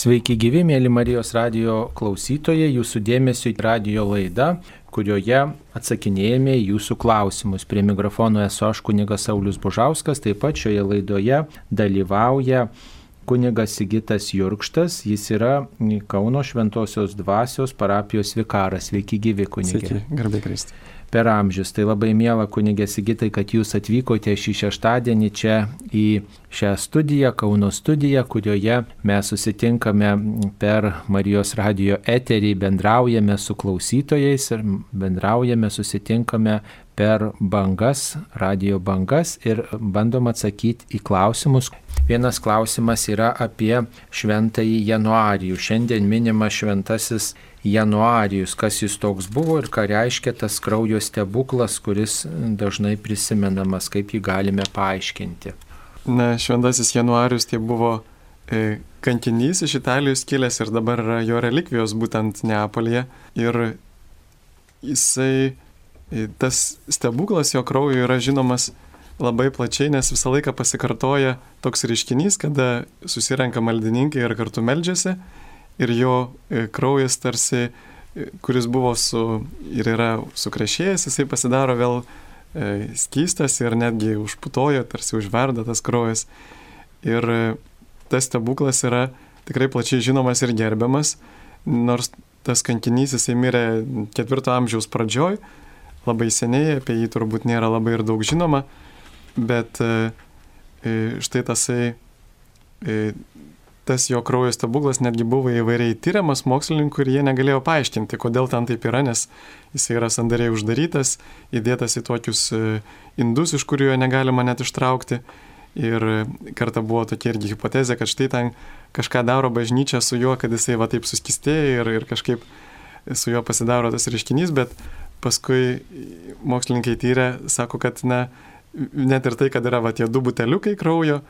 Sveiki gyvi, mėly Marijos radio klausytojai, jūsų dėmesio į radio laidą, kurioje atsakinėjame į jūsų klausimus. Prie mikrofono esu aš kunigas Saulis Bužauskas, taip pat šioje laidoje dalyvauja kunigas Sigitas Jurkštas, jis yra Kauno Šventojios dvasios parapijos vikaras. Sveiki gyvi, kunigė. Sveiki, garbė Kristi per amžius. Tai labai mėla kunigė Sigitai, kad jūs atvykote šį šeštadienį čia į šią studiją, Kauno studiją, kurioje mes susitinkame per Marijos radio eterį, bendraujame su klausytojais ir bendraujame, susitinkame per bangas, radio bangas ir bandom atsakyti į klausimus. Vienas klausimas yra apie šventąjį januarijų. Šiandien minimas šventasis Januarijus, kas jis toks buvo ir ką reiškia tas kraujo stebuklas, kuris dažnai prisimenamas, kaip jį galime paaiškinti. Na, šventasis Januarijus tai buvo e, kankinys iš Italijos kilęs ir dabar yra jo relikvijos būtent Neapolėje. Ir jisai, e, tas stebuklas jo kraujo yra žinomas labai plačiai, nes visą laiką pasikartoja toks reiškinys, kada susirenka maldininkai ir kartu meldžiasi ir jo e, kraujas tarsi, e, kuris buvo su ir yra sukrešėjęs, jisai pasidaro vėl e, skystas ir netgi užputojo, tarsi užverda tas kraujas. Ir tas stebuklas yra tikrai plačiai žinomas ir gerbiamas, nors tas kankinys jisai mirė ketvirto amžiaus pradžioj, labai seniai, apie jį turbūt nėra labai ir daug žinoma, bet štai tasai tas jo kraujo stebuklas netgi buvo įvairiai tyriamas mokslininkų ir jie negalėjo paaiškinti, kodėl ten taip yra, nes jis yra sandariai uždarytas, įdėtas į tokius e, indus, iš kurių jo negalima net ištraukti. Ir kartą buvo tokia irgi hipotezė, kad štai ten kažką daro bažnyčia su juo, kad jisai va taip suskistėja ir, ir kažkaip su juo pasidaro tas reiškinys, bet paskui mokslininkai tyrė, sako, kad na, net ir tai, kad yra va tie du buteliukai kraujo,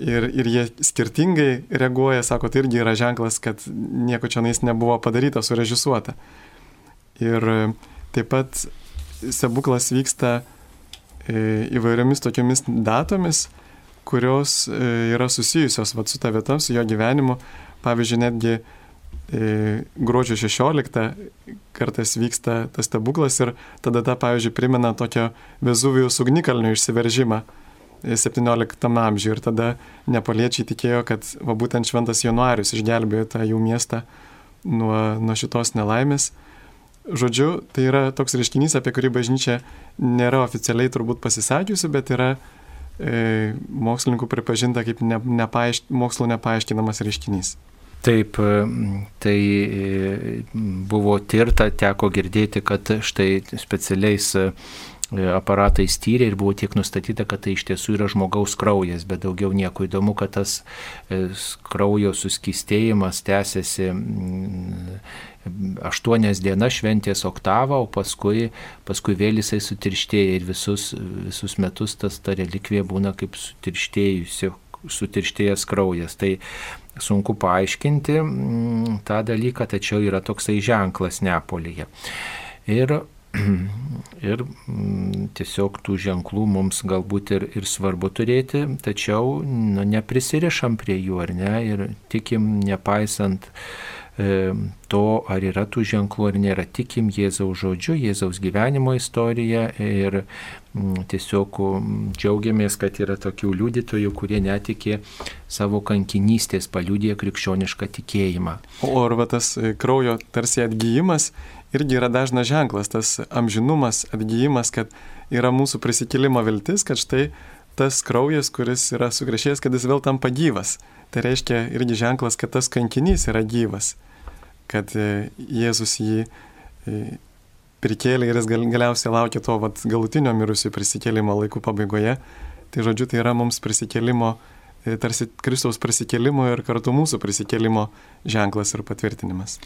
ir, ir jie skirtingai reaguoja, sako, tai irgi yra ženklas, kad nieko čia nais nebuvo padaryta, surežisuota. Ir e, taip pat stebuklas vyksta e, įvairiomis tokiomis datomis, kurios e, yra susijusios vat, su ta vieta, su jo gyvenimu. Pavyzdžiui, netgi gruodžio 16 kartais vyksta tas stebuklas ir tada ta, pavyzdžiui, primena tokio Vezuvijos ugnikalnio išsiveržimą 17 amžiuje ir tada nepaliečiai tikėjo, kad va, būtent Šventas Januarius išgelbėjo tą jų miestą nuo, nuo šitos nelaimės. Žodžiu, tai yra toks reiškinys, apie kurį bažnyčia nėra oficialiai turbūt pasisakiusi, bet yra e, mokslininkų pripažinta kaip ne, nepaaišk, mokslo nepaaiškinamas reiškinys. Taip, tai e, buvo tirta, teko girdėti, kad štai specialiais E, aparatais tyrė ir buvo tiek nustatyta, kad tai iš tiesų yra žmogaus kraujas, bet daugiau nieko įdomu, kad tas e, kraujo suskistėjimas tęsiasi mm, aštuonias dienas šventės oktavą, o paskui, paskui vėl jisai sutirštėja ir visus, visus metus tas ta relikvija būna kaip sutirštėjusi sutirštėjęs kraujas. Tai sunku paaiškinti mm, tą dalyką, tačiau yra toksai ženklas Neapolyje. Ir ir mm, tiesiog tų ženklų mums galbūt ir, ir svarbu turėti, tačiau nu, neprisirišam prie jų ar ne ir tikim nepaisant e, to, ar yra tų ženklų ar nėra, tikim Jėzaus žodžiu, Jėzaus gyvenimo istorija ir mm, tiesiog mm, džiaugiamės, kad yra tokių liudytojų, kurie netikė savo kankinystės, paliūdė krikščionišką tikėjimą. O ar va tas e, kraujo tarsi atgyjimas irgi yra dažnas ženklas, tas amžinumas, atgyjimas, kad yra mūsų prisikėlimo viltis, kad štai tas kraujas, kuris yra sugrešėjęs, kad jis vėl tampa gyvas. Tai reiškia irgi ženklas, kad tas kankinys yra gyvas, kad e, Jėzus jį e, prikėlė ir jis gal, galiausiai laukia to vat, galutinio mirusių prisikėlimo laikų pabaigoje. Tai žodžiu, tai yra mums prisikėlimo, e, tarsi Kristaus prisikėlimo ir kartu mūsų prisikėlimo ženklas ir patvirtinimas.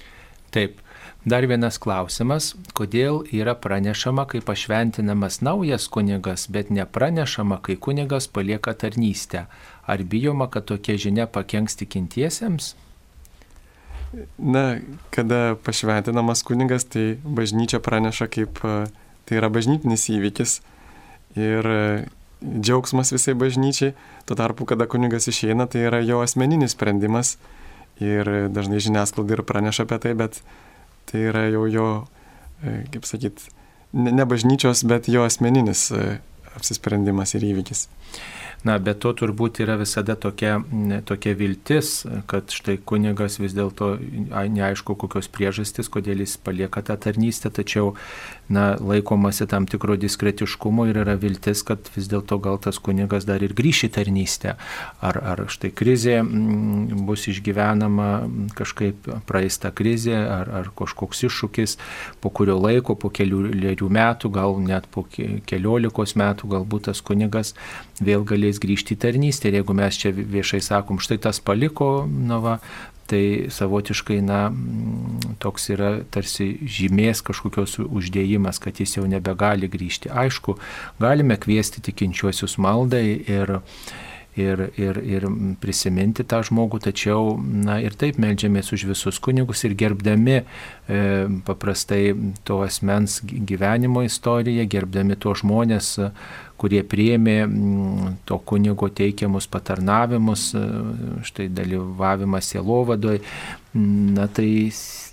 Taip, Dar vienas klausimas, kodėl yra pranešama, kai pašventinamas naujas kunigas, bet nepranešama, kai kunigas palieka tarnystę. Ar bijoma, kad tokia žinia pakenks tikintiesiems? Na, kada pašventinamas kunigas, tai bažnyčia praneša kaip tai yra bažnytinis įvykis ir džiaugsmas visai bažnyčiai. Tuo tarpu, kada kunigas išeina, tai yra jo asmeninis sprendimas ir dažnai žiniasklaida ir praneša apie tai, bet tai yra jau jo, e, kaip sakyt, ne bažnyčios, bet jo asmeninis e, apsisprendimas ir įvykis. Na, bet to turbūt yra visada tokia, tokia viltis, kad štai kunigas vis dėlto neaišku kokios priežastis, kodėl jis palieka tą tarnystę, tačiau na, laikomasi tam tikro diskretiškumo ir yra viltis, kad vis dėlto gal tas kunigas dar ir grįš į tarnystę. Ar, ar štai krizė m, bus išgyvenama kažkaip praeista krizė, ar, ar kažkoks iššūkis, po kurio laiko, po kelių metų, gal net po keliolikos metų, galbūt tas kunigas vėl galės grįžti į tarnystę. Ir jeigu mes čia viešai sakom, štai tas paliko, na va, tai savotiškai, na, toks yra tarsi žymės kažkokios uždėjimas, kad jis jau nebegali grįžti. Aišku, galime kviesti tikinčiuosius maldai ir ir, ir, ir prisiminti tą žmogų, tačiau na, ir taip melžiamės už visus kunigus ir gerbdami e, paprastai to asmens gyvenimo istoriją, gerbdami to žmonės, kurie priėmė to kunigo teikiamus patarnavimus, e, štai dalyvavimas sielovadoje, na tai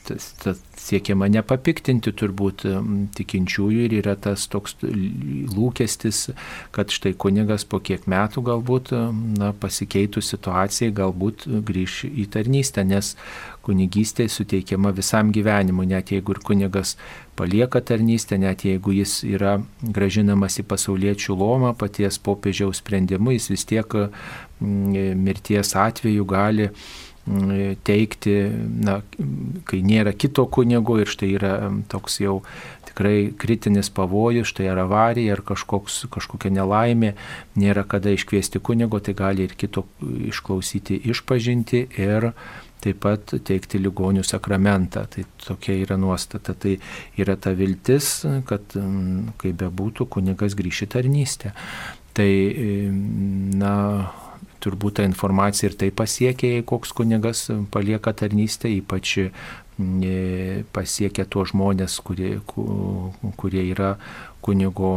tas, tas siekiama nepapiktinti turbūt tikinčiųjų ir yra tas toks lūkestis, kad štai kunigas po kiek metų galbūt na, pasikeitų situacijai, galbūt grįž į tarnystę, nes kunigystė suteikiama visam gyvenimui, net jeigu ir kunigas palieka tarnystę, net jeigu jis yra gražinamas į pasauliečių lomą paties popiežiaus sprendimu, jis vis tiek mirties atveju gali teikti, na, kai nėra kito kunigo ir štai yra toks jau tikrai kritinis pavojus, štai ar avarija, ar kažkoks, kažkokia nelaimė, nėra kada iškviesti kunigo, tai gali ir kito išklausyti, išpažinti ir taip pat teikti ligonių sakramentą. Tai tokia yra nuostata. Tai yra ta viltis, kad kaip bebūtų, kunigas grįši tarnystę. Tai, na, turbūt ta informacija ir tai pasiekia, jei koks kunigas palieka tarnystę, ypač mm, pasiekia tuos žmonės, kurie, kurie yra kunigo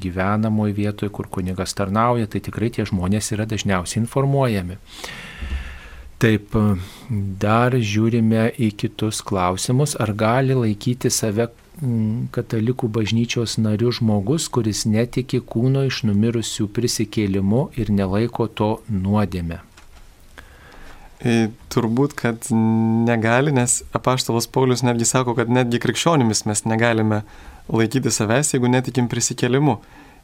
gyvenamoje vietoje, kur kunigas tarnauja, tai tikrai tie žmonės yra dažniausiai informuojami. Taip, dar žiūrime į kitus klausimus, ar gali laikyti save Mm, katalikų bažnyčios narių žmogus, kuris netiki kūno iš numirusių prisikėlimu ir nelaiko to nuodėme? E, turbūt, kad negali, nes apaštalas Paulius netgi sako, kad netgi krikščionimis mes negalime laikyti savęs, jeigu netikim prisikėlimu,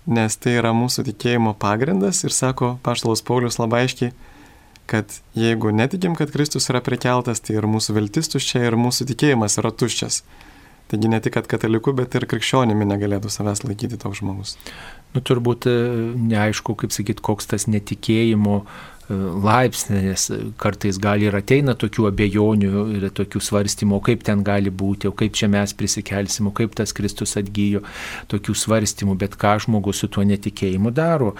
nes tai yra mūsų tikėjimo pagrindas ir sako apaštalas Paulius labai aiškiai, kad jeigu netikim, kad Kristus yra prikeltas, tai ir mūsų viltis tuščia, ir mūsų tikėjimas yra tuščias. Taigi ne tik, kad kataliku, bet ir krikščionimi negalėtų savęs laikyti toks žmogus. Nu, turbūt e, neaišku, kaip sakyt, koks tas netikėjimo e, laipsnis, nes kartais gali ir ateina tokių abejonių ir tokių svarstymų, kaip ten gali būti, o kaip čia mes prisikelsim, o kaip tas Kristus atgyjo, tokių svarstymų, bet ką žmogus su tuo netikėjimu daro.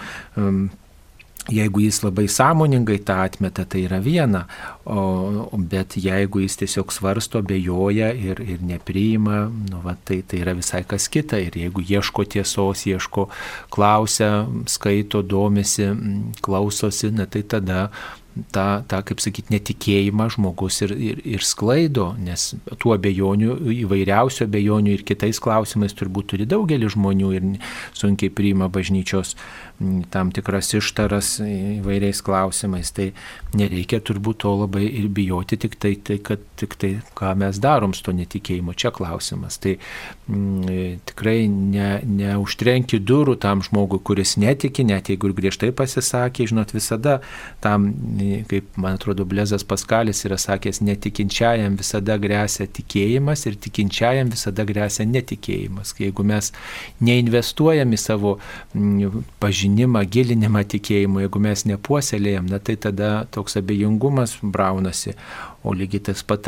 Jeigu jis labai sąmoningai tą atmeta, tai yra viena, o, bet jeigu jis tiesiog svarsto, bejoja ir, ir nepriima, nu, va, tai, tai yra visai kas kita. Ir jeigu ieško tiesos, ieško, klausia, skaito, domisi, klausosi, na, tai tada tą, tą kaip sakyti, netikėjimą žmogus ir, ir, ir sklaido, nes tų abejonių, įvairiausių abejonių ir kitais klausimais turbūt turi daugelis žmonių ir sunkiai priima bažnyčios tam tikras ištaras įvairiais klausimais. Tai nereikia turbūt to labai ir bijoti, tik tai, tai kad tik tai, ką mes darom su to netikėjimu, čia klausimas. Tai m, tikrai ne, neužtrenki durų tam žmogui, kuris netiki, net jeigu ir griežtai pasisakė, žinot, visada tam kaip man atrodo Blezas Paskalis yra sakęs, netikinčiajam visada grėsia tikėjimas ir tikinčiajam visada grėsia netikėjimas. Jeigu mes neinvestuojam į savo mm, pažinimą, gilinimą tikėjimą, jeigu mes nepuoselėjam, na tai tada toks abejingumas braunasi. O lygiai tas, pat,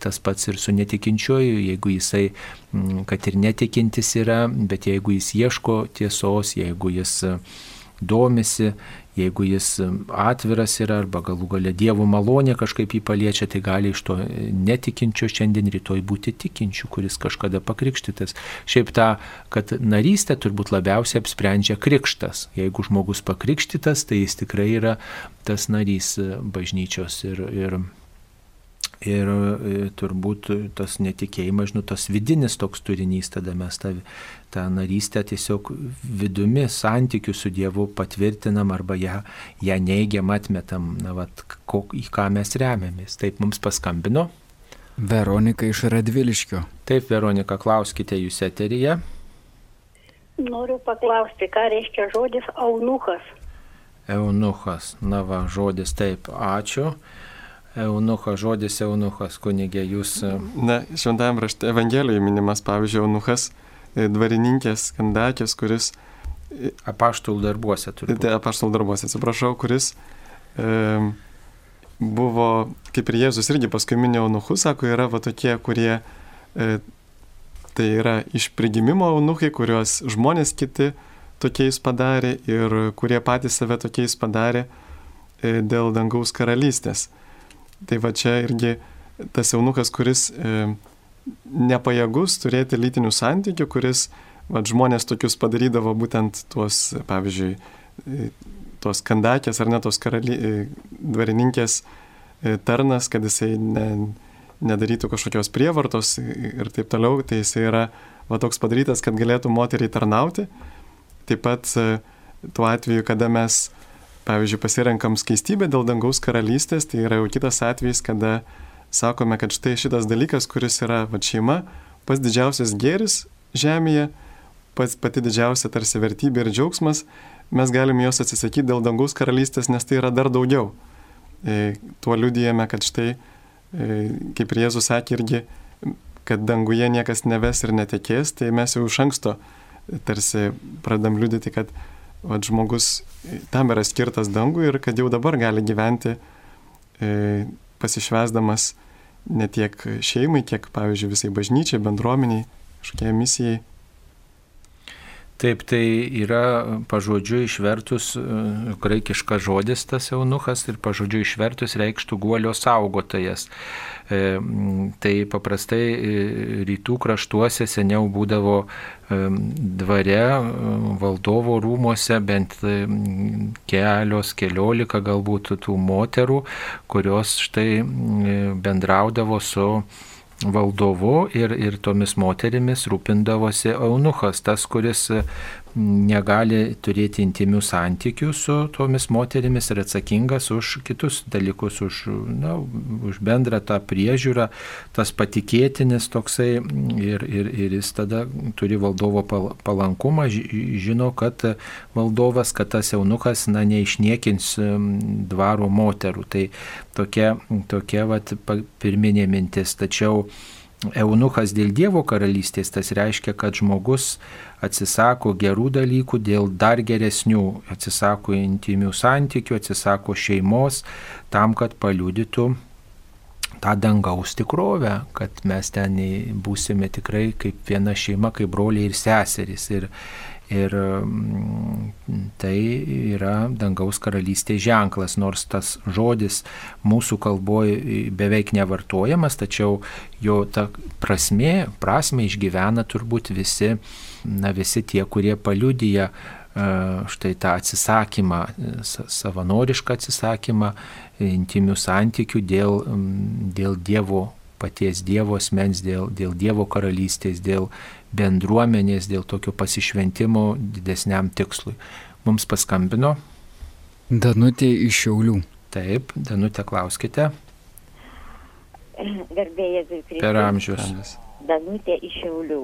tas pats ir su netikinčiuoju, jeigu jisai, mm, kad ir netikintis yra, bet jeigu jis ieško tiesos, jeigu jis domisi, jeigu jis atviras yra arba galų gale Dievo malonė kažkaip jį paliečia, tai gali iš to netikinčio šiandien rytoj būti tikinčių, kuris kažkada pakrikštytas. Šiaip tą, kad narystę turbūt labiausiai apsprendžia krikštas. Jeigu žmogus pakrikštytas, tai jis tikrai yra tas narys bažnyčios ir, ir Ir e, turbūt tas netikėjimas, žinau, tas vidinis toks turinys, tada mes tą, tą narystę tiesiog vidumi santykių su Dievu patvirtinam arba ją, ją neigiam, atmetam, na, vat, ko, į ką mes remiamės. Taip mums paskambino. Veronika iš Radviliškio. Taip, Veronika, klauskite jūs eteryje. Noriu paklausti, ką reiškia žodis aunuchas. Eunuchas, na va, žodis taip, ačiū. Eunuchas, žodis eunuchas, kunigė, jūs. Na, šventajame rašte Evangelijoje minimas, pavyzdžiui, Eunuchas, dvarininkės kandakės, kuris, Apaštul darbuose turbūt. tai apaštal darbuose, atsiprašau, kuris e, buvo, kaip ir Jėzus irgi paskui minėjo Eunuchus, sako, yra va tokie, kurie, e, tai yra iš prigimimo Eunuchai, kuriuos žmonės kiti tokiais padarė ir kurie patys save tokiais padarė e, dėl dangaus karalystės. Tai va čia irgi tas jaunukas, kuris e, nepajėgus turėti lytinių santykių, kuris va, žmonės tokius padarydavo būtent tuos, pavyzdžiui, tuos kandakės ar net tos karaly, e, dvarininkės e, tarnas, kad jisai ne, nedarytų kažkokios prievartos ir taip toliau, tai jisai yra va, toks padarytas, kad galėtų moteriai tarnauti. Taip pat e, tuo atveju, kada mes pavyzdžiui, pasirenkam skaistybę dėl dangaus karalystės, tai yra jau kitas atvejis, kada sakome, kad štai šitas dalykas, kuris yra va šeima, pats didžiausias gėris žemėje, pats pati didžiausia tarsi vertybė ir džiaugsmas, mes galime jos atsisakyti dėl dangaus karalystės, nes tai yra dar daugiau. E, tuo liudijame, kad štai, e, kaip ir Jėzus sakė irgi, kad danguje niekas neves ir netekės, tai mes jau iš anksto tarsi pradam liudyti, kad va, žmogus tam yra skirtas dangui ir kad jau dabar gali gyventi e, pasišvesdamas ne tiek šeimai, kiek, pavyzdžiui, visai bažnyčiai, bendruomeniai, kažkokiai misijai. Taip, tai yra pažodžiu išvertus e, graikiškas žodis tas eunuchas ir pažodžiu išvertus reikštų guolio saugotojas. E, Tai paprastai e, rytų kraštuose seniau būdavo e, dvare, valdovo rūmose bent kelios, keliolika galbūt tų moterų, kurios štai bendraudavo su valdovu ir, ir tomis moterimis rūpindavosi eunuchas, tas, kuris negali turėti intimių santykių su tomis moterimis ir atsakingas už kitus dalykus, už, na, už bendrą tą priežiūrą, tas patikėtinis toksai ir, ir, ir jis tada turi valdovo pal- palankumą, ži- žino, kad valdovas, kad tas eunuchas, na, neišniekins dvaro moterų. Tai tokia, tokia vat, pirminė mintis. Tačiau eunuchas dėl Dievo karalystės, tas reiškia, kad žmogus atsisako gerų dalykų dėl dar geresnių, atsisako intimių santykių, atsisako šeimos, tam, kad paliudytų tą dangaus tikrovę, kad mes ten būsime tikrai kaip viena šeima, kaip broliai ir seserys. Ir, ir mm, tai yra dangaus karalystės ženklas, nors tas žodis mūsų kalboje beveik nevartojamas, tačiau jo ta prasme, prasme išgyvena turbūt visi, na, visi tie, kurie paliudyja e, štai tą atsisakymą, e, sa- savanorišką atsisakymą e, intimių santykių dėl, dėl Dievo paties Dievo asmens, dėl, dėl Dievo karalystės, dėl bendruomenės, dėl tokio pasišventimo didesniam tikslui. Mums paskambino, Danutė iš Šiaulių. taip, Danutė, klauskite, Garbėjai Kristus. per amžius. Danutė iš Šiaulių.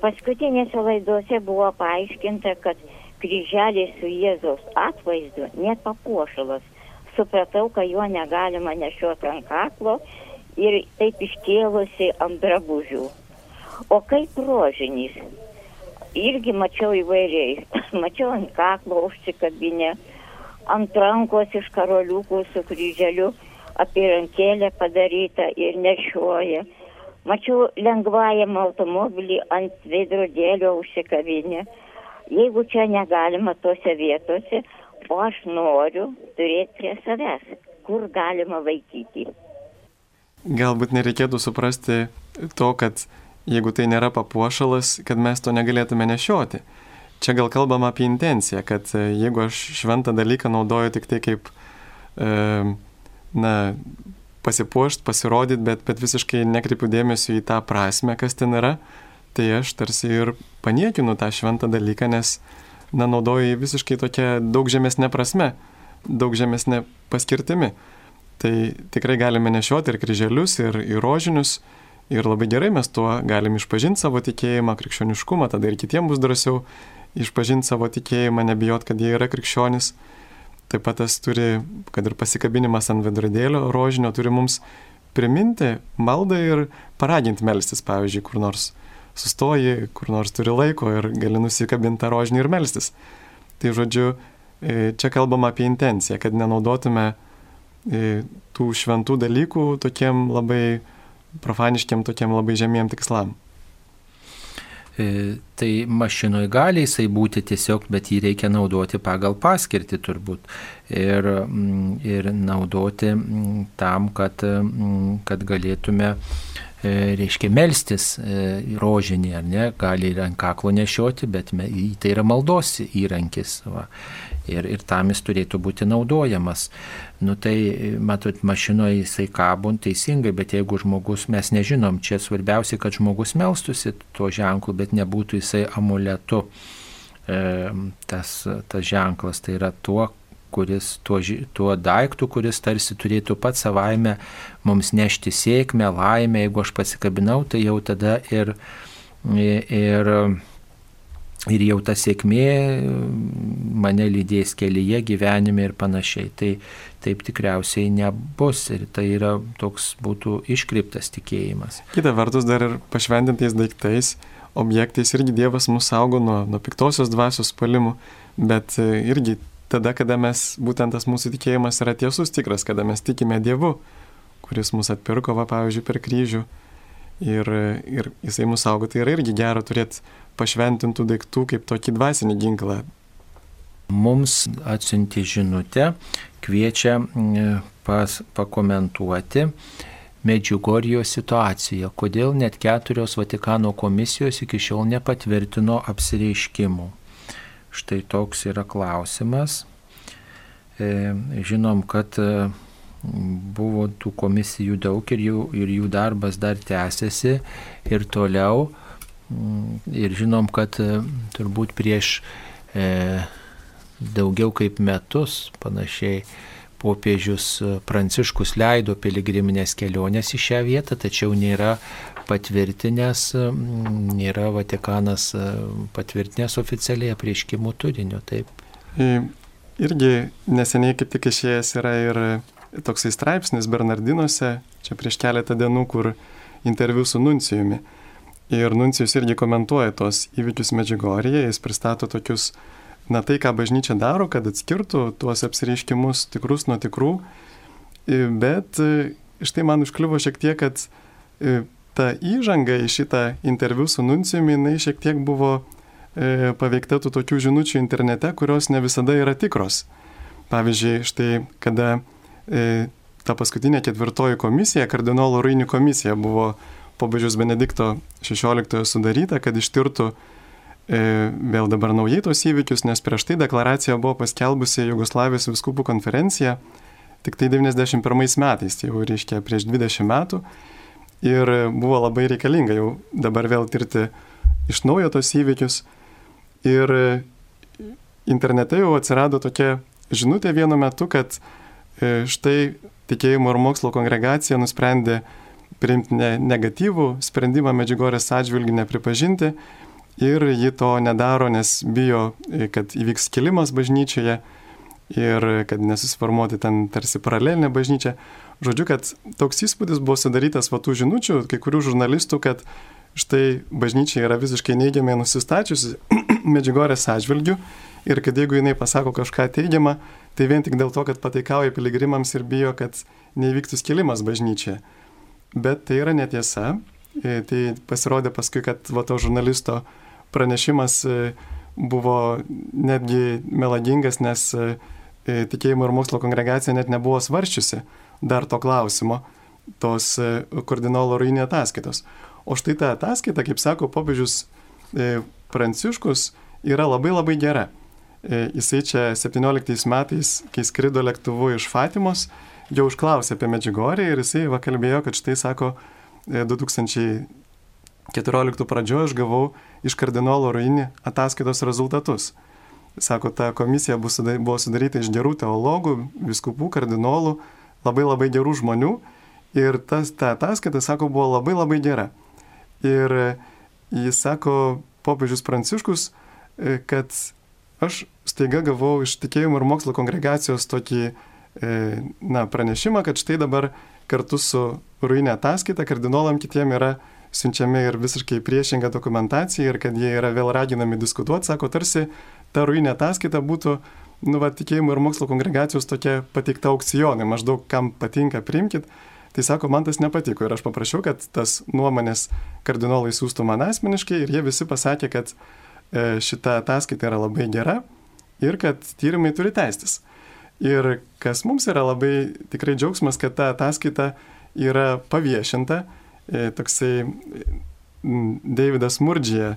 Paskutinėse laidose buvo paaiškinta, kad kryželė su Jėzaus atvaizdu net papuošalas. Supratau, kad jo negalima nešioti ant kaklo ir taip iškėlusi ant drabužių. O kaip rožinis? Irgi mačiau įvairiai. mačiau ant kaklo užsikabinę, ant rankos iš karoliukų su kryželiu apirankėlė padaryta ir nešioja. Mačiau lengvajam automobilį ant veidrodėlio užsikabinę. Jeigu čia negalima tose vietose, o aš noriu turėti prie savęs, kur galima laikyti. Galbūt nereikėtų suprasti to, kad jeigu tai nėra papuošalas, kad mes to negalėtume nešioti. Čia gal kalbam apie intenciją, kad e, jeigu aš šventą dalyką naudoju tik tai kaip, e, na, pasipuošti, pasirodyti, bet, bet visiškai nekreipiu dėmesio į tą prasme, kas ten yra, tai aš tarsi ir paniekinu tą šventą dalyką, nes, na, naudoju visiškai tokia daug žemesnė prasme, daug žemesnė paskirtimi. Tai tikrai galime nešioti ir kryželius, ir, ir rožinius, ir labai gerai mes tuo galim išpažinti savo tikėjimą, krikščioniškumą, tada ir kitiems bus drąsiau išpažinti savo tikėjimą, nebijot, kad jie yra krikščionis. Taip pat tas turi, kad ir pasikabinimas ant vedradėlio rožinio turi mums priminti maldą ir paraginti melstis, pavyzdžiui, kur nors sustoji, kur nors turi laiko ir gali nusikabinti tą rožinį ir melstis. Tai žodžiu, e, čia kalbam apie intenciją, kad nenaudotume e, tų šventų dalykų tokiem labai profaniškiam, tokiem labai žemiem tikslam. E, tai mašinoje gali jisai būti tiesiog, bet jį reikia naudoti pagal paskirtį turbūt. Ir, mm, ir naudoti mm, tam, kad, mm, kad galėtume E, reiškia melstis e, rožinį, ar ne, gali ir ant kaklo nešioti, bet tai yra maldos įrankis. Va. Ir, ir tam jis turėtų būti naudojamas. Nu tai, matot, mašinoje jisai kabon teisingai, bet jeigu žmogus, mes nežinom, čia svarbiausia, kad žmogus melstusi tuo ženklu, bet nebūtų jisai amuletu. E, tas, tas ženklas tai yra tuo, kuris, tuo, tuo daiktu, kuris tarsi turėtų pats savaime mums nešti sėkmę, laimę, jeigu aš pasikabinau, tai jau tada ir, ir, ir jau ta sėkmė mane lydės kelyje, gyvenime ir panašiai. Tai taip tikriausiai nebus ir tai yra toks būtų iškreiptas tikėjimas. Kita vertus dar ir pašventintais daiktais objektais irgi Dievas mus saugo nuo, nuo piktosios dvasios palimų, bet irgi tada, kada mes, būtent tas mūsų tikėjimas yra tiesus, tikras, kada mes tikime Dievu, kuris mus atpirko, va, pavyzdžiui, per kryžių. Ir, ir jisai mūsų saugo, tai yra irgi gera turėti pašventintų daiktų kaip tokį dvasinį ginklą. Mums atsiunti žinutę, kviečia pas, pakomentuoti Medžiugorijos situaciją, kodėl net keturios Vatikano komisijos iki šiol nepatvirtino apsireiškimų. Štai toks yra klausimas. E, žinom, kad e, buvo tų komisijų daug ir jų, ir jų darbas dar tęsiasi ir toliau. Mm, ir žinom, kad e, turbūt prieš e, daugiau kaip metus panašiai popiežius Pranciškus leido piligriminės kelionės į šią vietą, tačiau nėra patvirtinęs, nėra Vatikanas e, patvirtinęs oficialiai aprieškimų turinio. Taip. Irgi neseniai kaip tik išėjęs yra ir toksai straipsnis Bernardinuose, čia prieš keletą dienų, kur interviu su Nuncijumi. Ir Nuncijus irgi komentuoja tos įvykius Medžiugorėje, jis pristato tokius, na tai, ką bažnyčia daro, kad atskirtų tuos apsireiškimus tikrus nuo tikrų. Bet štai man užkliuvo šiek tiek, kad ta įžanga į šitą interviu su Nuncijumi, jinai šiek tiek buvo e, paveikta tų tokių žinučių internete, kurios ne visada yra tikros. Pavyzdžiui, štai kada e, ta paskutinė ketvirtoji komisija, kardinolo Rainių komisija, buvo popiežius Benedikto XVI sudaryta, kad ištirtų e, vėl dabar naujai tos įvykius, nes prieš tai deklaracija buvo paskelbusi Jugoslavijos viskupų konferencija tik tai 91 metais, tai jau reiškia prieš 20 metų ir buvo labai reikalinga jau dabar vėl tirti iš naujo tos įvykius. Ir internete jau atsirado tokia žinutė vienu metu, kad e, štai tikėjimo ir mokslo kongregacija nusprendė priimti ne, negatyvų sprendimą Medžiugorės atžvilgių nepripažinti ir ji to nedaro, nes bijo, e, kad įvyks kilimas bažnyčioje ir kad nesusiformuoti ten tarsi paralelinė bažnyčia. Žodžiu, kad toks įspūdis buvo sudarytas va tų žinučių, kai kurių žurnalistų, kad štai bažnyčia yra visiškai neigiamai nusistačiusi Medžiugorės atžvilgių ir kad jeigu jinai pasako kažką teigiamą, tai vien tik dėl to, kad pataikauja piligrimams ir bijo, kad neįvyktų skilimas bažnyčioje. Bet tai yra netiesa. E, tai pasirodė paskui, kad va to žurnalisto pranešimas e, buvo netgi melagingas, nes e, tikėjimo ir mokslo kongregacija net nebuvo svarščiusi dar to klausimo, tos kardinolo Rainė ataskaitos. O štai ta ataskaita, kaip sako popiežius Pranciškus, yra labai labai gera. Jisai čia 17 metais, kai skrido lėktuvu iš Fatimos, jau užklausė apie Medžiugorį ir jisai va kalbėjo, kad štai sako, 2014 pradžioje aš gavau iš kardinolo Ruinį ataskaitos rezultatus. Sako, ta komisija buvo sudaryta iš gerų teologų, viskupų, kardinolų, labai labai gerų žmonių ir tas, ta ataskaita, sako, buvo labai labai gera. Ir jis sako, popiežius Pranciškus, e, kad aš staiga gavau iš tikėjimo ir mokslo kongregacijos tokį e, na, pranešimą, kad štai dabar kartu su ruinė ataskaita kardinolam kitiem yra siunčiami ir visiškai priešinga dokumentacija ir kad jie yra vėl raginami diskutuoti, sako, tarsi ta ruinė ataskaita būtų, nu, va, tikėjimo ir mokslo kongregacijos tokia pateikta aukcionai, maždaug kam patinka, priimkit. Tai sako, man tas nepatiko ir aš paprašiau, kad tas nuomonės kardinolai siūstų man asmeniškai ir jie visi pasakė, kad e, šita ataskaita yra labai gera ir kad tyrimai turi teistis. Ir kas mums yra labai tikrai džiaugsmas, kad ta ataskaita yra paviešinta, e, toksai Davidas Murdžija,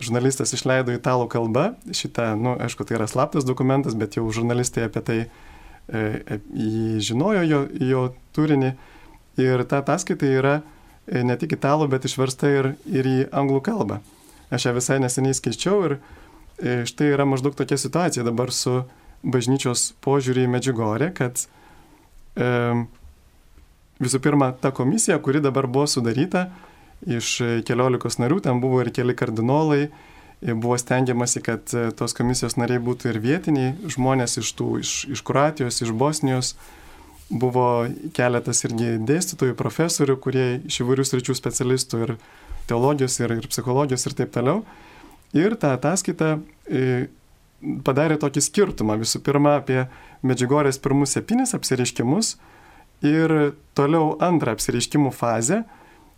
žurnalistas išleido italų kalba šitą, na, nu, aišku, tai yra slaptas dokumentas, bet jau žurnalistai apie tai e, e, žinojo jo, jo turinį. Ir ta ataskaita yra e, ne tik italų, bet išversta ir, ir į anglų kalbą. Aš ją visai neseniai skaičiau ir e, štai yra maždaug tokia situacija dabar su bažnyčios požiūrį į Medžiugorę, kad e, visų pirma, ta komisija, kuri dabar buvo sudaryta, iš keliolikos narių, ten buvo ir keli kardinolai, buvo stengiamasi, kad e, tos komisijos nariai būtų ir vietiniai žmonės iš tų, iš, iš Kroatijos, iš Bosnijos. Buvo keletas irgi dėstytojų, profesorių, kurie iš įvairių sričių specialistų ir teologijos, ir, ir psichologijos ir taip toliau. Ir tą ataskaitą e, padarė tokį skirtumą. Visų pirma, apie Medžiugorės pirmus septynis apsireiškimus ir toliau antrą apsireiškimų fazę,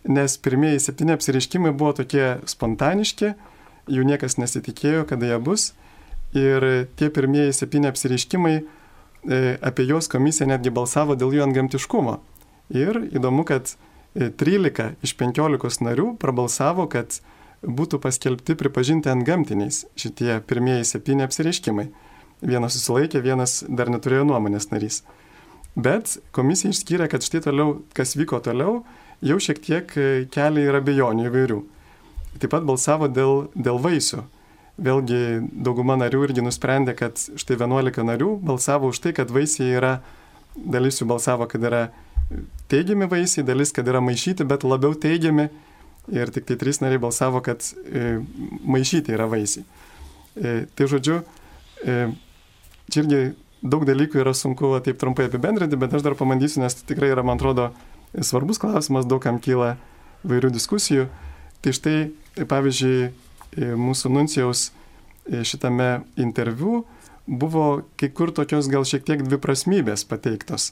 nes pirmieji septyni apsireiškimai buvo tokie spontaniški, jų niekas nesitikėjo, kada jie bus. Ir tie pirmieji septyni apsireiškimai, e, apie juos komisija netgi balsavo dėl jų antgamtiškumo. Ir įdomu, kad 13 e, iš 15 narių prabalsavo, kad būtų paskelbti pripažinti antgamtiniais šitie pirmieji septyni apsireiškimai. Vienas susilaikė, vienas dar neturėjo nuomonės narys. Bet komisija išskyrė, kad štai toliau, kas vyko toliau, jau šiek tiek e, kelia ir abejonių įvairių. Taip pat balsavo dėl, dėl vaisių. Vėlgi dauguma narių irgi nusprendė, kad štai 11 narių balsavo už tai, kad vaisiai yra, dalis jų balsavo, kad yra teigiami vaisiai, dalis, kad yra maišyti, bet labiau teigiami. Ir tik tai trys nariai balsavo, kad e, maišyti yra vaisiai. E, tai žodžiu, e, čia irgi daug dalykų yra sunku taip trumpai apibendrinti, bet aš dar pabandysiu, nes tai tikrai yra, man atrodo, svarbus klausimas, daug kam kyla vairių diskusijų. Tai štai, pavyzdžiui, mūsų nuncijaus šitame interviu buvo kai kur tokios gal šiek tiek dviprasmybės pateiktos,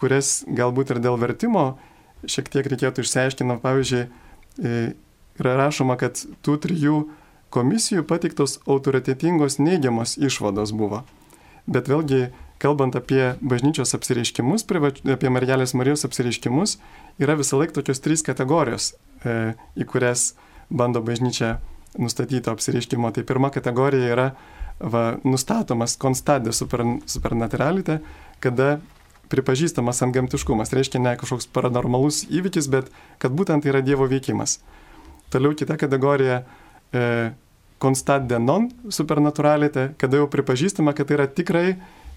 kurias galbūt ir dėl vertimo šiek tiek reikėtų išsiaiškinti. Pavyzdžiui, yra rašoma, kad tų trijų komisijų pateiktos autoritetingos neigiamos išvados buvo. Bet vėlgi kalbant apie bažnyčios apsireiškimus, apie Margelės Marijos apsireiškimus, yra visą laiką tokios trys kategorijos, e, į kurias bando bažnyčia nustatyto apsireiškimo. Tai pirma kategorija yra va, nustatomas konstadė super, supernaturalite, kada pripažįstamas antgamtiškumas. Reiškia ne kažkoks paranormalus įvykis, bet kad būtent tai yra Dievo veikimas. Toliau kita kategorija e, constat de non supernaturalite, kada jau pripažįstama, kad tai yra tikrai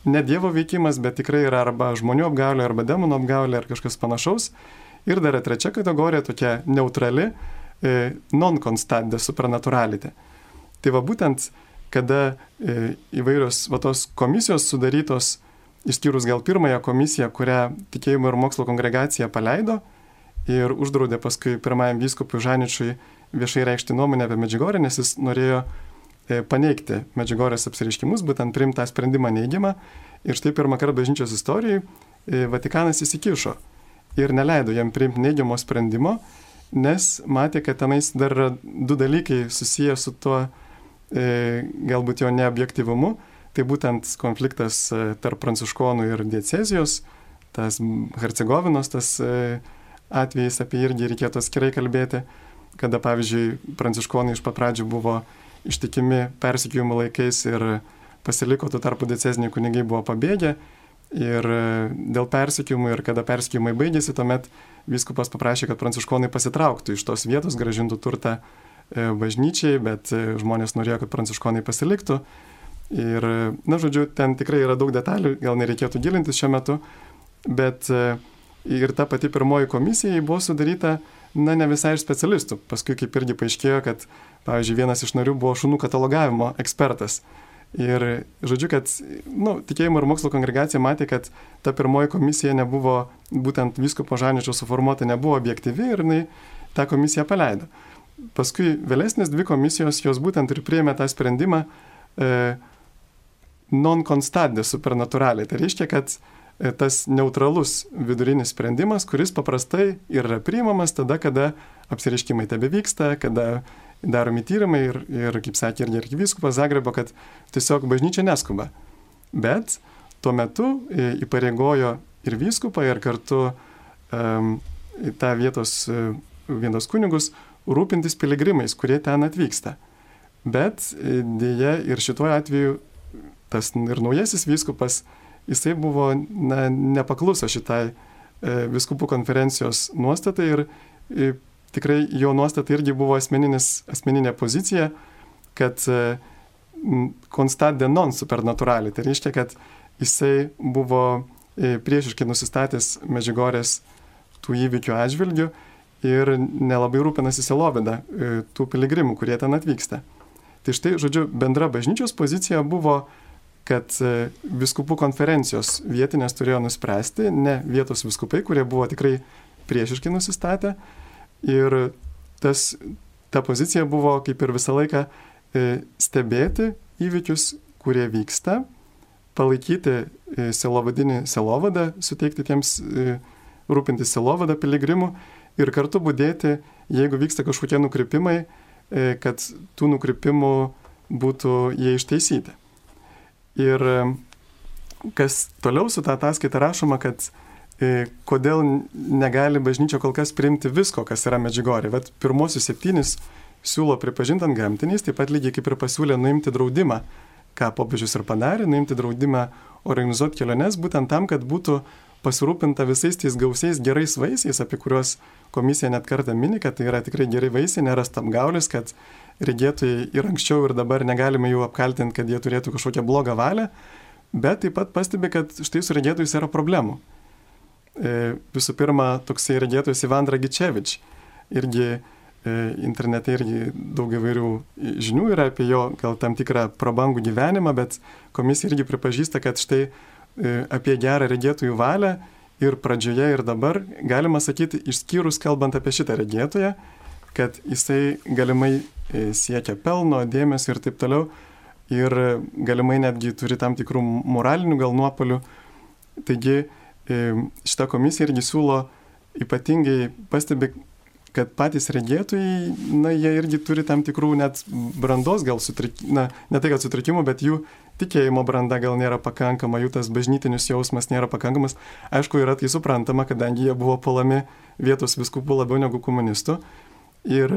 ne Dievo veikimas, bet tikrai yra arba žmonių apgaulė, arba demonų apgaulė, ar kažkas panašaus. Ir dar trečia kategorija, tokia neutrali, e, non-constat de supernaturalite. Tai va būtent, kada e, įvairios va, tos komisijos sudarytos, išskyrus gal pirmąją komisiją, kurią tikėjimo ir mokslo kongregacija paleido ir uždraudė paskui pirmajam vyskupui Žaničiui viešai reikšti nuomonę apie Medžiugorį, nes jis norėjo E, paneigti Medžiugorės apsireiškimus, būtent priimti tą sprendimą neigiamą. Ir štai pirmą kartą bažnyčios istorijai e, Vatikanas įsikišo ir neleido jam priimti neigiamo sprendimo, nes matė, kad tenais dar yra du dalykai susiję su tuo e, galbūt jo neobjektivumu. Tai būtent konfliktas e, tarp pranciškonų ir diecezijos, tas Hercegovinos, tas e, atvejais apie irgi reikėtų atskirai kalbėti, kada pavyzdžiui pranciškonai iš pat pradžių buvo ištikimi persikėjimo laikais ir pasiliko, tuo tarpu deceziniai kunigai buvo pabėgę Ir e, dėl persikėjimų ir kada persikėjimai baigėsi, tuomet viskupas paprašė, kad pranciškonai pasitrauktų iš tos vietos, gražintų turtą bažnyčiai, bet žmonės norėjo, kad pranciškonai pasiliktų. Ir, na, žodžiu, ten tikrai yra daug detalių, gal nereikėtų gilintis šiuo metu, bet ir ta pati pirmoji komisija buvo sudaryta, na, ne visai iš specialistų. Paskui kaip irgi paaiškėjo, kad, pavyzdžiui, vienas iš narių buvo šunų katalogavimo ekspertas. Ir žodžiu, kad nu, tikėjimo ir mokslo kongregacija matė, kad ta pirmoji komisija nebuvo, būtent viskopo žaničio suformuota, nebuvo objektyvi ir jinai tą komisiją paleido. Paskui vėlesnės dvi komisijos, jos būtent ir priėmė tą sprendimą e, non constante supernaturaliai. Tai reiškia, kad e, tas neutralus vidurinis sprendimas, kuris paprastai yra priimamas tada, kada apsireiškimai tebe vyksta, kada daromi tyrimai ir, ir kaip sakė ir arkivyskupas Zagrebo, kad tiesiog bažnyčia neskuba. Bet tuo metu e, įpareigojo ir vyskupą, ir kartu um, tą vietos, e, vienos kunigus rūpintis piligrimais, kurie ten atvyksta. Bet e, dėja ir šituo atveju tas ir naujasis vyskupas, jisai buvo na, nepakluso šitai e, viskupų konferencijos nuostatai ir e, tikrai jo nuostata irgi buvo asmeninė pozicija, kad konstat de non supernatūraliai. Tai reiškia, kad jisai buvo e, priešiškai nusistatęs Medžiugorės tų įvykių atžvilgių ir nelabai rūpinasi selovida e, tų piligrimų, kurie ten atvyksta. Tai štai, žodžiu, bendra bažnyčios pozicija buvo, kad e, viskupų konferencijos vietinės turėjo nuspręsti, ne vietos viskupai, kurie buvo tikrai priešiškai nusistatę, Ir tas, ta pozicija buvo kaip ir visą laiką e, stebėti įvykius, kurie vyksta, palaikyti e, selovadinį selovadą, suteikti tiems rūpinti selovadą piligrimų ir kartu būdėti, jeigu vyksta kažkokie nukrypimai, kad tų nukrypimų būtų jie išteisyti. Ir kas toliau su tą ataskaitą rašoma, kad E, kodėl negali bažnyčia kol kas priimti visko, kas yra Medžiugorė. Bet pirmosius septynis siūlo pripažinti ant gamtiniais, taip pat lygiai kaip ir pasiūlė nuimti draudimą, ką popiežius ir padarė, nuimti draudimą organizuoti keliones, būtent tam, kad būtų pasirūpinta visais tais gausiais gerais vaisiais, apie kuriuos komisija net kartą mini, kad tai yra tikrai gerai vaisiai, nėra stamgaulis, kad regėtojai ir anksčiau ir dabar negalime jų apkaltinti, kad jie turėtų kažkokią blogą valią, bet taip pat pastebi, kad štai su regėtojais yra problemų. E, visų pirma, toksai regėtojas Ivan Dragičevič. Irgi e, internete irgi daug įvairių žinių yra apie jo gal tam tikrą prabangų gyvenimą, bet komisija irgi pripažįsta, kad štai e, apie gerą regėtojų valią ir pradžioje ir dabar galima sakyti, išskyrus kalbant apie šitą regėtoją, kad jisai galimai siekia pelno, dėmesio ir taip toliau ir galimai netgi turi tam tikrų moralinių gal nuopolių. Taigi šita komisija irgi siūlo ypatingai pastebi, kad patys regėtojai, na, jie irgi turi tam tikrų net brandos gal sutrikimų, na, ne tai kad sutrikimų, bet jų tikėjimo branda gal nėra pakankama, jų tas bažnytinis jausmas nėra pakankamas. Aišku, yra tai suprantama, kadangi jie buvo palami vietos viskupų labiau negu komunistų. Ir,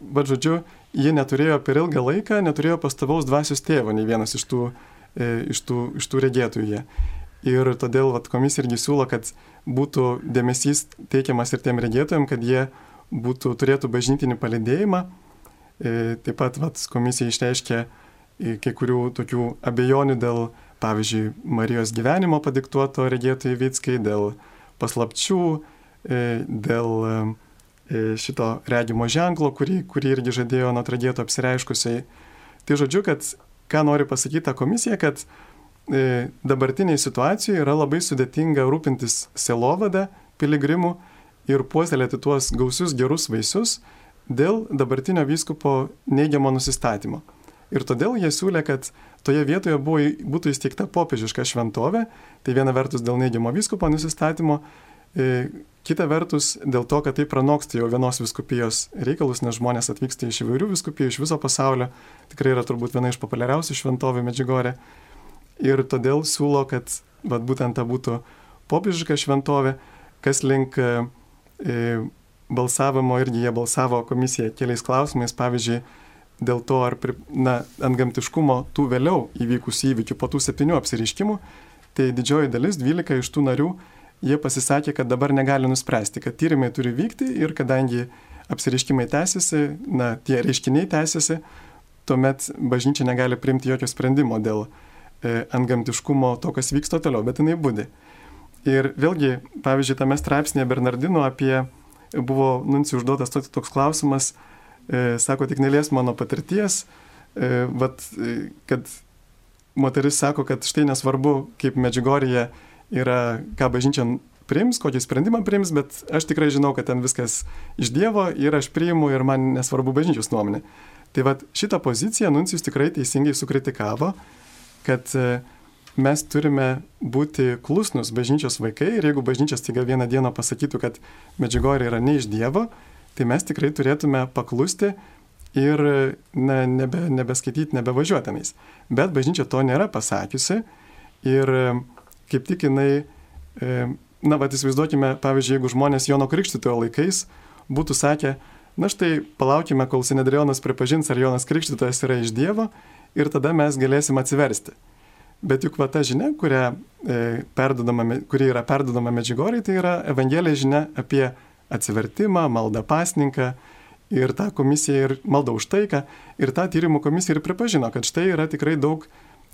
bet žodžiu, jie neturėjo per ilgą laiką, neturėjo pastovaus dvasios tėvo, nei vienas iš tų, e, iš tų, iš tų regėtojų jie. Ir todėl vat, komisija irgi siūlo, kad būtų dėmesys teikiamas ir tiem regėtojim, kad jie būtų, turėtų bažnytinį palidėjimą. E, taip pat vat, komisija išreiškė e, kai kurių tokių abejonių dėl, pavyzdžiui, Marijos gyvenimo padiktuoto regėtojai Vickai, dėl paslapčių, e, dėl šito regimo ženklo, kurį, kurį irgi žadėjo nuo regėto apsireiškusiai. Tai žodžiu, kad ką nori pasakyti ta komisija, kad E, dabartiniai situacijoje yra labai sudėtinga rūpintis selovada piligrimų ir puoselėti tuos gausius gerus vaisius dėl dabartinio vyskupo neigiamo nusistatymo. Ir todėl jie siūlė, kad toje vietoje buvo, būtų įsteigta popiežiška šventovė, tai viena vertus dėl neigiamo vyskupo nusistatymo, e, kita vertus dėl to, kad tai pranoksta jau vienos viskupijos reikalus, nes žmonės atvyksta iš įvairių viskupijų, iš viso pasaulio, tikrai yra turbūt viena iš populiariausių šventovių Medžiugorė ir todėl siūlo, kad vat, būtent ta būtų popiežiška šventovė, kas link e, e, balsavimo irgi jie balsavo komisija keliais klausimais, pavyzdžiui, dėl to, ar na, ant gamtiškumo tų vėliau įvykusių įvykių po tų septynių apsiriškimų, tai didžioji dalis, 12 iš tų narių, jie pasisakė, kad dabar negali nuspręsti, kad tyrimai turi vykti ir kadangi apsireiškimai tęsiasi, na, tie reiškiniai tęsiasi, tuomet bažnyčia negali priimti jokio sprendimo dėl e, antgamtiškumo to, kas vyksta toliau, bet jinai būdi. Ir vėlgi, pavyzdžiui, tame straipsnėje Bernardino apie buvo nuncijų užduotas toks klausimas, e, sako, tik nelies mano patirties, e, vat, e, kad moteris sako, kad štai nesvarbu, kaip Medžigorija yra, ką bažnyčia priims, kokį sprendimą priims, bet aš tikrai žinau, kad ten viskas iš Dievo ir aš priimu ir man nesvarbu bažnyčios nuomonė. Tai vad šitą poziciją Nuncijus tikrai teisingai sukritikavo, kad e, mes turime būti klusnus bažnyčios vaikai ir jeigu bažnyčios taiga vieną dieną pasakytų, kad Medžigorė yra ne iš Dievo, tai mes tikrai turėtume paklusti ir na, nebe, nebeskaityti, nebevažiuoti tenais. Bet bažnyčia to nėra pasakiusi ir kaip tik jinai, e, na, bet įsivaizduokime, pavyzdžiui, jeigu žmonės Jono Krikštitojo laikais būtų sakę, na štai palaukime, kol Sinedrionas pripažins, ar Jonas Krikštytojas yra iš Dievo ir tada mes galėsim atsiversti. Bet juk va ta žinia, kurią, e, kuri yra perdodama medžiugoriai, tai yra Evangelija žinia apie atsivertimą, maldą pasninką ir tą komisiją ir maldą už taiką. Ir tą tyrimų komisija ir pripažino, kad štai yra tikrai daug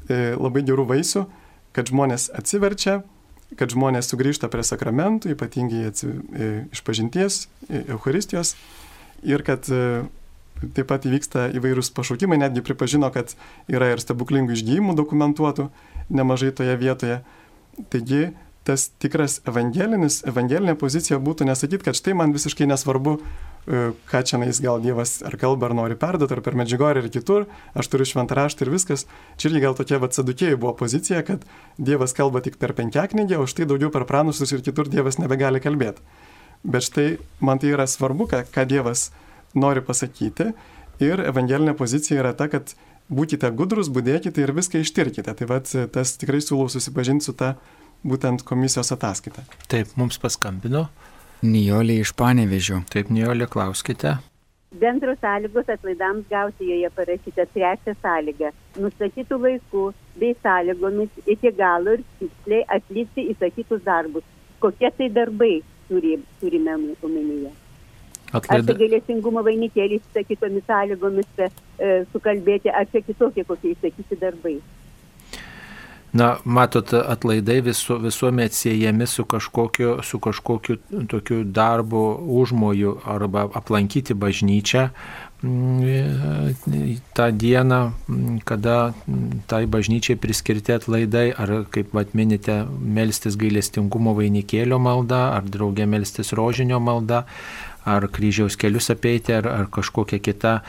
e, labai gerų vaisių, kad žmonės atsiverčia, kad žmonės sugrįžta prie sakramentų, ypatingai atsi, iš pažinties, e, Euharistijos ir kad e, Taip pat įvyksta įvairūs pašaukimai, netgi pripažino, kad yra ir stebuklingų išgyjimų dokumentuotų nemažai toje vietoje. Taigi tas tikras evangelinis, evangelinė pozicija būtų nesakyti, kad štai man visiškai nesvarbu, e, ką čia nais gal Dievas ar kalba, ar nori perduoti, ar per medžiugorį, ar kitur, aš turiu šventą raštą ir viskas. Čia irgi gal tokia vad sadukėjai buvo pozicija, kad Dievas kalba tik per penkiaknygę, o štai daugiau per pranusus ir kitur Dievas nebegali kalbėti. Bet štai man tai yra svarbu, ką, ką Dievas nori pasakyti. Ir evangelinė pozicija yra ta, kad būkite gudrus, būdėkite ir viską ištirkite. Tai vad tas tikrai siūlau susipažinti su ta būtent komisijos ataskaita. Taip, mums paskambino. Nijolė iš Panevežio. Taip, Nijolė, klauskite. Bendros sąlygos atlaidams gauti joje parašyta trečia sąlyga - nustatytų laikų bei sąlygomis iki galo ir tiksliai atlikti įsakytus darbus. Kokie tai darbai turi, turime omenyje? Atlaida... Ar tai gailestingumo vainikėlį įsakytomis sąlygomis e, sukalbėti, ar čia kitokie kokie įsakyti darbai. Na, matot, atlaidai visu, visuomet siejami su kažkokiu, su kažkokiu tokiu darbu užmoju arba aplankyti bažnyčią mm, tą dieną, mm, kada tai bažnyčiai priskirti atlaidai, ar kaip mat minite, melstis gailestingumo vainikėlio malda, ar draugė melstis rožinio malda, ar kryžiaus kelius apeiti, ar, ar kažkokia kita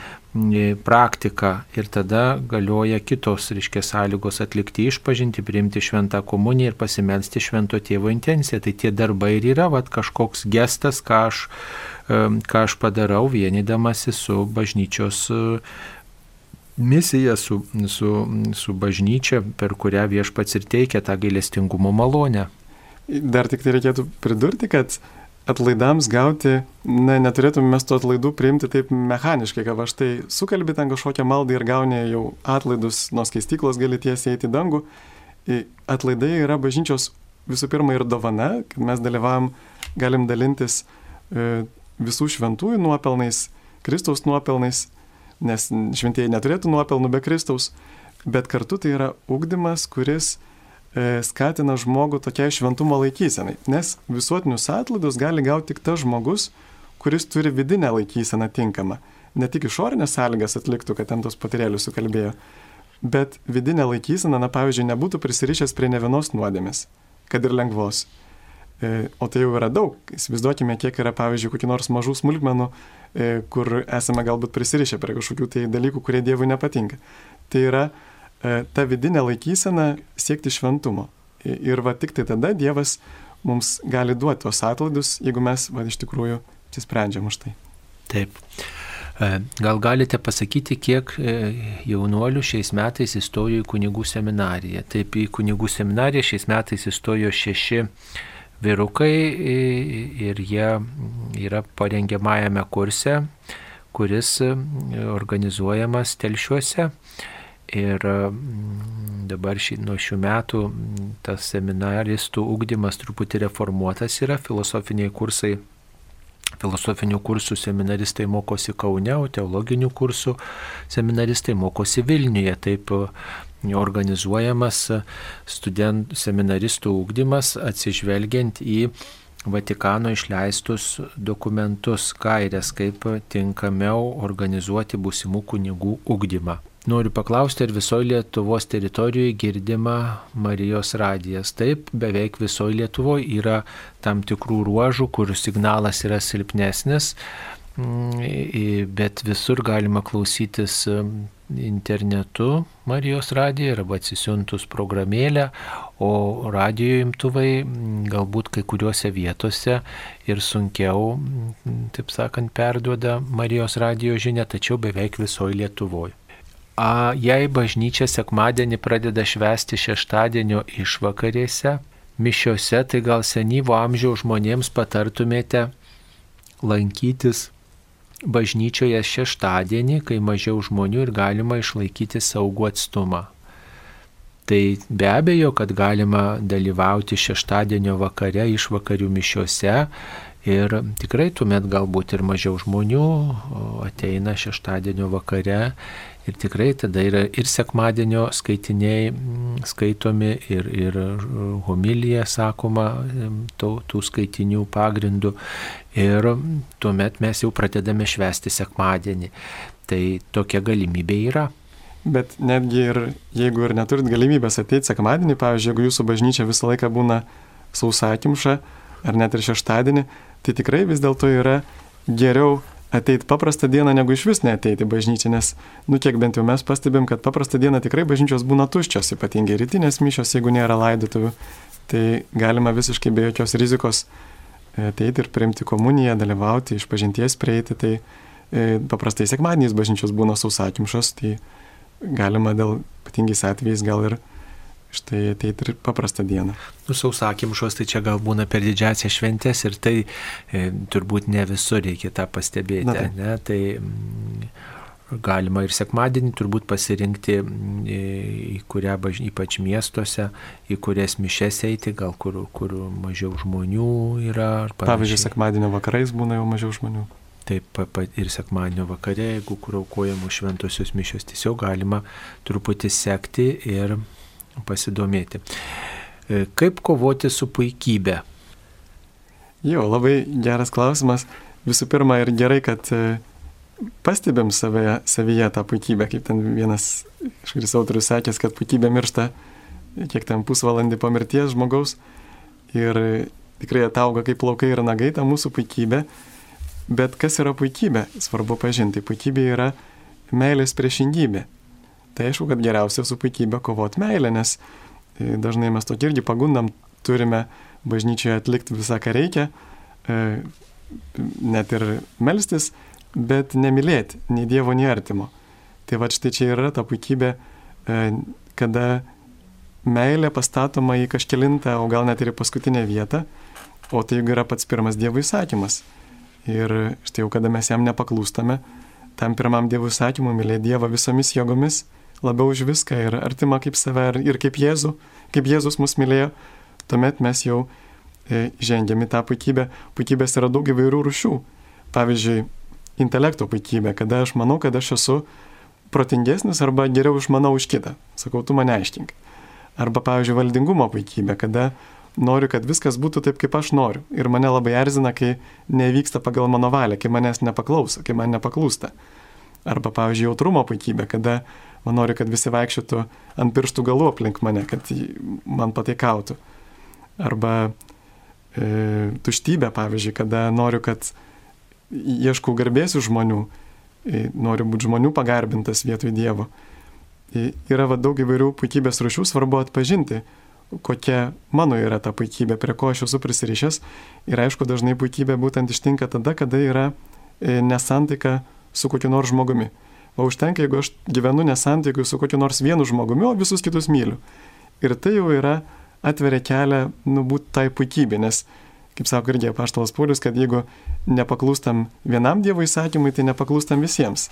praktika. Ir tada galioja kitos, reiškia, sąlygos atlikti išpažinti, priimti šventą komuniją ir pasimelsti švento tėvo intenciją. Tai tie darbai ir yra vat, kažkoks gestas, ką aš, ką aš padarau vienydamasi su bažnyčios misija, su, su, su bažnyčia, per kurią viešpats ir teikia tą gailestingumo malonę. Dar tik tai reikėtų pridurti, kad atlaidams gauti, na, neturėtume mes tų atlaidų priimti taip mechaniškai, kad aš tai sukalbi ten kažkokią maldą ir gauni jau atlaidus nuo skaistyklos, gali tiesiai eiti į dangų. Atlaidai yra bažnyčios visų pirma ir dovana, kad mes dalyvavom, galim dalintis e, visų šventųjų nuopelnais, Kristaus nuopelnais, nes šventieji neturėtų nuopelnų be Kristaus, bet kartu tai yra ugdymas, kuris skatina žmogų tokiai šventumo laikysenai, nes visuotinius atlaidus gali gauti tik tas žmogus, kuris turi vidinę laikyseną tinkamą. Ne tik išorinės sąlygas atliktų, kad ten tos patirėlius sukalbėjo, bet vidinė laikysena, na pavyzdžiui, nebūtų prisirišęs prie ne vienos nuodėmės, kad ir lengvos. E, o tai jau yra daug. Įsivaizduokime, kiek yra, pavyzdžiui, kokių nors mažų smulkmenų, e, kur esame galbūt prisirišę prie kažkokių tai dalykų, kurie Dievui nepatinka. Tai yra E, ta vidinė laikysena siekti šventumo. Ir va tik tai tada Dievas mums gali duoti tos atlaidus, jeigu mes va, iš tikrųjų apsisprendžiam už tai. Taip. E, gal galite pasakyti, kiek e, jaunuolių šiais metais įstojo į kunigų seminariją? Taip, į kunigų seminariją šiais metais įstojo šeši vyrukai ir jie yra parengiamajame kurse, kuris organizuojamas telšiuose Ir mm, dabar šį, nuo šių metų mm, tas seminaristų ugdymas truputį reformuotas yra, filosofiniai kursai filosofinių kursų seminaristai mokosi Kaune, o teologinių kursų seminaristai mokosi Vilniuje. Taip organizuojamas studentų seminaristų ūkdymas atsižvelgiant į Vatikano išleistus dokumentus, gairias, kaip tinkamiau organizuoti būsimų kunigų ūkdymą. Noriu paklausti, ar visoje Lietuvos teritorijoje girdima Marijos radijas. Taip, beveik visoje Lietuvoje yra tam tikrų ruožų, kur signalas yra silpnesnis, mm, bet visur galima klausytis internetu Marijos radiją arba atsisiuntus programėlę, o radio imtuvai galbūt kai kuriuose vietose ir sunkiau, taip sakant, perduoda Marijos radio žinę, tačiau beveik visoje Lietuvoje. A, jei bažnyčia sekmadienį pradeda švesti šeštadienio išvakarėse, mišiose, tai gal senyvo amžiaus žmonėms patartumėte lankytis bažnyčioje šeštadienį, kai mažiau žmonių ir galima išlaikyti saugų atstumą. Tai be abejo, kad galima dalyvauti šeštadienio vakare išvakarių mišiuose ir tikrai tuomet galbūt ir mažiau žmonių ateina šeštadienio vakare Ir tikrai tada yra ir sekmadienio skaitiniai skaitomi, ir, ir homilija sakoma tų, tų skaitinių pagrindų. Ir tuomet mes jau pradedame švesti sekmadienį. Tai tokia galimybė yra. Bet netgi ir jeigu ir neturit galimybės ateiti sekmadienį, pavyzdžiui, jeigu jūsų bažnyčia visą laiką būna sausakimša, ar net ir šeštadienį, tai tikrai vis dėlto yra geriau ateiti paprastą dieną, negu iš vis neateiti bažnyčią, nes, nu kiek bent jau mes pastebėm, kad paprastą dieną tikrai bažnyčios būna tuščios, ypatingai rytinės mišios, jeigu nėra laidotuvių, tai galima visiškai be jokios rizikos e, ateiti ir priimti komuniją, dalyvauti, iš pažinties prieiti, tai e, paprastai sekmadieniais bažnyčios būna sausakimšos, tai galima dėl ypatingais atvejais gal ir štai ateiti ir paprastą dieną. Nusausakymšos, tai čia gal būna per didžiasias šventės ir tai e, turbūt ne visur reikia tą pastebėti. Na, tai. Ne? tai mm, galima ir sekmadienį turbūt pasirinkti, mm, į kurią, ypač miestuose, į kurias mišes eiti, gal kur, kur mažiau žmonių yra. Pavyzdžiui, sekmadienio vakarais būna jau mažiau žmonių. Taip pat ir sekmadienio vakare, jeigu kur aukojamos šventosios mišios, tiesiog galima truputį sekti ir pasidomėti. E, kaip kovoti su puikybė? Jo, labai geras klausimas. Visų pirma, ir gerai, kad e, pastebėm save, savyje tą puikybę, kaip ten vienas kažkuris autorius sakęs, kad puikybė miršta kiek ten pusvalandį po mirties žmogaus ir tikrai atauga kaip plaukai ir nagai ta mūsų puikybė. Bet kas yra puikybė? Svarbu pažinti. Puikybė yra meilės priešingybė tai aišku, kad geriausia su puikybė kovoti meilę, nes e, dažnai mes tokį irgi pagundam, turime bažnyčioje atlikti visą, ką reikia, e, net ir melstis, bet nemylėti nei Dievo, nei artimo. Tai va štai čia yra ta puikybė, e, kada meilė pastatoma į kažkelintą, o gal net ir į paskutinę vietą, o tai yra pats pirmas Dievo įsakymas. Ir štai jau kada mes jam nepaklūstame, tam pirmam Dievo įsakymui mylėti Dievą visomis jėgomis, labiau už viską ir artima kaip save ir kaip Jėzų, kaip Jėzus mus mylėjo, tuomet mes jau e, žengiam į tą puikybę. Puikybės yra daug įvairių rušių. Pavyzdžiui, intelekto puikybė, kada aš manau, kad aš esu protingesnis arba geriau išmanau už kitą. Sakau, tu mane aiškink. Arba, pavyzdžiui, valdingumo puikybė, kada noriu, kad viskas būtų taip, kaip aš noriu. Ir mane labai erzina, kai nevyksta pagal mano valią, kai manęs nepaklauso, kai man nepaklūsta. Arba, pavyzdžiui, jautrumo puikybė, kada man nori, kad visi vaikščiotų ant pirštų galų aplink mane, kad man pataikautų. Arba e, tuštybė, pavyzdžiui, kada noriu, kad ieškau garbėsių žmonių, e, noriu būti žmonių pagarbintas vietoj Dievo. E, yra va, daug įvairių puikybės rušių, svarbu atpažinti, kokia mano yra ta puikybė, prie ko aš esu prisirišęs. Ir aišku, dažnai puikybė būtent ištinka tada, kada yra e, nesantaika su kokiu nors žmogumi. O užtenka, jeigu aš gyvenu nesantykiu su kokiu nors vienu žmogumi, o visus kitus myliu. Ir tai jau yra atveria kelią, nu, būti tai puikybė, nes, kaip sako irgi apaštalas Paulius, kad jeigu nepaklūstam vienam Dievo įsakymui, tai nepaklūstam visiems.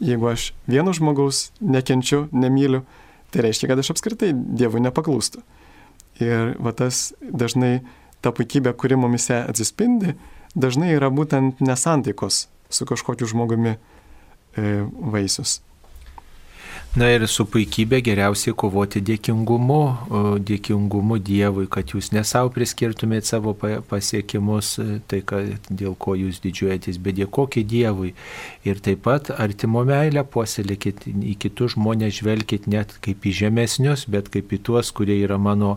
Jeigu aš vieno žmogaus nekenčiu, nemyliu, tai reiškia, kad aš apskritai Dievui nepaklūstu. Ir va tas dažnai ta puikybė, kuri mumise atsispindi, dažnai yra būtent nesantaikos su kažkokiu žmogumi vaisius. Na ir su puikybė geriausiai kovoti dėkingumu, dėkingumu Dievui, kad jūs ne savo priskirtumėte savo pasiekimus, tai kad, dėl ko jūs didžiuojatės, bet dėkokit Dievui. Ir taip pat artimo meilę puoselėkit į kitus žmonės, žvelkit net kaip į žemesnius, bet kaip į tuos, kurie yra mano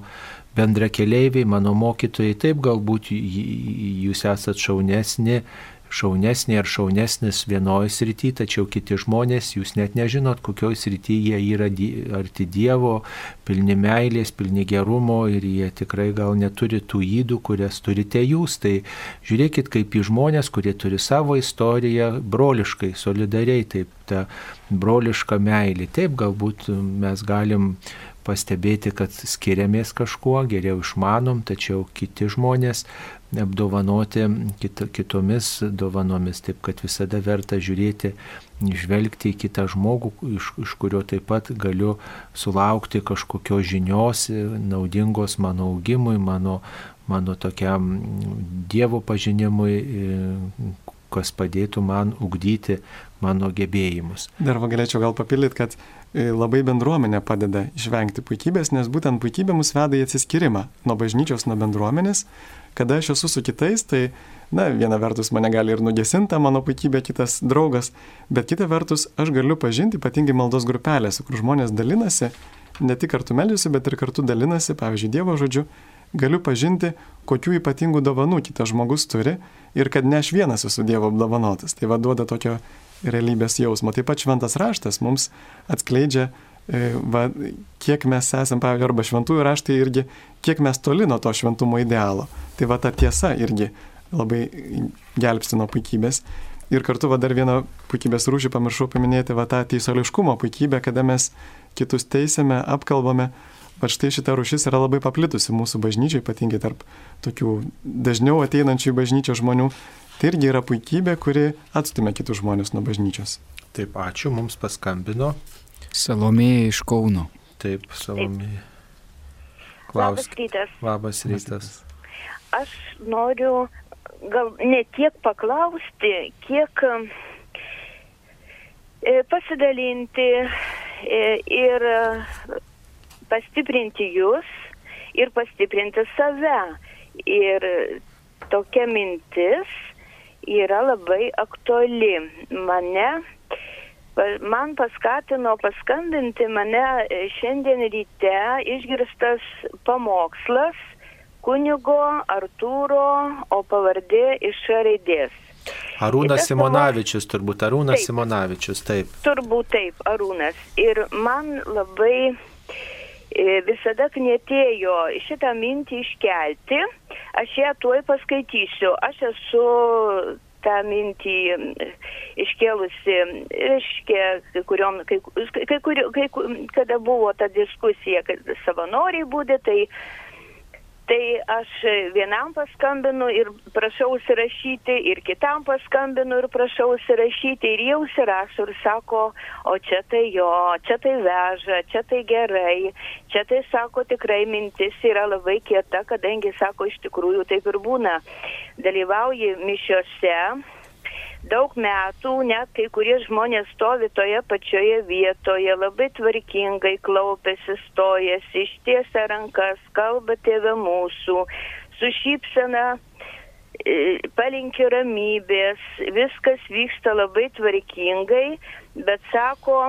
bendra keleiviai, mano mokytojai. Taip galbūt jūs esat šaunesni šaunesnė ar šaunesnis vienoje srityje, tačiau kiti žmonės, jūs net nežinot, kokioje srityje jie yra arti Dievo, pilni meilės, pilni gerumo ir jie tikrai gal neturi tų įdų, kurias turite jūs. Tai žiūrėkit kaip į žmonės, kurie turi savo istoriją broliškai, solidariai, taip ta broliška meilė. Taip galbūt mes galim pastebėti, kad skiriamės kažkuo, geriau išmanom, tačiau kiti žmonės apdovanoti kit, kitomis dovanomis, taip kad visada verta žiūrėti, žvelgti į kitą žmogų, iš, iš kurio taip pat galiu sulaukti kažkokios žinios, naudingos mano augimui, mano, mano tokiam Dievo pažinimui, kas padėtų man ugdyti mano gebėjimus. Dar galėčiau gal papildyti, kad e, labai bendruomenė padeda išvengti puikybės, nes būtent puikybė mus veda į atsiskyrimą nuo bažnyčios, nuo bendruomenės. Kada aš esu su kitais, tai, na, viena vertus mane gali ir nugesinta mano puikybė kitas draugas, bet kita vertus aš galiu pažinti ypatingai maldos grupelėse, kur žmonės dalinasi, ne tik kartu melžiasi, bet ir kartu dalinasi, pavyzdžiui, Dievo žodžiu, galiu pažinti, kokių ypatingų dovanų kitas žmogus turi ir kad ne aš vienas esu Dievo apdovanotas. Tai vaduoda tokio realybės jausmo. Taip pat šventas raštas mums atskleidžia, e, va, kiek mes esame, pavyzdžiui, arba šventųjų raštai irgi, kiek mes toli nuo to šventumo idealo. Tai va ta tiesa irgi labai gelbsti nuo puikybės. Ir kartu va dar vieną puikybės rūšį pamiršau paminėti, va tą teisoliškumo puikybę, kada mes kitus teisėme, apkalbame. Va štai šita rūšis yra labai paplitusi mūsų bažnyčiai, ypatingai tarp tokių dažniau ateinančių į bažnyčią žmonių. Tai irgi yra puikybė, kuri atstumia kitus žmonės nuo bažnyčios. Taip, ačiū, mums paskambino. Salomėja iš Kauno. Taip, Salomėja. Labas rytas. Labas rytas. Aš noriu gal ne tiek paklausti, kiek e, pasidalinti e, ir pastiprinti jūs ir pastiprinti save. Ir tokia mintis yra labai aktuali. Mane, man paskatino paskambinti mane e, šiandien ryte išgirstas pamokslas kunigo Artūro, o pavardė iš raidės. Arūnas Simonavičius, turbūt Arūnas taip, Simonavičius, taip. Turbūt taip, Arūnas. Ir man labai e, visada knėtėjo šitą mintį iškelti Aš ją tuoj paskaitysiu. Aš esu tą mintį iškėlusi, reiškia, kai kuriuom, kai, kai, kai, kai, kada buvo ta diskusija, kad savanoriai būdė, tai Tai aš vienam paskambinu ir prašau užsirašyti, ir kitam paskambinu ir prašau užsirašyti, ir jie užsirašo ir sako, o čia tai jo, čia tai veža, čia tai gerai, čia tai sako tikrai mintis yra labai kieta, kadangi sako iš tikrųjų taip ir būna. Dalyvauji mišiose, daug metų net kai kurie žmonės stovi toje pačioje vietoje, labai tvarkingai klaupėsi, stojasi, ištiesia rankas, kalba tėvė mūsų, su šypsena e, palinkė ramybės, viskas vyksta labai tvarkingai, bet sako,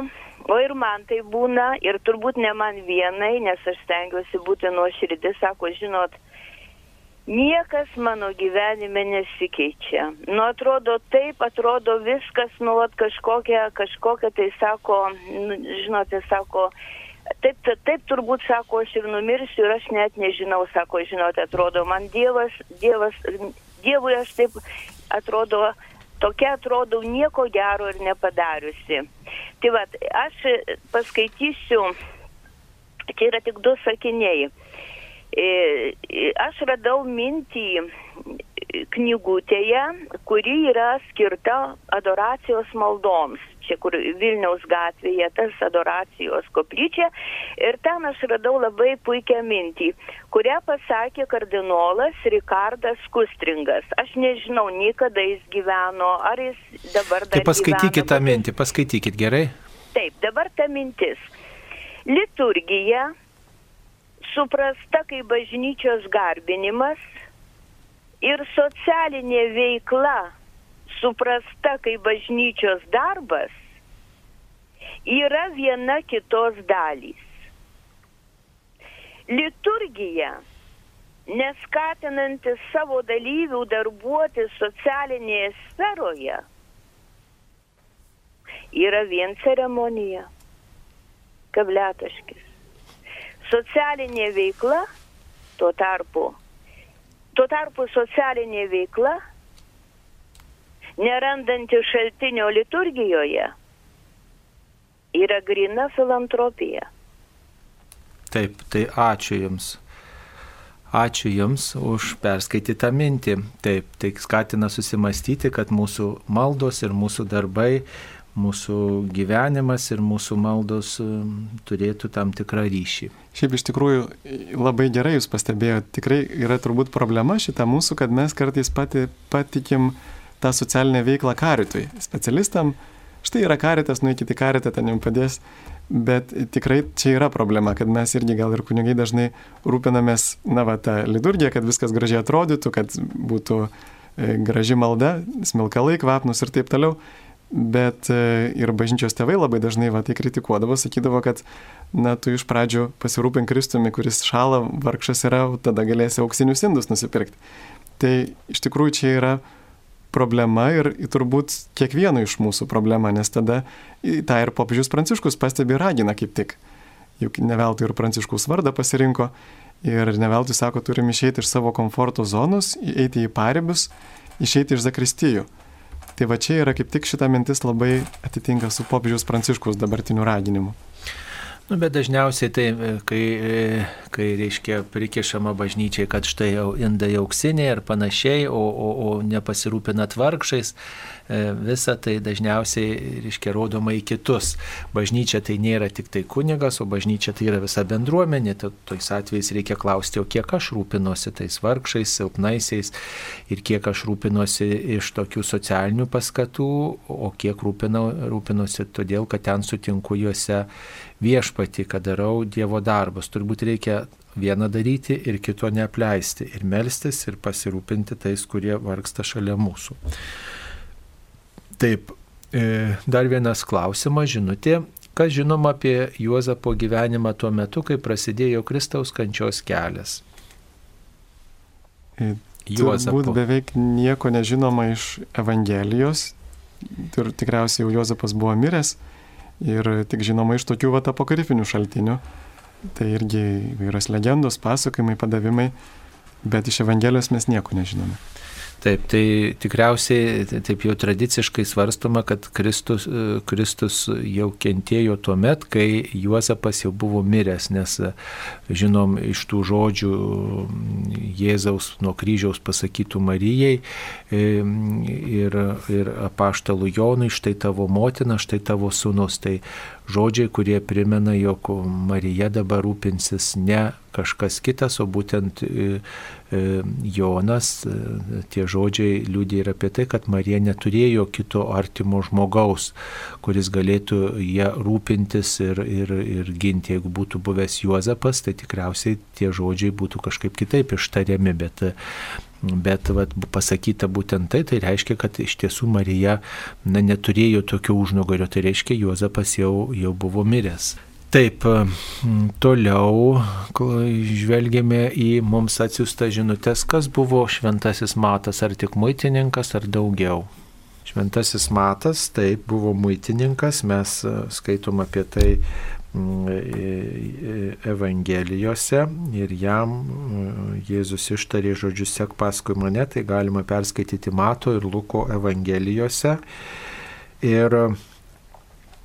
o ir man tai būna, ir turbūt ne man vienai, nes aš stengiuosi būti nuoširdis, sako, žinot, Niekas mano gyvenime nesikeičia. Nu, atrodo taip, atrodo viskas, nu, vat, kažkokia, kažkokia, tai sako, nu, žinote, sako, taip, taip, turbūt sako, aš ir numirsiu ir aš net nežinau, sako, žinote, atrodo, man Dievas, Dievas, Dievui aš taip atrodo, tokia atrodo nieko gero ir nepadariusi. Tai vad, aš paskaitysiu, čia yra tik du sakiniai. E, aš radau mintį knygutėje, kuri yra skirta adoracijos maldoms. Čia kur Vilniaus gatvėje tas adoracijos koplyčia. Ir ten aš radau labai puikią mintį, kurią pasakė kardinolas Rikardas Kustringas. Aš nežinau, nei kada jis gyveno, ar jis dabar dar. Tai paskaitykit gyvena, tą mintį, paskaitykit gerai. Taip, dabar ta mintis. Liturgija suprasta kaip bažnyčios garbinimas ir socialinė veikla suprasta kaip bažnyčios darbas yra viena kitos dalys. Liturgija, neskatinanti savo dalyvių darbuoti socialinėje sferoje, yra vien ceremonija, kabletaškis. Socialinė veikla, tuo tarpu, tuo tarpu socialinė veikla, nerandanti šaltinio liturgijoje, yra grina filantropija. Taip, tai ačiū Jums. Ačiū Jums už perskaitytą mintį. Taip, tai skatina susimastyti, kad mūsų maldos ir mūsų darbai, mūsų gyvenimas ir mūsų maldos um, turėtų tam tikrą ryšį. Šiaip iš tikrųjų labai gerai jūs pastebėjote, tikrai yra turbūt problema šita mūsų, kad mes kartais pati, patikim tą socialinę veiklą karitui, specialistam. Štai yra karitas, nueikite į karitą, ten jums padės. Bet tikrai čia yra problema, kad mes irgi gal ir kunigai dažnai rūpinamės, na, va, tą liturgiją, kad viskas gražiai atrodytų, kad būtų e, graži malda, smilkalai, kvapnus ir taip toliau. Bet e, ir bažnyčios tėvai labai dažnai va tai kritikuodavo, sakydavo, kad, na, tu iš pradžių pasirūpink Kristumi, kuris šala, vargšas yra, tada galėsi auksinius indus nusipirkti. Tai iš tikrųjų čia yra problema ir turbūt kiekvieno iš mūsų problema, nes tada tą ir popiežius Pranciškus pastebi ragina kaip tik. Juk ne veltui ir Pranciškus vardą pasirinko ir ne veltui sako, turim išeiti iš savo komforto zonos, eiti į paribius, išeiti iš zakristijų. Tai va čia yra kaip tik šita mintis labai atitinka su popiežiaus Pranciškus dabartiniu raginimu. Nu, bet dažniausiai tai, e, kai, e, kai reiškia, prikišama bažnyčiai, kad štai jau indai auksiniai ir panašiai, o, o, o nepasirūpinat vargšais, visa tai dažniausiai, reiškia, rodoma į kitus. Bažnyčia tai nėra tik tai kunigas, o bažnyčia tai yra visa bendruomenė. Ta- Tais atvejais reikia klausti, o kiek aš rūpinuosi tais vargšais, silpnaisiais ir kiek aš rūpinuosi iš tokių socialinių paskatų, o kiek rūpinau, rūpinuosi todėl, kad ten sutinku juose viešpati, kad darau Dievo darbus. Turbūt reikia vieną daryti ir kito neapleisti. Ir melstis, ir pasirūpinti tais, kurie vargsta šalia mūsų. Taip, e, dar vienas klausimas, žinutė. Kas žinoma apie Juozapo gyvenimą tuo metu, kai prasidėjo Kristaus kančios kelias? E, Turbūt Juozapo. beveik nieko nežinoma iš Evangelijos. Ir tikriausiai jau Jozapas buvo miręs. Ir tik žinoma iš tokių vat apokrifinių šaltinių. Tai irgi įvairios legendos, pasakojimai, padavimai. Bet iš Evangelijos mes nieko nežinome. Taip, tai tikriausiai taip jau tradiciškai svarstoma, kad Kristus, e, Kristus jau kentėjo tuo met, kai Juozapas jau buvo miręs, nes e, žinom iš tų žodžių Jėzaus nuo kryžiaus pasakytų Marijai e, ir, ir apaštalų Jonui, štai tavo motina, štai tavo sūnus. Tai žodžiai, kurie primena, jog Marija dabar rūpinsis ne kažkas kitas, o būtent e, e, Jonas, e, tie žodžiai liūdė ir apie tai, kad Marija neturėjo kito artimo žmogaus, kuris galėtų ją rūpintis ir, ir, ir ginti. Jeigu būtų buvęs Juozapas, tai tikriausiai tie žodžiai būtų kažkaip kitaip ištariami, bet Bet vat, pasakyta būtent tai, tai reiškia, kad iš tiesų Marija na, neturėjo tokio užnugario, tai reiškia, Juozapas jau, jau buvo miręs. Taip, toliau žvelgėme į mums atsiųstą žinutės, kas buvo šventasis matas, ar tik muitininkas, ar daugiau. Šventasis matas, taip, buvo muitininkas, mes e, skaitom apie tai e- e- Evangelijose ir jam Jėzus ištarė žodžius sek paskui mane, tai galima perskaityti Mato ir Luko Evangelijose. Ir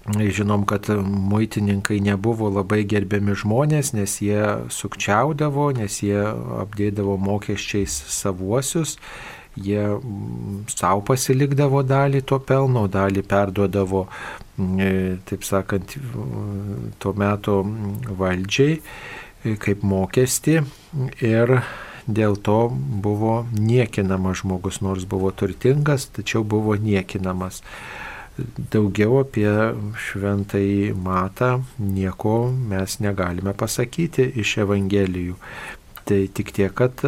Žinom, kad muitininkai nebuvo labai gerbiami žmonės, nes jie sukčiaudavo, nes jie apdėdavo mokesčiais savuosius, jie savo pasilikdavo dalį to pelno, dalį perduodavo, taip sakant, tuo metu valdžiai kaip mokestį ir dėl to buvo niekinamas žmogus, nors buvo turtingas, tačiau buvo niekinamas. Daugiau apie šventai matą nieko mes negalime pasakyti iš Evangelijų. Tai tik tiek, kad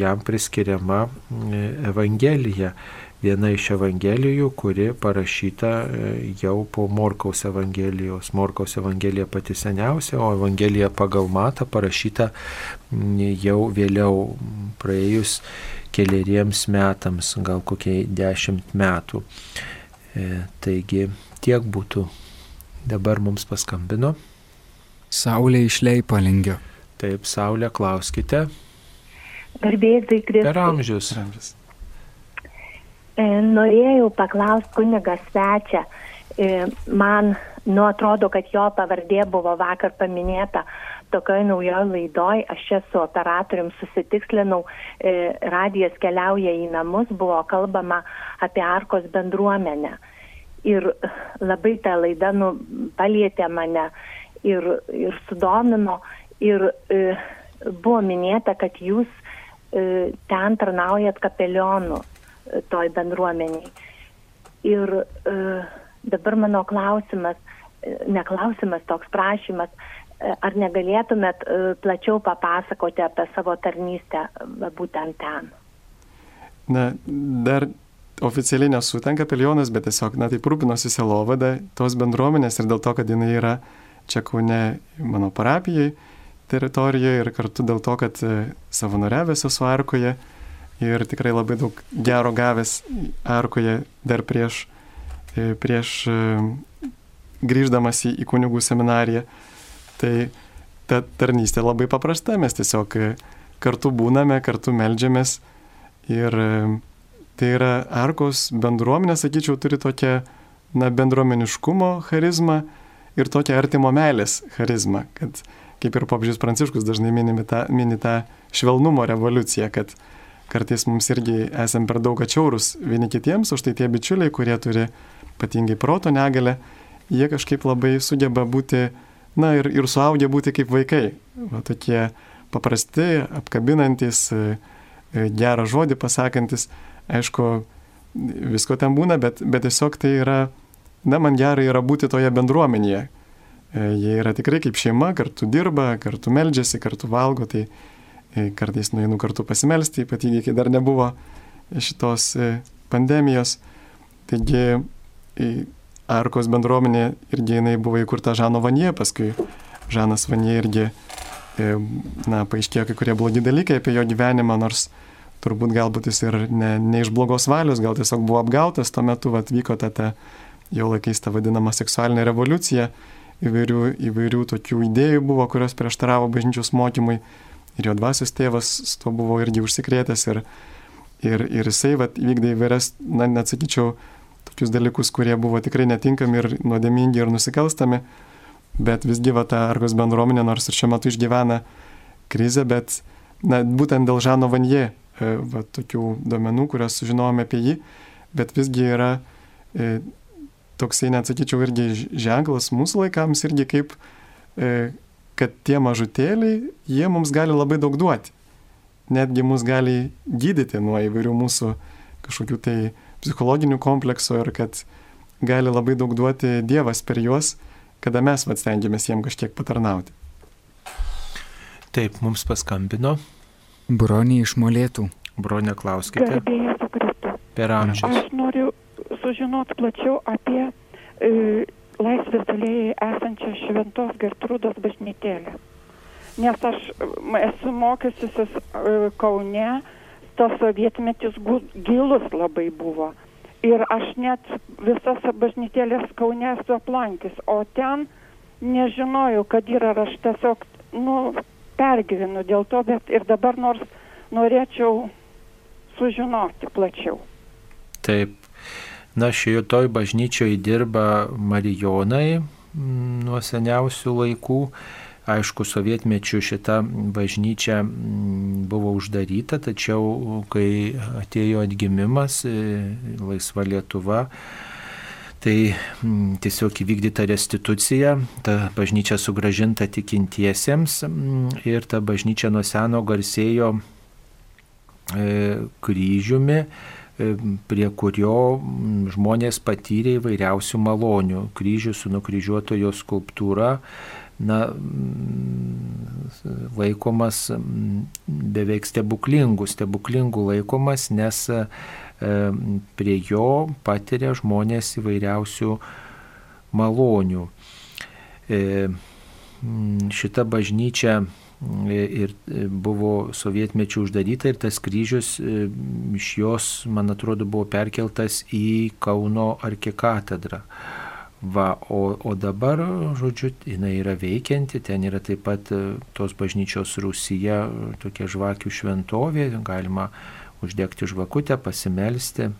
jam priskiriama Evangelija viena iš Evangelijų, kuri parašyta e, jau po Morkaus Evangelijos. Morkaus Evangelija pati seniausia, o Evangelija pagal matą parašyta jau vėliau, praėjus keliariems metams, gal kokiai dešimt metų. E, taigi tiek būtų. Dabar mums paskambino. Saulė išlei palingio. Taip, Saulė, klauskite. Garbėtai Kristus. Per amžius. Per amžius. E, norėjau paklausti kunigą svečią. E, man, nu, atrodo, kad jo pavardė buvo vakar paminėta tokioje naujoje laidoje. Aš čia su operatorium susitikslinau, e, radijas keliauja į namus, buvo kalbama apie Arkos bendruomenę. Ir labai ta laida nu, palietė mane ir, ir sudomino. Ir e, buvo minėta, kad jūs e, ten tarnaujat kapelionų toj bendruomeniai. Ir e, dabar mano klausimas, e, neklausimas, toks prašymas, e, ar negalėtumėt e, plačiau papasakoti apie savo tarnystę va, būtent ten? Na, dar oficialiai nesu ten kapelionas, bet tiesiog, na, taip rūpinosi selovada tos bendruomenės ir dėl to, kad jinai yra čia kaune mano parapijai teritorijoje ir kartu dėl to, kad e, savanoriavęs esu arkoje, ir tikrai labai daug gero gavęs arkoje dar prieš, e, prieš e, grįždamas į, į kunigų seminariją. Tai ta tarnystė labai paprasta, mes tiesiog e, kartu būname, kartu melžiamės ir tai yra arkos bendruomenė, sakyčiau, turi tokią na, bendruomeniškumo charizmą ir tokią artimo meilės charizmą, kad kaip ir popžius Pranciškus dažnai mini tą, mini tą švelnumo revoliuciją, kad kartais mums irgi esam per daug atšiaurus vieni kitiems, o štai tie bičiuliai, kurie turi ypatingai proto negalę, jie kažkaip labai sugeba būti, na ir, ir suaugę būti kaip vaikai. Va, tokie paprasti, apkabinantis, e, e, gerą žodį pasakantis, aišku, visko ten būna, bet, bet tiesiog tai yra, na, man gerai yra būti toje bendruomenėje. E, jie yra tikrai kaip šeima, kartu dirba, kartu meldžiasi, kartu valgo, tai kartais nueinu kartu pasimelsti, ypatingai kai dar nebuvo šitos pandemijos. Taigi Arkos bendruomenė irgi jinai buvo įkurta Žano Vanie, paskui Žanas Vanie irgi, na, paaiškėjo kai kurie blogi dalykai apie jo gyvenimą, nors turbūt galbūt jis ir ne, ne iš blogos valios, gal tiesiog buvo apgautas, tuo metu atvyko ta, ta jo laikais ta vadinama seksualinė revoliucija, įvairių, įvairių tokių idėjų buvo, kurios prieštaravo bažnyčios mokymui. Ir jo dvasios tėvas su to buvo irgi užsikrėtęs ir, ir, ir jisai vat, vykdė įvairias, na, net sakyčiau, tokius dalykus, kurie buvo tikrai netinkami ir nuodėmingi ir nusikalstami, bet visgi va ta Argos bendruomenė, nors ir šiuo metu išgyvena krizę, bet na, būtent dėl Žano Vanje, va, tokių duomenų, kuriuos sužinojome apie jį, bet visgi yra e, toksai, net sakyčiau, irgi ženklas mūsų laikams, irgi kaip e, kad tie mažutėliai, jie mums gali labai daug duoti. Netgi mus gali gydyti nuo įvairių mūsų kažkokių tai psichologinių kompleksų ir kad gali labai daug duoti Dievas per juos, kada mes vad stengiamės jiem kažkiek patarnauti. Taip, mums paskambino. Bronė iš molėtų. Bronė, klauskite. Per amžius. Aš noriu sužinoti plačiau apie e, Laisvės alėjai esančią Šventos Gertrūdos bažnytėlę. Nes aš esu mokysiusis e, Kaune, tas sovietmetis gilus labai buvo. Ir aš net visas bažnytėlės Kaune esu aplankęs, o ten nežinojau, kad yra, aš tiesiog, nu, pergyvenu dėl to, bet ir dabar nors norėčiau sužinoti plačiau. Taip, Na, šitoj bažnyčioje dirba Marijonai mm, nuo seniausių laikų. aišku, sovietmečių šita bažnyčia mm, buvo uždaryta, tačiau kai atėjo atgimimas, laisva Lietuva, Tai tiesiog įvykdyta restitucija, ta bažnyčia sugražinta tikintiesiems ir ta bažnyčia nuo seno garsėjo e, kryžiumi, e, prie kurio žmonės patyrė įvairiausių malonių. Kryžius su nukryžiuotojo skulptūra na, laikomas beveik stebuklingų, stebuklingų laikomas, nes prie jo patiria žmonės įvairiausių malonių. Šita bažnyčia ir buvo sovietmečių uždaryta ir tas kryžius iš jos, man atrodo, buvo perkeltas į Kauno arkikatedrą. Va, o, o dabar, žodžiu, jinai yra veikianti, ten yra taip pat tos bažnyčios Rusija, tokia žvakių šventovė, galima uždegti žvakutę, pasimelsti.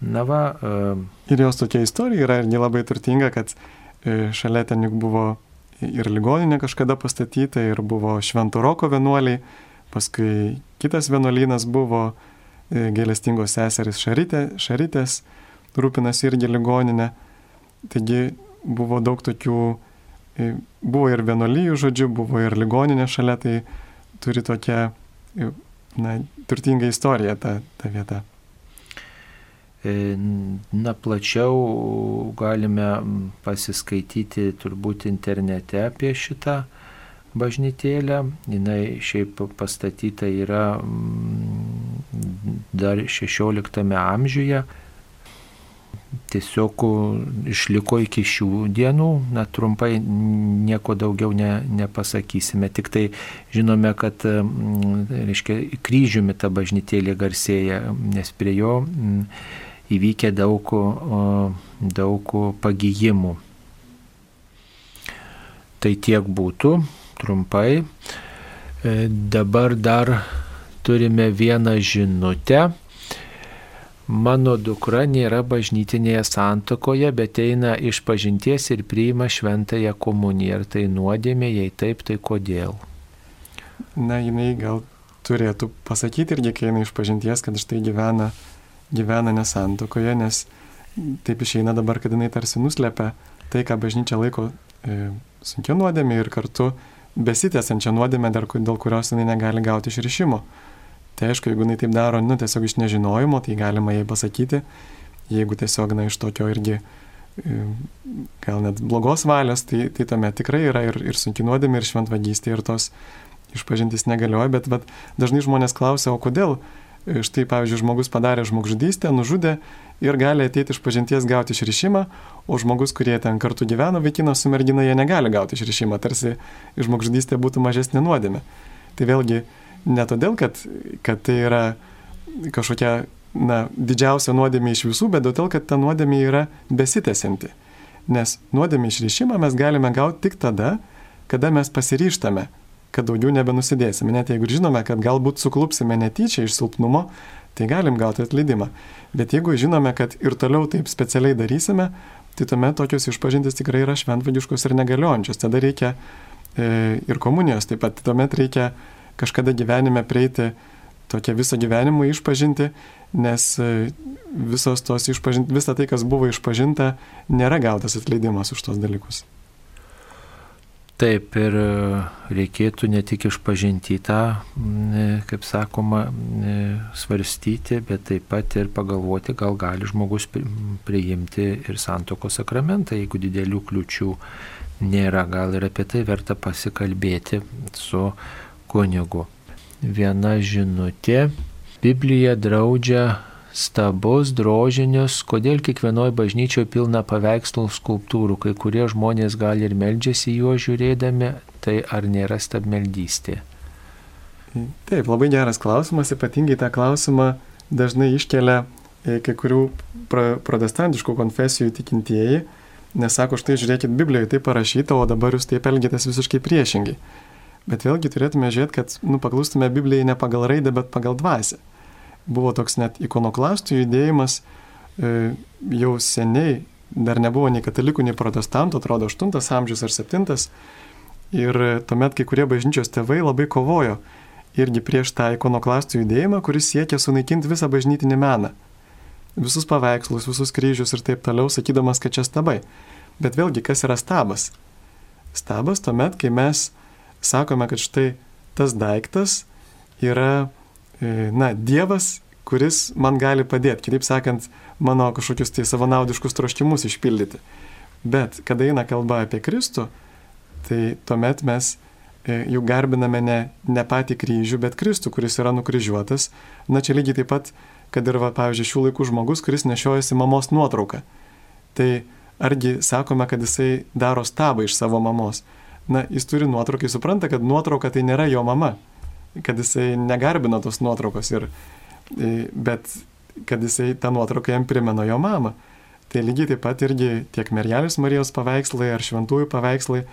Na va. Uh, ir jos tokia istorija yra irgi labai turtinga, kad šalia ten juk buvo ir ligoninė kažkada pastatyta, ir buvo Švento Roko vienuoliai, paskui kitas vienuolynas buvo gėlestingos seseris Šarytė, Šarytės, rūpinasi irgi ligoninė. Taigi buvo daug tokių, buvo ir vienuolyjų žodžių, buvo ir ligoninė šalia, tai turi tokią na, turtinga istorija ta, ta vieta. E, na, plačiau galime pasiskaityti turbūt internete apie šitą bažnytėlę. Jis šiaip pastatyta yra dar 16 amžiuje tiesiog išliko iki šių dienų, na trumpai nieko daugiau ne, nepasakysime, tik tai žinome, kad, reiškia, kryžiumi ta bažnytėlė garsėja, nes prie jo įvykė daug, daug pagyjimų. Tai tiek būtų, trumpai. E, dabar dar turime vieną žinutę Mano dukra nėra bažnytinėje santokoje, bet eina iš pažinties ir priima šventąją komuniją. Ar tai nuodėmė, jei taip, tai kodėl? Na, jinai gal turėtų pasakyti irgi, kai eina iš pažinties, kad štai gyvena, gyvena nesantokoje, nes taip išeina dabar, kad jinai tarsi nuslepia tai, ką bažnyčia laiko e, sunkia nuodėmė ir kartu besitęsiančią nuodėmę, dėl kurios jinai negali gauti išrišimo. Tai aišku, jeigu jinai taip daro, nu, tiesiog iš nežinojimo, tai galima jai pasakyti, jeigu tiesiog, na, iš tokio irgi e, gal net blogos valios, tai, tai tame tikrai yra ir, ir sunki nuodėmė, ir šventvagystė, ir tos išpažintis negalioja, bet, bet dažnai žmonės klausia, o kodėl e, štai, pavyzdžiui, žmogus padarė žmogžudystę, nužudė ir gali ateiti iš pažinties gauti išrišimą, o žmogus, kurie ten kartu gyveno, vaikinas su mergina, jie negali gauti išrišimą, tarsi žmogžudystė būtų mažesnė nuodėmė. Tai vėlgi ne todėl, kad, kad tai yra kažkokia na, didžiausia nuodėmė iš visų, bet todėl, kad ta nuodėmė yra besitęsianti. Nes nuodėmė išrišimą mes galime gauti tik tada, kada mes pasiryštame, kad daugiau nebenusidėsime. Net jeigu žinome, kad galbūt suklupsime netyčia iš silpnumo, tai galim gauti atleidimą. Bet jeigu žinome, kad ir toliau taip specialiai darysime, tai tuomet tokios išpažintis tikrai yra šventvagiškos ir negaliojančios. Tada reikia e, ir komunijos, taip pat tuomet reikia kažkada gyvenime prieiti tokią visą gyvenimą išpažinti, nes e, visos tos išpažinti, visa tai, kas buvo išpažinta, nėra gautas atleidimas už tos dalykus. Taip, ir e, reikėtų ne tik išpažinti tą, e, kaip sakoma, svarstyti, bet taip pat ir pagalvoti, gal gali žmogus priimti ir santoko sakramentą, jeigu didelių kliučių nėra, gal ir apie tai verta pasikalbėti su kunigu. Viena žinutė. Biblija draudžia stabus, drožinius, kodėl kiekvienoje bažnyčioje pilna paveikslų skulptūrų, kai kurie žmonės gali ir meldžiasi juos žiūrėdami, tai ar nėra stabmeldystė? Taip, labai geras klausimas, ypatingai tą klausimą dažnai iškelia e, kai kurių protestantiškų konfesijų tikintieji, nes sako, štai žiūrėkit, Biblijoje tai parašyta, o dabar jūs taip elgitės visiškai priešingai. Bet vėlgi turėtume žiūrėti, kad nu, paklustume Biblijai ne pagal raidę, bet pagal dvasę. Buvo toks net ikonoklastų judėjimas e, jau seniai, dar nebuvo nei katalikų, nei protestantų, atrodo 8 amžius ar 7. Ir tuomet kai kurie bažnyčios tėvai labai kovojo irgi prieš tą ikonoklastų judėjimą, kuris siekia sunaikinti visą bažnytinį meną. Visus paveikslus, visus kryžius ir taip toliau, sakydamas, kad čia stabai. Bet vėlgi, kas yra stabas? Stabas tuomet, kai mes sakome, kad štai tas daiktas yra, e, na, Dievas, kuris man gali padėti. Kitaip sakant, mano kažkokius tai savanaudiškus troškimus išpildyti. Bet kada eina kalba apie Kristų, tai tuomet mes e, jau garbiname ne, ne patį kryžių, bet Kristų, kuris yra nukryžiuotas. Na čia lygiai taip pat, kad ir, va, pavyzdžiui, šių laikų žmogus, kuris nešiojasi mamos nuotrauką. Tai argi sakome, kad jisai daro stabą iš savo mamos. Na, jis turi nuotrauką, jis supranta, kad nuotrauka tai nėra jo mama, kad jisai negarbina tos nuotraukos, ir, bet kad jisai tą nuotrauką jam primena jo mamą. Tai lygiai taip pat irgi tiek Mergelės Marijos paveikslai ar šventųjų paveikslai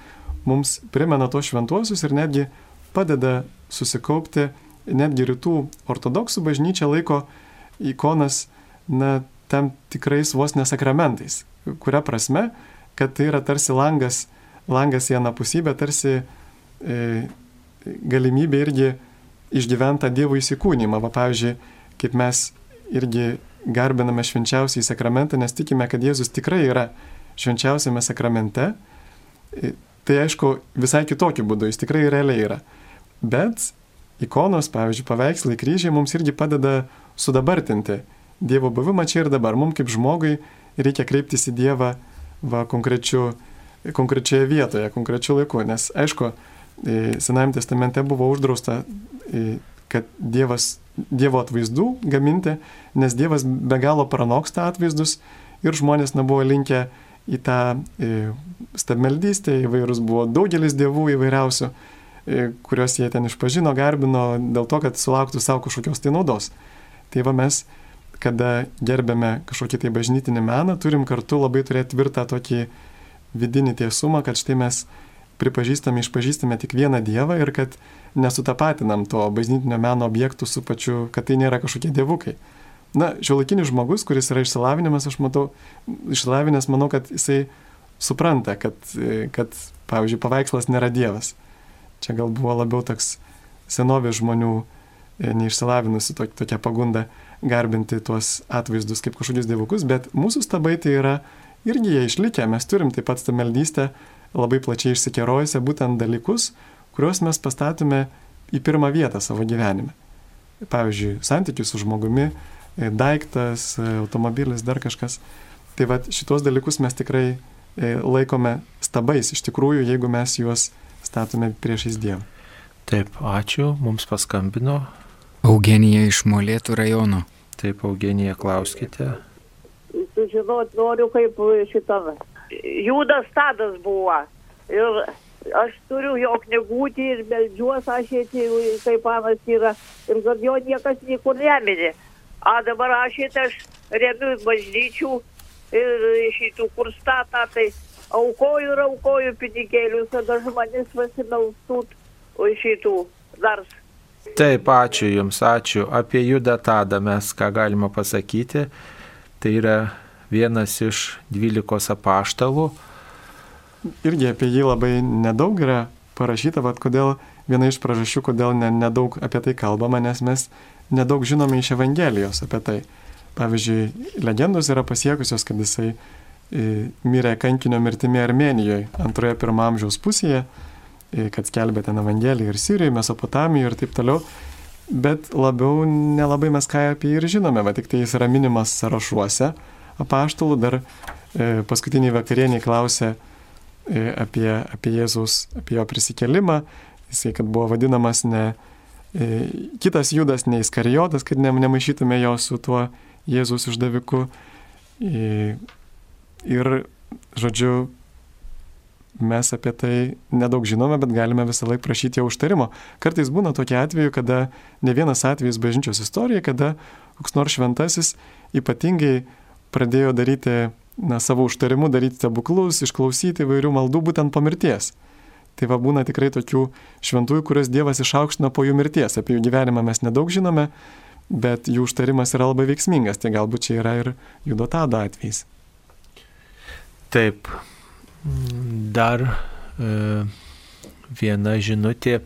mums primena tos šventuosius ir netgi padeda susikaupti, netgi rytų ortodoksų bažnyčia laiko ikonas, na, tam tikrais vos nesakramentais. Kuria prasme, kad tai yra tarsi langas, langas į anapusybę, tarsi e, galimybė irgi išgyventą Dievo įsikūnymą. Va, pavyzdžiui, kaip mes irgi garbiname švenčiausiai sakramentą, nes tikime, kad Jėzus tikrai yra švenčiausiame sakramente. Tai aišku, visai kitokiu būdu, jis tikrai realiai yra. Bet ikonos, pavyzdžiui, paveikslai, kryžiai mums irgi padeda sudabartinti Dievo buvimą čia ir dabar. Mums kaip žmogui reikia kreiptis į Dievą va, konkrečioje vietoje, konkrečiu laiku. Nes aišku, Senajame testamente buvo uždrausta kad dievas, Dievo atvaizdų gaminti, nes Dievas be galo pranoksta atvaizdus ir žmonės nebuvo linkę į tą į stabmeldystę, įvairūs buvo daugelis dievų įvairiausių, kuriuos jie ten išpažino, garbino dėl to, kad sulauktų savo kažkokios tai naudos. Tai va mes, kada gerbėme kažkokį tai bažnytinį meną, turim kartu labai turėti tvirtą tokį vidinį tiesumą, kad štai mes pripažįstame, išpažįstame tik vieną Dievą ir kad nesutapatinam to bažnytinio meno objektų su pačiu, kad tai nėra kažkokie dievukai. Na, šiuolaikinis žmogus, kuris yra išsilavinimas, aš matau, išsilavinęs, manau, kad jisai supranta, kad, kad, pavyzdžiui, paveikslas nėra Dievas. Čia gal buvo labiau toks senovės žmonių e, neišsilavinusi to, tokia pagunda garbinti tuos atvaizdus kaip kažkokius dievukus, bet mūsų stabai tai yra irgi jie išlikę, mes turim taip pat stameldystę labai plačiai išsikerojusią būtent dalykus, kuriuos mes pastatome į pirmą vietą savo gyvenime. Pavyzdžiui, santykius su žmogumi, e, daiktas, e, automobilis, dar kažkas. Tai vad šitos dalykus mes tikrai e, laikome stabais iš tikrųjų, jeigu mes juos statome priešais Dievą. Taip, ačiū, mums paskambino. Eugenija iš Molėtų rajono. Taip, Eugenija, klauskite. Sužinot noriu, kaip šitą. Judas Tadas buvo. Ir aš turiu jo knygutį ir meldžiuos, aš įtėjau, kaip panas yra, ir kad jo niekas niekur nemini. A dabar aš šitą aš remiu bažnyčių ir šitų, kur statą, tai aukoju ir aukoju pinigėlius, kad žmonės pasimelstų šitų dar. Taip, ačiū Jums, ačiū. Apie Judą Tadą mes ką galima pasakyti. Tai yra vienas iš dvylikos apaštalų irgi apie jį labai nedaug yra parašyta, bet kodėl viena iš priežasčių, kodėl ne, nedaug apie tai kalbama, nes mes nedaug žinome iš Evangelijos apie tai. Pavyzdžiui, legendos yra pasiekusios, kad jisai e, mirė kankinio mirtimi Armenijoje antroje pirmą amžiaus pusėje, e, kad skelbė ten Evangeliją ir Sirijoje, Mesopotamijoje ir taip toliau. Bet labiau nelabai mes ką apie jį ir žinome, bet tik tai jis yra minimas sąrašuose apaštalų. Dar e, paskutiniai vakarieniai klausė, E, apie, apie Jėzus, apie jo prisikelimą, jisai, kad buvo vadinamas ne e, kitas judas, ne Iskarijotas, kad ne, nemaišytume jo su tuo Jėzus išdaviku. E, ir, žodžiu, mes apie tai nedaug žinome, bet galime visą laiką prašyti jo užtarimo. Kartais būna tokie atvejai, kada ne vienas atvejis bažnyčios istorijoje, kada koks nors šventasis ypatingai pradėjo daryti na, savo užtarimu daryti stebuklus, išklausyti įvairių maldų būtent po mirties. Tai va būna tikrai tokių šventųjų, kurias Dievas išaukština po jų mirties. Apie jų gyvenimą mes nedaug žinome, bet jų užtarimas yra labai veiksmingas. Tai galbūt čia yra ir judotado atvejais. Taip. Dar e, viena žinutė.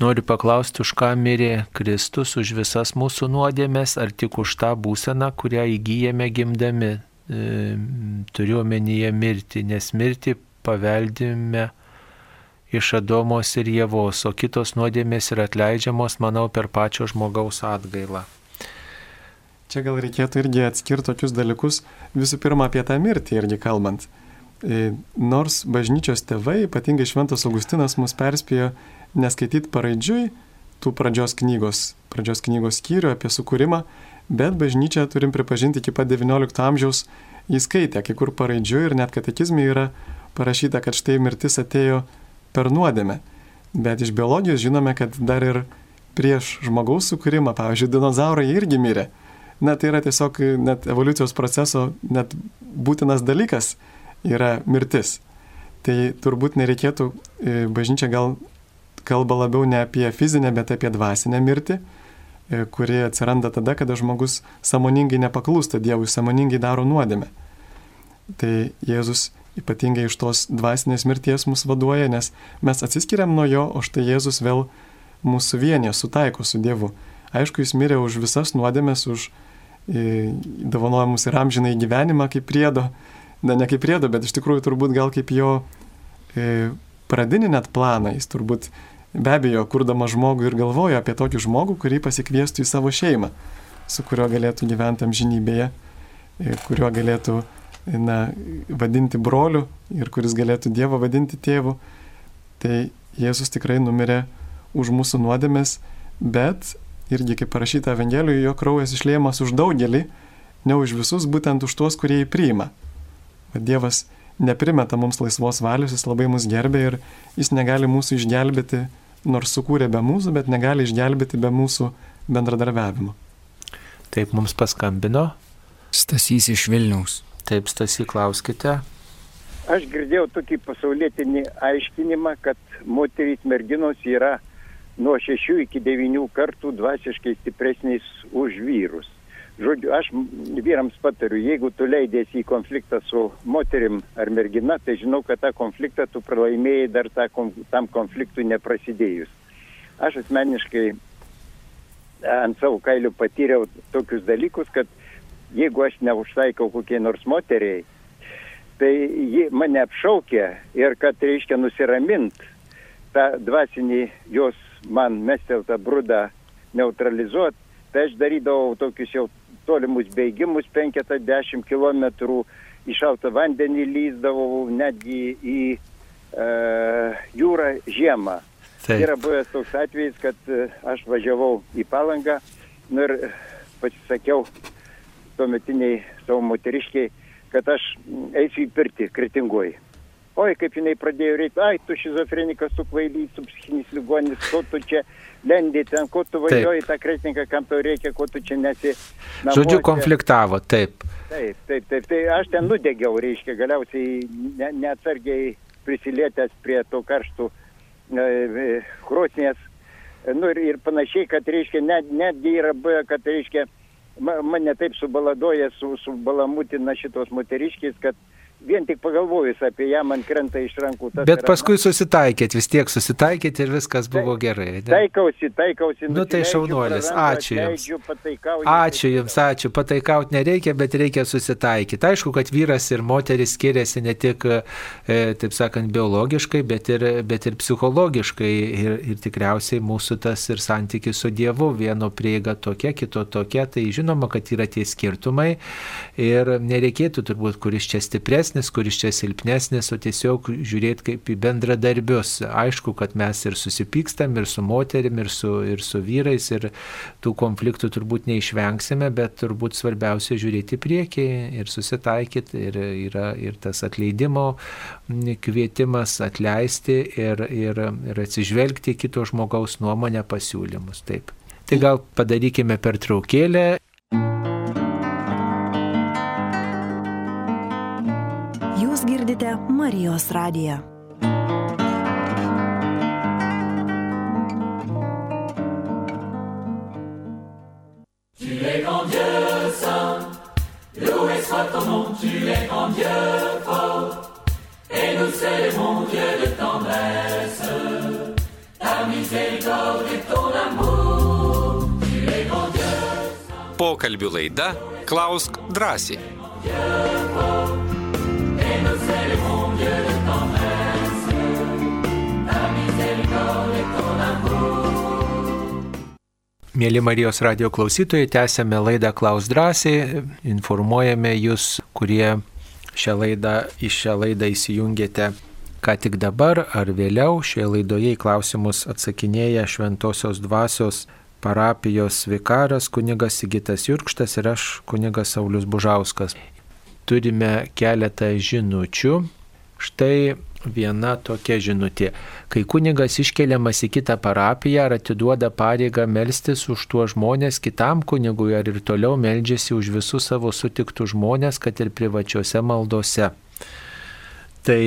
Noriu paklausti, už ką mirė Kristus, už visas mūsų nuodėmės, ar tik už tą būseną, kurią įgyjame gimdami. E, turiu omenyje mirti, nes mirti paveldime iš Adomos ir Jėvos, o kitos nuodėmės yra atleidžiamos, manau, per pačio žmogaus atgailą. Čia gal reikėtų irgi atskirti tokius dalykus, visų pirma apie tą mirtį irgi kalbant. E, nors bažnyčios tėvai, ypatingai Šventas Augustinas, mus perspėjo neskaityti paraidžiui tų pradžios knygos, pradžios knygos skyrių apie sukūrimą, bet bažnyčia, turim pripažinti, iki pat XIX amžiaus įskaitė, kai kur paraidžiui ir net katekizmai yra parašyta, kad štai mirtis atėjo per nuodėmę. Bet iš biologijos žinome, kad dar ir prieš žmogaus sukūrimą, pavyzdžiui, dinozaurai irgi mirė. Na tai yra tiesiog net evoliucijos proceso net būtinas dalykas yra mirtis. Tai turbūt nereikėtų, e, bažnyčia gal kalba labiau ne apie fizinę, bet apie dvasinę mirtį, e, kuri atsiranda tada, kada žmogus samoningai nepaklūsta Dievui, samoningai daro nuodėmę. Tai Jėzus ypatingai iš tos dvasinės mirties mus vaduoja, nes mes atsiskiriam nuo jo, o štai Jėzus vėl mūsų vienė, sutaiko su Dievu. Aišku, jis mirė už visas nuodėmės, už e, dovanojimus ir amžinai gyvenimą kaip priedo, na ne kaip priedo, bet iš tikrųjų turbūt gal kaip jo e, pradinį net planą, jis turbūt be abejo, kurdama žmogų ir galvojo apie tokį žmogų, kurį pasikviestų į savo šeimą, su kuriuo galėtų gyventi amžinybėje, e, kuriuo galėtų na, vadinti broliu ir kuris galėtų Dievą vadinti tėvu. Tai Jėzus tikrai numirė už mūsų nuodėmės, bet irgi kaip parašyta Evangelijoje, jo kraujas išliemas už daugelį, ne už visus, būtent už tuos, kurie jį priima. Bet Dievas neprimeta mums laisvos valios, jis labai mus gerbė ir jis negali mūsų išgelbėti, nors sukūrė be mūsų, bet negali išgelbėti be mūsų bendradarbiavimo. Taip mums paskambino. Stasys iš Vilniaus. Taip, Stasy, klauskite. Aš girdėjau tokį pasaulietinį aiškinimą, kad moterys merginos yra nuo 6 iki 9 kartų dvasiškai stipresnės už vyrus. Žodžiu, aš vyrams patariu, jeigu tu leidėsi į konfliktą su moterim ar mergina, tai žinau, kad tą konfliktą tu pralaimėjai dar tą, tam konfliktui neprasidėjus. Aš asmeniškai ant savo kailių patyriau tokius dalykus, kad jeigu aš neužtaikau kokiai nors moteriai, tai ji mane apšaukė ir kad reiškia nusiramint tą dvasinį jos man mesteltą brudą neutralizuoti, tai aš darydavau tokius jau tolimus bėgimus, 50 km į šaltą vandenį lyzdavau netgi į e, jūrą žiemą. Taip. Yra buvęs toks atvejis, kad e, aš važiavau į palangą nu ir pasisakiau tuometiniai savo moteriškiai, kad aš eisiu į pirtį kretingoji. Oi, kaip jinai pradėjo reikti, ai, tu šizofrenikas, tu kvailys, tu psichinis ligonis, ko tu čia lendi ten, ko tu važiuoji tą kretininką, kam tau reikia, ko tu čia nesi. Namuose. Žodžiu, konfliktavo, taip. Taip, taip, taip, tai aš ten nudegiau, reiškia, galiausiai ne, neatsargiai prisilietęs prie to karštų e, e, krosnės. Nu ir, ir panašiai, kad, reiškia, net, netgi yra buvę, kad, reiškia, mane taip subaladoja, su, subalamutina šitos moteriškės, kad vien tik pagalvojus apie ją man krenta iš rankų. Bet yra... paskui susitaikėt, vis tiek susitaikėt ir viskas buvo tai, gerai. Ne? Taikausi, taikausi. Nu tai šaunuolis, ačiū Jums. Ačiū Jums, ačiū. Pataikaut nereikia, bet reikia susitaikyti. Aišku, kad vyras ir moteris skiriasi ne tik, e, taip sakant, biologiškai, bet ir, bet ir psichologiškai. Ir, ir tikriausiai mūsų tas ir santykis su Dievu, vieno prieiga tokia, kito tokia. Tai žinoma, kad yra tie skirtumai ir nereikėtų turbūt, kuris čia stipresnis stipresnis, kuris čia silpnesnis, o tiesiog žiūrėti kaip į bendradarbius. Aišku, kad mes ir susipykstam, ir su moterim, ir su, ir su vyrais, ir tų konfliktų turbūt neišvengsime, bet turbūt svarbiausia žiūrėti priekį ir susitaikyti. Ir yra ir tas atleidimo kvietimas atleisti ir, ir, ir atsižvelgti kito žmogaus nuomonę pasiūlymus. Taip. Tai gal padarykime per traukėlę. girdite Marijos radiją. Tu es grand Dieu saint, loué soit ton nom, tu es grand Dieu fort, et nous célébrons Dieu de tendresse. miséricorde et ton amour. Tu es grand Dieu, Pokalbių laida Klausk drąsiai. et Mėly Marijos radio klausytojai, tęsėme laidą Klaus drąsiai, informuojame jūs, kurie šią laidą, į šią laidą įsijungėte ką tik dabar ar vėliau. Šioje laidoje į klausimus atsakinėja Šventojios dvasios parapijos vikaras kunigas Sigitas Jurkštas ir aš kunigas Saulis Bužauskas. Turime keletą žinučių. Štai viena tokia žinutė. Kai kunigas iškeliamas į kitą parapiją ar atiduoda pareigą melstis už tuos žmonės kitam kunigui ar ir toliau meldžiasi už visus savo sutiktų žmonės, kad ir privačiose maldose. Tai,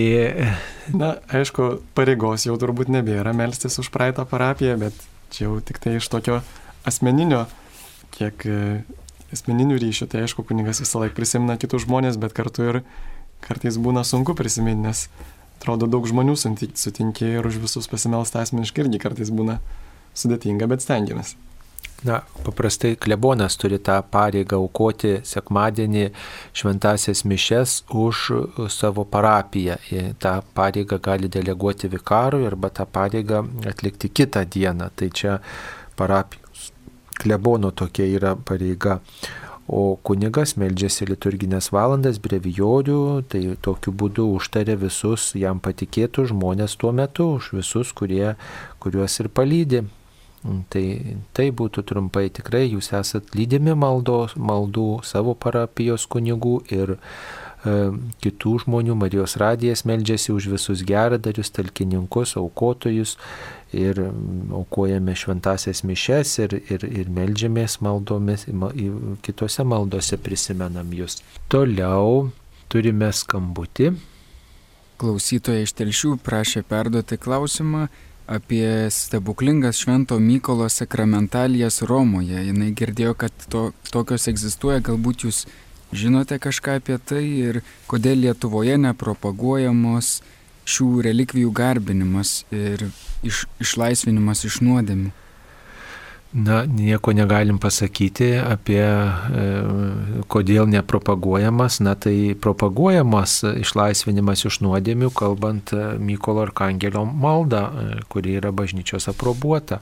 Na, aišku, pareigos jau turbūt nebėra melstis už praeitą parapiją, bet čia jau tik tai iš tokio asmeninio, kiek e, asmeninių ryšių, tai aišku, kunigas visą laiką prisimena kitus žmonės, bet kartu ir kartais būna sunku prisiminti, nes atrodo daug žmonių suti- sutinki ir už visus pasimelsta asmeniškai irgi kartais būna sudėtinga, bet stengiamės. na, paprastai klebonas turi tą pareigą aukoti sekmadienį šventasias mišes už savo parapiją. Ir tą pareigą gali deleguoti vikarui arba tą pareigą atlikti kitą dieną. Tai čia parapijos klebono tokia yra pareiga. O kunigas meldžiasi liturginės valandas brevijorių, tai tokiu būdu užtarė visus jam patikėtų žmonės tuo metu, už visus, kurie, kuriuos ir palydė. Tai, tai būtų trumpai tikrai, jūs esat lydimi maldos, maldų savo parapijos kunigų ir e, kitų žmonių. Marijos radijas meldžiasi už visus geradarius, talkininkus, aukotojus ir mm, aukojame šventasias mišes ir, ir, ir meldžiamės maldomis, kitose maldose prisimenam jūs. Toliau turime skambutį. Klausytoja iš telšių prašė perduoti klausimą apie stebuklingas Švento Mykolo sakramentalijas Romoje. Jis girdėjo, kad to, tokios egzistuoja, galbūt jūs žinote kažką apie tai ir kodėl Lietuvoje nepropaguojamos šių relikvijų garbinimas ir iš, išlaisvinimas iš nuodėmių. Na, nieko negalim pasakyti apie e, kodėl nepropaguojamas. Na, tai propaguojamas išlaisvinimas iš nuodėmių, kalbant e, Mykolo Arkangelio maldą, e, kuri yra bažnyčios aprobuota.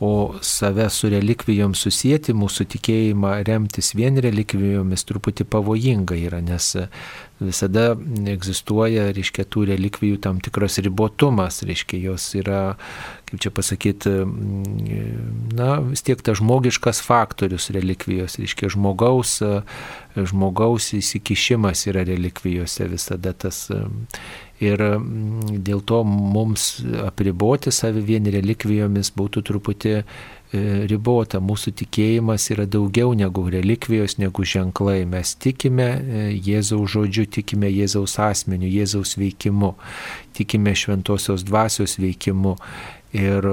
O save su relikvijom susijęti, mūsų tikėjimą remtis vien relikvijomis truputį pavojinga yra, nes e, visada egzistuoja, reiškia, tų relikvijų tam tikras ribotumas, reiškia, jos yra, kaip čia pasakyti, na, vis tiek tas žmogiškas faktorius relikvijos, reiškia, žmogaus, žmogaus įsikišimas yra relikvijose visada tas. Ir dėl to mums apriboti save vien relikvijomis būtų truputį ribota. Mūsų tikėjimas yra daugiau negu relikvijos, negu ženklai. Mes tikime Jėzaus žodžiu, tikime Jėzaus asmeniu, Jėzaus veikimu, tikime šventosios dvasios veikimu. Ir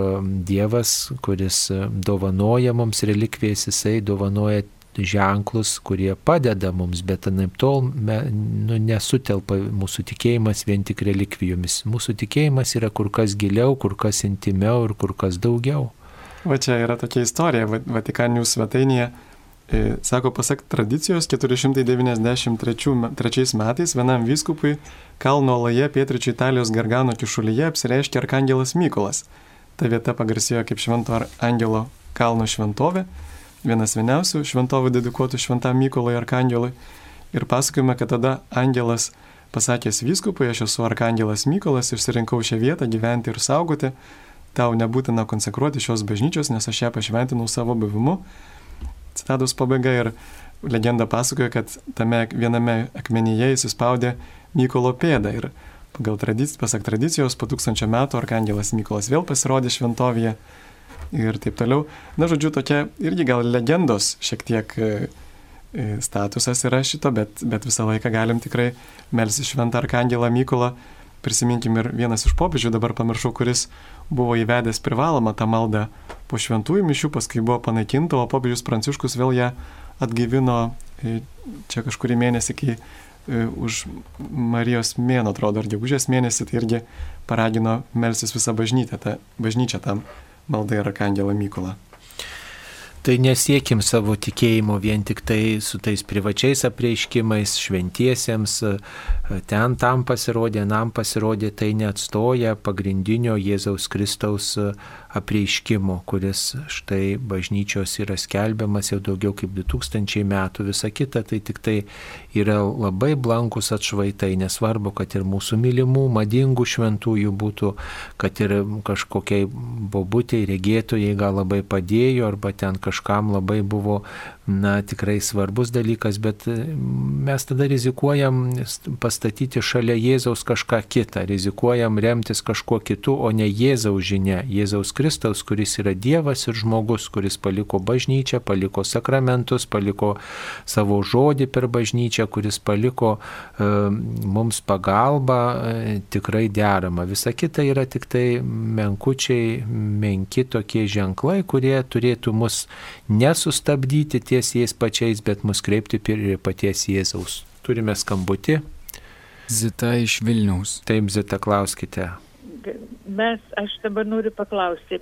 Dievas, kuris dovanoja mums relikvijas, jisai dovanoja ženklus, kurie padeda mums, bet anaip tol me, nu, nesutelpa mūsų tikėjimas vien tik relikvijomis. Mūsų tikėjimas yra kur kas giliau, kur kas intimiau ir kur kas daugiau. Va čia yra tokia istorija, Va- Vatikaninių svetainėje. E, Sako, pasak tradicijos, 493 metais vienam vyskupui Kalno laje pietričių Italijos Gargano kišulyje apsireiškė Arkangelas Mykolas. Ta vieta pagarsėjo kaip Švento Angelo kalno šventovė, vienas vieniausių šventovų dedikuotų Šventam Mykolui Arkangelui. Ir pasakojame, kad tada Angelas pasakęs vyskupui, aš esu Arkangelas Mykolas, išsirinkau šią vietą gyventi ir saugoti, tau nebūtina konsekruoti šios bažnyčios, nes aš ją pašventinau savo buvimu. Citatos pabaiga ir legenda pasakoja, kad tame viename akmenyje įsispaudė Mykolo pėdą ir pagal tradiciją, pasak tradicijos, po tūkstančio metų Arkangelas Mykolas vėl pasirodė šventovėje ir taip toliau. Na, žodžiu, tokia irgi gal legendos šiek tiek e, e, statusas yra šito, bet, bet visą laiką galim tikrai melsti šventą Arkangelą Mykolą. Prisiminkim ir vienas iš popiežių, dabar pamiršau, kuris buvo įvedęs privalomą tą maldą po šventųjų mišių, paskui buvo panaikinta, o popiežius Pranciškus vėl ją atgyvino e, čia kažkurį mėnesį, kai už Marijos mėno, atrodo, ar gegužės mėnesį, tai irgi paragino melsis visą bažnyčią, tą, bažnyčią tam malda ir Arkangelą Mykolą. Tai nesiekim savo tikėjimo vien tik tai su tais privačiais apreiškimais, šventiesiems, ten tam pasirodė, nam pasirodė, tai neatstoja pagrindinio Jėzaus Kristaus apreiškimo, kuris štai bažnyčios yra skelbiamas jau daugiau kaip 2000 metų, visa kita tai tik tai yra labai blankus atšvaitai, nesvarbu, kad ir mūsų mylimų, madingų šventųjų būtų, kad ir kažkokiai bobutiai, regėtojai gal labai padėjo, arba ten kažkam labai buvo na, tikrai svarbus dalykas, bet mes tada rizikuojam pastatyti šalia Jėzaus kažką kitą, rizikuojam remtis kažkuo kitu, o ne Jėzaus žinia, Jėzaus Kristaus, kuris yra Dievas ir žmogus, kuris paliko bažnyčią, paliko sakramentus, paliko savo žodį per bažnyčią, kuris paliko e, mums pagalbą e, tikrai deramą. Visa kita yra tik tai menkučiai, menki tokie ženklai, kurie turėtų mus nesustabdyti ties jais pačiais, bet mus kreipti prie paties Jėzaus. Turime skambutį. Zita iš Vilniaus. Taip, Zita, klauskite. Mes, aš dabar noriu paklausti,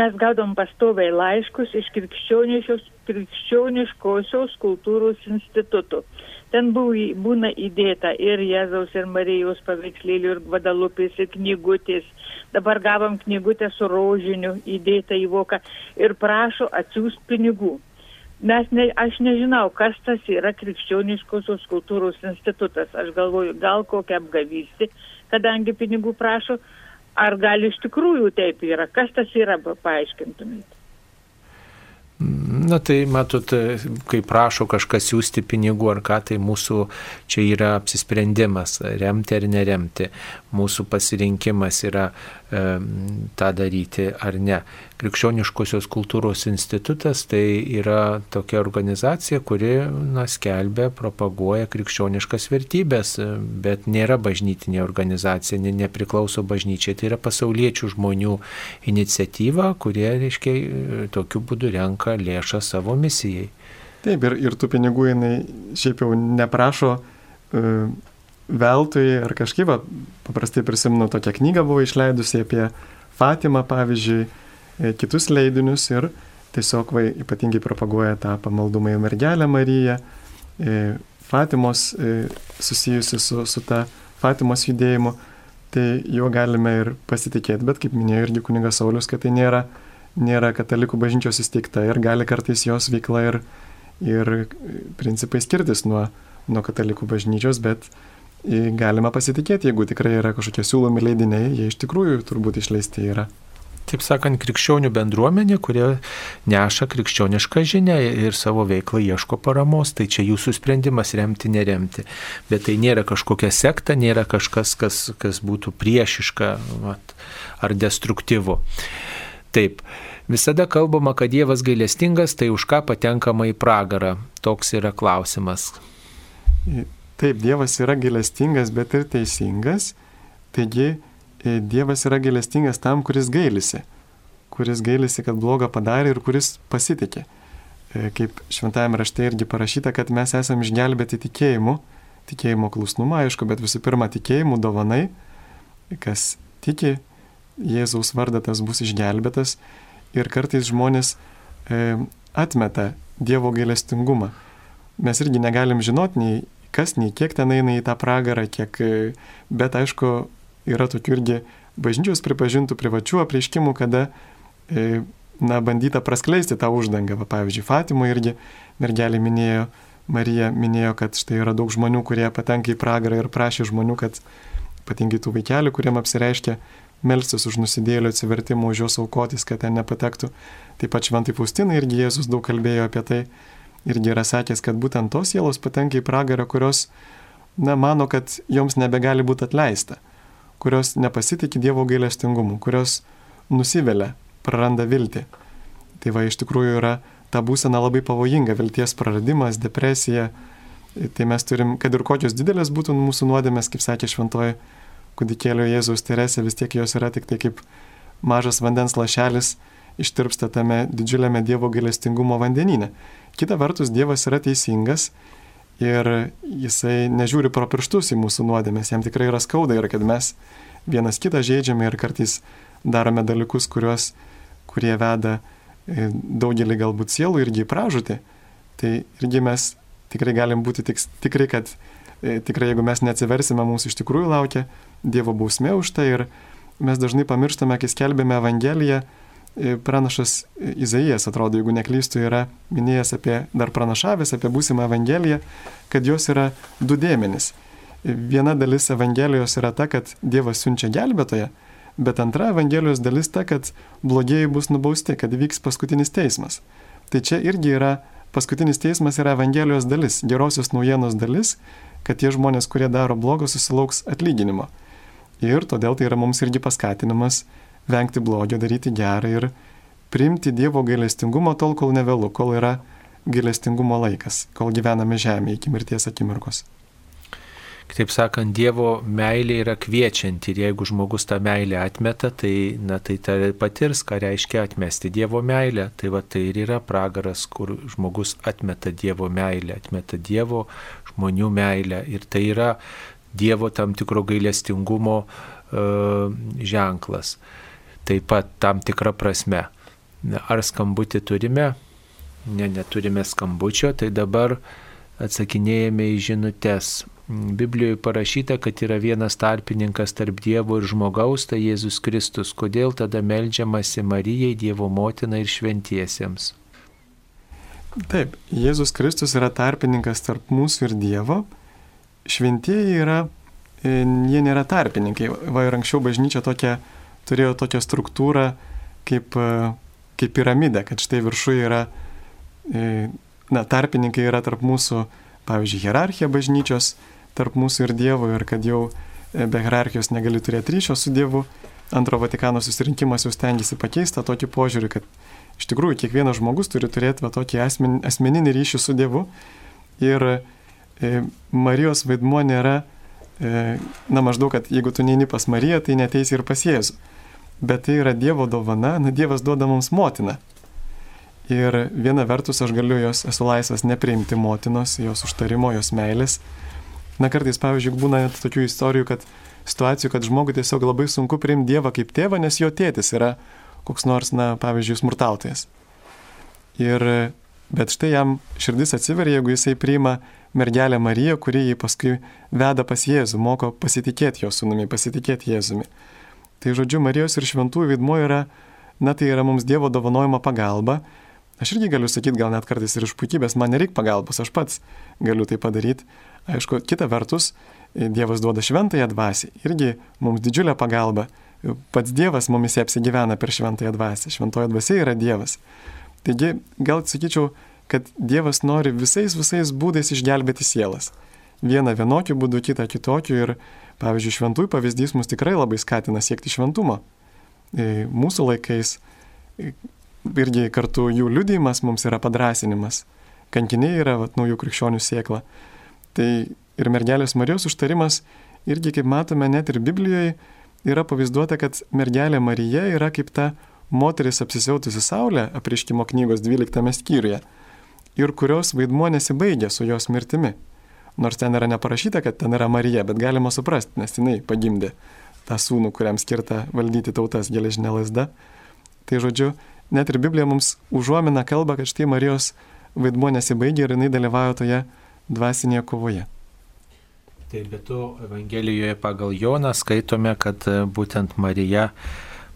mes gaudom pastoviai laiškus iš krikščioniškosios kultūros institutų. Ten buvo, būna įdėta ir Jėzaus, ir Marijos paveikslėlių, ir Guadalupės, ir knygutės. Dabar gavom knygutę su rožiniu įdėta į voką ir prašo atsiųsti pinigų. Mes ne, aš nežinau, kas tas yra krikščioniškosios kultūros institutas. Aš galvoju, gal kokią apgavystį, kadangi pinigų prašo, ar gal iš tikrųjų taip yra. Kas tas yra, paaiškintumėte? Na tai matot, kai prašo kažkas siūsti pinigų ar ką, tai mūsų čia yra apsisprendimas, remti ar neremti. Mūsų pasirinkimas yra e, tą daryti ar ne. Krikščioniškosios kultūros institutas tai yra tokia organizacija, kuri na, skelbia, propaguoja krikščioniškas vertybės, bet nėra bažnytinė organizacija, ne, nepriklauso bažnyčiai. Tai yra pasauliečių žmonių iniciatyva, kurie, reiškia, tokiu būdu renka lėšą savo misijai. Taip, ir, ir tų pinigų jinai šiaip jau neprašo uh, veltui ar kažkaip, paprastai prisimenu, tokią knygą buvo išleidusi apie Fatimą, pavyzdžiui, kitus leidinius ir tiesiog vai, ypatingai propaguoja tą pamaldumą į mergelę Mariją, e, Fatimos e, susijusi su, su ta Fatimos judėjimu, tai juo galime ir pasitikėti, bet kaip minėjo irgi kunigas Saulis, kad tai nėra, nėra katalikų bažnyčios įsteigta ir gali kartais jos veikla ir, ir principai skirtis nuo, nuo katalikų bažnyčios, bet galima pasitikėti, jeigu tikrai yra kažkokie siūlomi leidiniai, jie iš tikrųjų turbūt išleisti yra taip sakant, krikščionių bendruomenė, kurie neša krikščionišką žinę ir savo veiklą ieško paramos, tai čia jūsų sprendimas remti, neremti. Bet tai nėra kažkokia sekta, nėra kažkas, kas, kas būtų priešiška vat, ar destruktyvu. Taip. Visada kalbama, kad Dievas gailestingas, tai už ką patenkama į pragarą. Toks yra klausimas. Taip, Dievas yra gailestingas, bet ir teisingas. Taigi, Dievas yra gailestingas tam, kuris gailisi, kuris gailisi, kad blogą padarė ir kuris pasitikė. E, kaip šventajame rašte irgi parašyta, kad mes esame išgelbėti tikėjimu, tikėjimo klusnumu, aišku, bet visų pirma tikėjimu dovanai, kas tiki Jėzaus vardą, tas bus išgelbėtas ir kartais žmonės e, atmeta Dievo gailestingumą. Mes irgi negalim žinoti nei kas, nei kiek ten eina į tą pragarą, kiek, e, bet aišku, yra tokių irgi bažnyčios pripažintų privačių apreiškimų, kada e, na, bandyta praskleisti tą uždangą. Va, pavyzdžiui, Fatimo irgi mergelė minėjo, Marija minėjo, kad štai yra daug žmonių, kurie patenka į pragarą ir prašė žmonių, kad ypatingai tų vaikelių, kuriem apsireiškia melstis už nusidėlio atsivertimą, už jos aukotis, kad ten nepatektų. Taip pat šventai Faustinai irgi Jėzus daug kalbėjo apie tai, irgi yra sakęs, kad būtent tos sielos patenka į pragarą, kurios, na, mano, kad joms nebegali būti atleista kurios nepasitikė Dievo gailestingumu, kurios nusivelia, praranda viltį. Tai va iš tikrųjų yra ta būsena labai pavojinga, vilties praradimas, depresija. Tai mes turim, kad ir kokios didelės būtų mūsų nuodėmės, kaip sakė šventoji kudikėlio Jėzaus Teresė, vis tiek jos yra tik tai kaip mažas vandens lašelis ištirpsta tame didžiuliame Dievo gailestingumo vandenyne. Kita vertus, Dievas yra teisingas ir jisai nežiūri pro pirštus į mūsų nuodėmės, jam tikrai yra skauda ir kad mes vienas kitą žaidžiame ir kartais darome dalykus, kuriuos, kurie veda e, daugelį galbūt sielų irgi į pražūtį, tai irgi mes tikrai galim būti tik, tikri, kad e, tikrai jeigu mes neatsiversime, mūsų iš tikrųjų laukia Dievo bausmė už tai ir mes dažnai pamirštame, kai skelbėme Evangeliją, pranašas Izaijas, atrodo, jeigu neklystu, yra minėjęs apie, dar pranašavęs apie būsimą Evangeliją, kad jos yra du dėmenys. Viena dalis Evangelijos yra ta, kad Dievas siunčia gelbėtoją, bet antra Evangelijos dalis ta, kad blogieji bus nubausti, kad vyks paskutinis teismas. Tai čia irgi yra paskutinis teismas yra Evangelijos dalis, gerosios naujienos dalis, kad tie žmonės, kurie daro blogo, susilauks atlyginimo. Ir todėl tai yra mums irgi paskatinimas vengti blogio, daryti gerą ir priimti Dievo gailestingumą tol, kol nevėlu, kol yra gailestingumo laikas, kol gyvename žemėje iki mirties akimirkos. Kitaip sakant, Dievo meilė yra kviečianti ir jeigu žmogus tą meilę atmeta, tai, na, tai tai patirs, ką reiškia atmesti Dievo meilę. Tai va tai ir yra pragaras, kur žmogus atmeta Dievo meilę, atmeta Dievo žmonių meilę. Ir tai yra Dievo tam tikro gailestingumo uh, ženklas. Taip pat tam tikra prasme. Ar skambutį turime? Ne, neturime skambučio, tai dabar atsakinėjame į žinutės. Biblijoje parašyta, kad yra vienas tarpininkas tarp Dievo ir žmogaus, tai Jėzus Kristus. Kodėl tada melžiamasi Marijai, Dievo motina ir šventiesiems? Taip, Jėzus Kristus yra tarpininkas tarp mūsų ir Dievo. Šventieji yra, e, jie nėra tarpininkai. Va ir anksčiau bažnyčia tokia, turėjo tokią struktūrą kaip, e, kaip piramidę, kad štai viršuje yra, e, na, tarpininkai yra tarp mūsų, pavyzdžiui, hierarchija bažnyčios, tarp mūsų ir Dievo ir kad jau e, be hierarchijos negali turėti ryšio su Dievu. Antro Vatikano susirinkimas jau stengiasi pakeisti tokį požiūrį, kad iš tikrųjų kiekvienas žmogus turi turėti va, tokį asmen, asmeninį ryšį su Dievu. Ir e, Marijos vaidmuo nėra, e, na maždaug, kad jeigu tu neini pas Mariją, tai neteisi ir pas Jėzų. Bet tai yra Dievo dovana, na Dievas duoda mums motiną. Ir viena vertus aš galiu jos, esu laisvas nepriimti motinos, jos užtarimo, jos meilės, Na kartais, pavyzdžiui, būna net tokių istorijų, kad situacijų, kad žmogui tiesiog labai sunku priimti Dievą kaip tėvą, nes jo tėtis yra koks nors, na, pavyzdžiui, smurtautojas. Ir, bet štai jam širdis atsiveria, jeigu jisai priima mergelę Mariją, kuri jį paskui veda pas Jėzų, moko pasitikėti jo sunumi, pasitikėti Jėzumi. Tai žodžiu, Marijos ir šventųjų vidmo yra, na tai yra mums Dievo dovanojama pagalba. Aš irgi galiu sakyti, gal net kartais ir iš puikybės, man nereikia pagalbos, aš pats galiu tai padaryti. Aišku, kita vertus, Dievas duoda šventąją dvasį, irgi mums didžiulę pagalbą. Pats Dievas mumis apsigyvena per šventąją dvasį, šventoji dvasia yra Dievas. Taigi, gal sakyčiau, kad Dievas nori visais visais būdais išgelbėti sielas. Vieną vienokiu būdu, kitą kitokiu ir, pavyzdžiui, šventųjų pavyzdys mus tikrai labai skatina siekti šventumo. E, mūsų laikais e, irgi kartu jų liudijimas mums yra padrasinimas. Kankiniai yra vat, naujų krikščionių sėkla. Tai ir mergelės Marijos užtarimas irgi, kaip matome, net ir Biblijoje yra pavaizduota, kad mergelė Marija yra kaip ta moteris apsisiautusi Saulė, apriškimo knygos 12 skyriuje, ir kurios vaidmuo nesibaigia su jos mirtimi. Nors ten yra neparašyta, kad ten yra Marija, bet galima suprasti, nes jinai pagimdė tą sūnų, kuriam skirta valdyti tautas geležinė lasda. Tai žodžiu, net ir Biblija mums užuomina kalba, kad štai Marijos vaidmuo nesibaigia ir jinai dalyvauja toje dvasinėje kovoje. Tai be to Evangelijoje pagal Joną skaitome, kad e, būtent Marija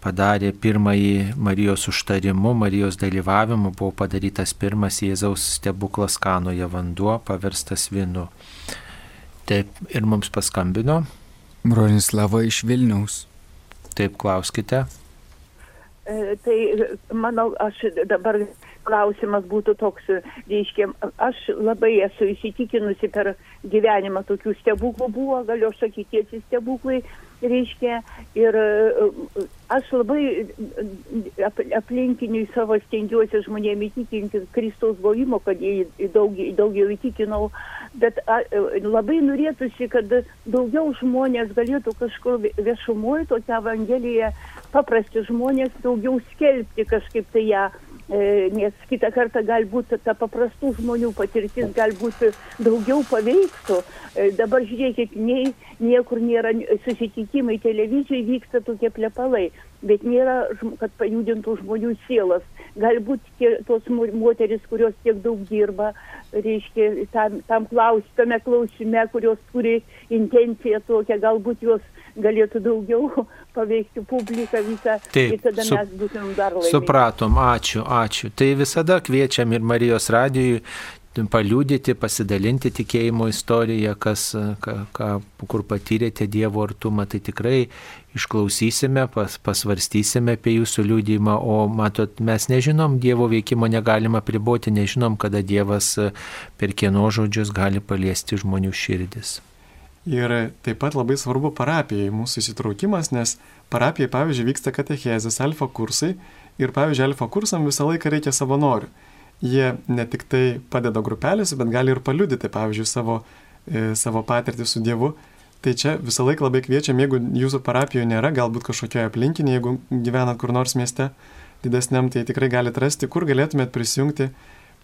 padarė pirmąjį Marijos užtarimu, Marijos dalyvavimu buvo padarytas pirmas Jėzaus stebuklas kanoje vanduo paverstas vynu. Taip ir mums paskambino. Bronislava iš Vilniaus. Taip klauskite. E, tai manau, aš dabar klausimas būtų toks, reiškia, aš labai esu įsitikinusi per gyvenimą tokių stebuklų buvo, galiu sakyti, tiesi stebuklai, reiškia, ir aš labai aplinkiniui savo stengiuosi žmonėm įtikinti Kristaus buvimo, kad jį daug, daugiau įtikinau, bet a, labai norėtųsi, kad daugiau žmonės galėtų kažkur viešumoje tokią evangeliją, paprasti žmonės daugiau skelbti kažkaip tai ją E, nes kitą kartą galbūt ta paprastų žmonių patirtis galbūt daugiau paveiktų. E, dabar žiūrėkit, nei, niekur nėra susitikimai, televizijai vyksta tokie plepalai. bet nėra, kad pajudintų žmonių sielas. Galbūt tie, tos mo- moteris, kurios tiek daug dirba, reiškia, tam, tam klaus, tame klausime, kurios turi intenciją tokią, galbūt jos galėtų daugiau paveikti publiką visą Taip, ir tada su- mes būtumėm dar laimingi. Supratom, ačiū, ačiū. Tai visada kviečiam ir Marijos radijui paliūdyti, pasidalinti tikėjimo istoriją, kas, ką, ką, kur patyrėte Dievo artumą, tai tikrai išklausysime, pas, pasvarstysime apie jūsų liūdimą, o matot, mes nežinom, Dievo veikimo negalima priboti, nežinom, kada Dievas e, per kieno žodžius gali paliesti žmonių širdis. Ir taip pat labai svarbu parapijai mūsų įsitraukimas, nes parapijai, pavyzdžiui, vyksta katechezės, alfa kursai ir, pavyzdžiui, alfa kursam visą laiką reikia savanorių. Jie ne tik tai padeda grupelėse, bet gali ir paliudyti, pavyzdžiui, savo, e, savo patirtį su Dievu. Tai čia visą laiką labai kviečiam, jeigu jūsų parapijoje nėra, galbūt kažkokioje aplinkinėje, jeigu gyvenat kur nors mieste didesniam, tai tikrai galite rasti, kur galėtumėt prisijungti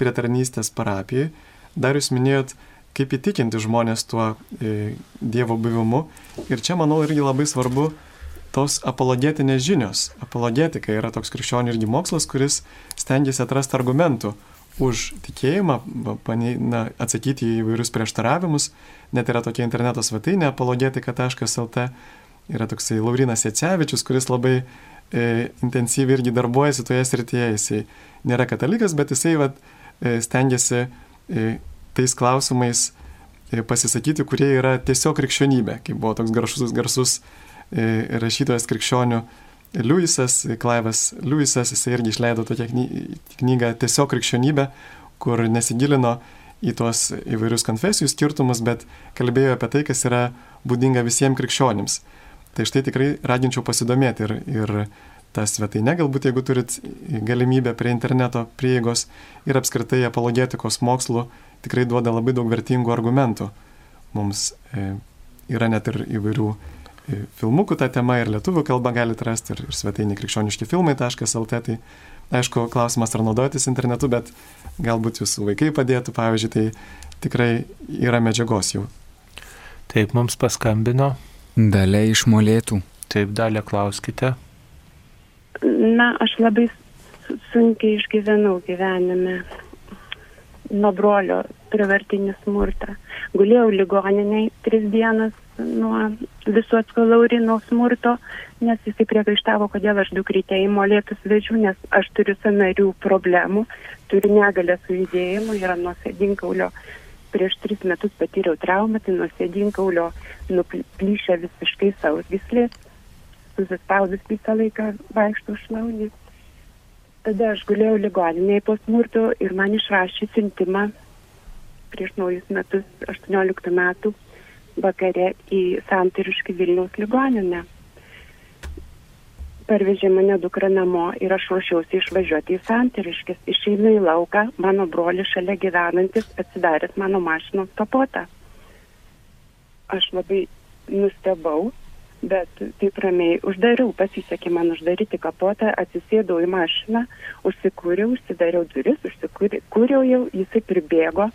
prie tarnystės parapijai. Dar jūs minėjot, kaip įtikinti žmonės tuo e, Dievo buvimu. Ir čia, manau, irgi labai svarbu tos apologetinės žinios. Apologetika yra toks krikščionių irgi mokslas, kuris stengiasi atrasti argumentų už tikėjimą, na, atsakyti į įvairius prieštaravimus. Net yra tokia interneto svetainė apologetika.lt. Yra toksai Laurinas Jacevičius, kuris labai e, intensyviai irgi darbuojasi toje srityje. Jisai nėra katalikas, bet jisai va, e, stengiasi e, tais klausimais e, pasisakyti, kurie yra tiesiog krikščionybė, kaip buvo toks garsus, garsus rašytojas krikščionių Liujisas, Klaivas Liujisas, jisai irgi išleido tokią kny- knygą Tiesiog krikščionybė, kur nesigilino į tuos įvairius konfesijų skirtumus, bet kalbėjo apie tai, kas yra būdinga visiems krikščionims. Tai štai tikrai raginčiau pasidomėti ir, ir tą svetainę, galbūt jeigu turit galimybę prie interneto prieigos ir apskritai apologetikos mokslų, tikrai duoda labai daug vertingų argumentų. Mums e, yra net ir įvairių e, filmukų tą temą ir lietuvių kalbą galite rasti ir, ir svetainė krikščioniški filmai.lt. Tai aišku, klausimas ar naudotis internetu, bet galbūt jūsų vaikai padėtų, pavyzdžiui, tai tikrai yra medžiagos jau. Taip, mums paskambino. Dalia iš molėtų. Taip, dalė klauskite. Na, aš labai su- sunkiai išgyvenau gyvenime nuo brolio privartinį smurtą. Gulėjau ligoniniai tris dienas nuo viso atskalaurino smurto, nes jisai priekaištavo, kodėl aš dukrytę į molėtus vežiu, nes aš turiu sanarių problemų, turiu negalę su judėjimu, yra nuo sėdinkaulio. Prieš tris metus patyriau traumą, tai nuo sėdinkaulio nuplyšę visiškai sausgislės, susispaudus visą laiką vaikšto šlaunį. Tada aš gulėjau ligoninėje po smurto ir man išrašė siuntimą prieš naujus metus, 18 metų, vakare į Santariškį Vilniaus ligoninę. Parvežė mane dukra namo ir aš ruošiausi išvažiuoti į Santariškis. Išeinu į lauką, mano brolis šalia gyvenantis atsidaręs mano mašinos kapotą. Aš labai nustebau, bet taip ramiai uždariau, pasisekė man uždaryti kapotą, atsisėdau į mašiną, užsikūriau, užsidariau duris, užsikūriau jau, jisai pribėgo,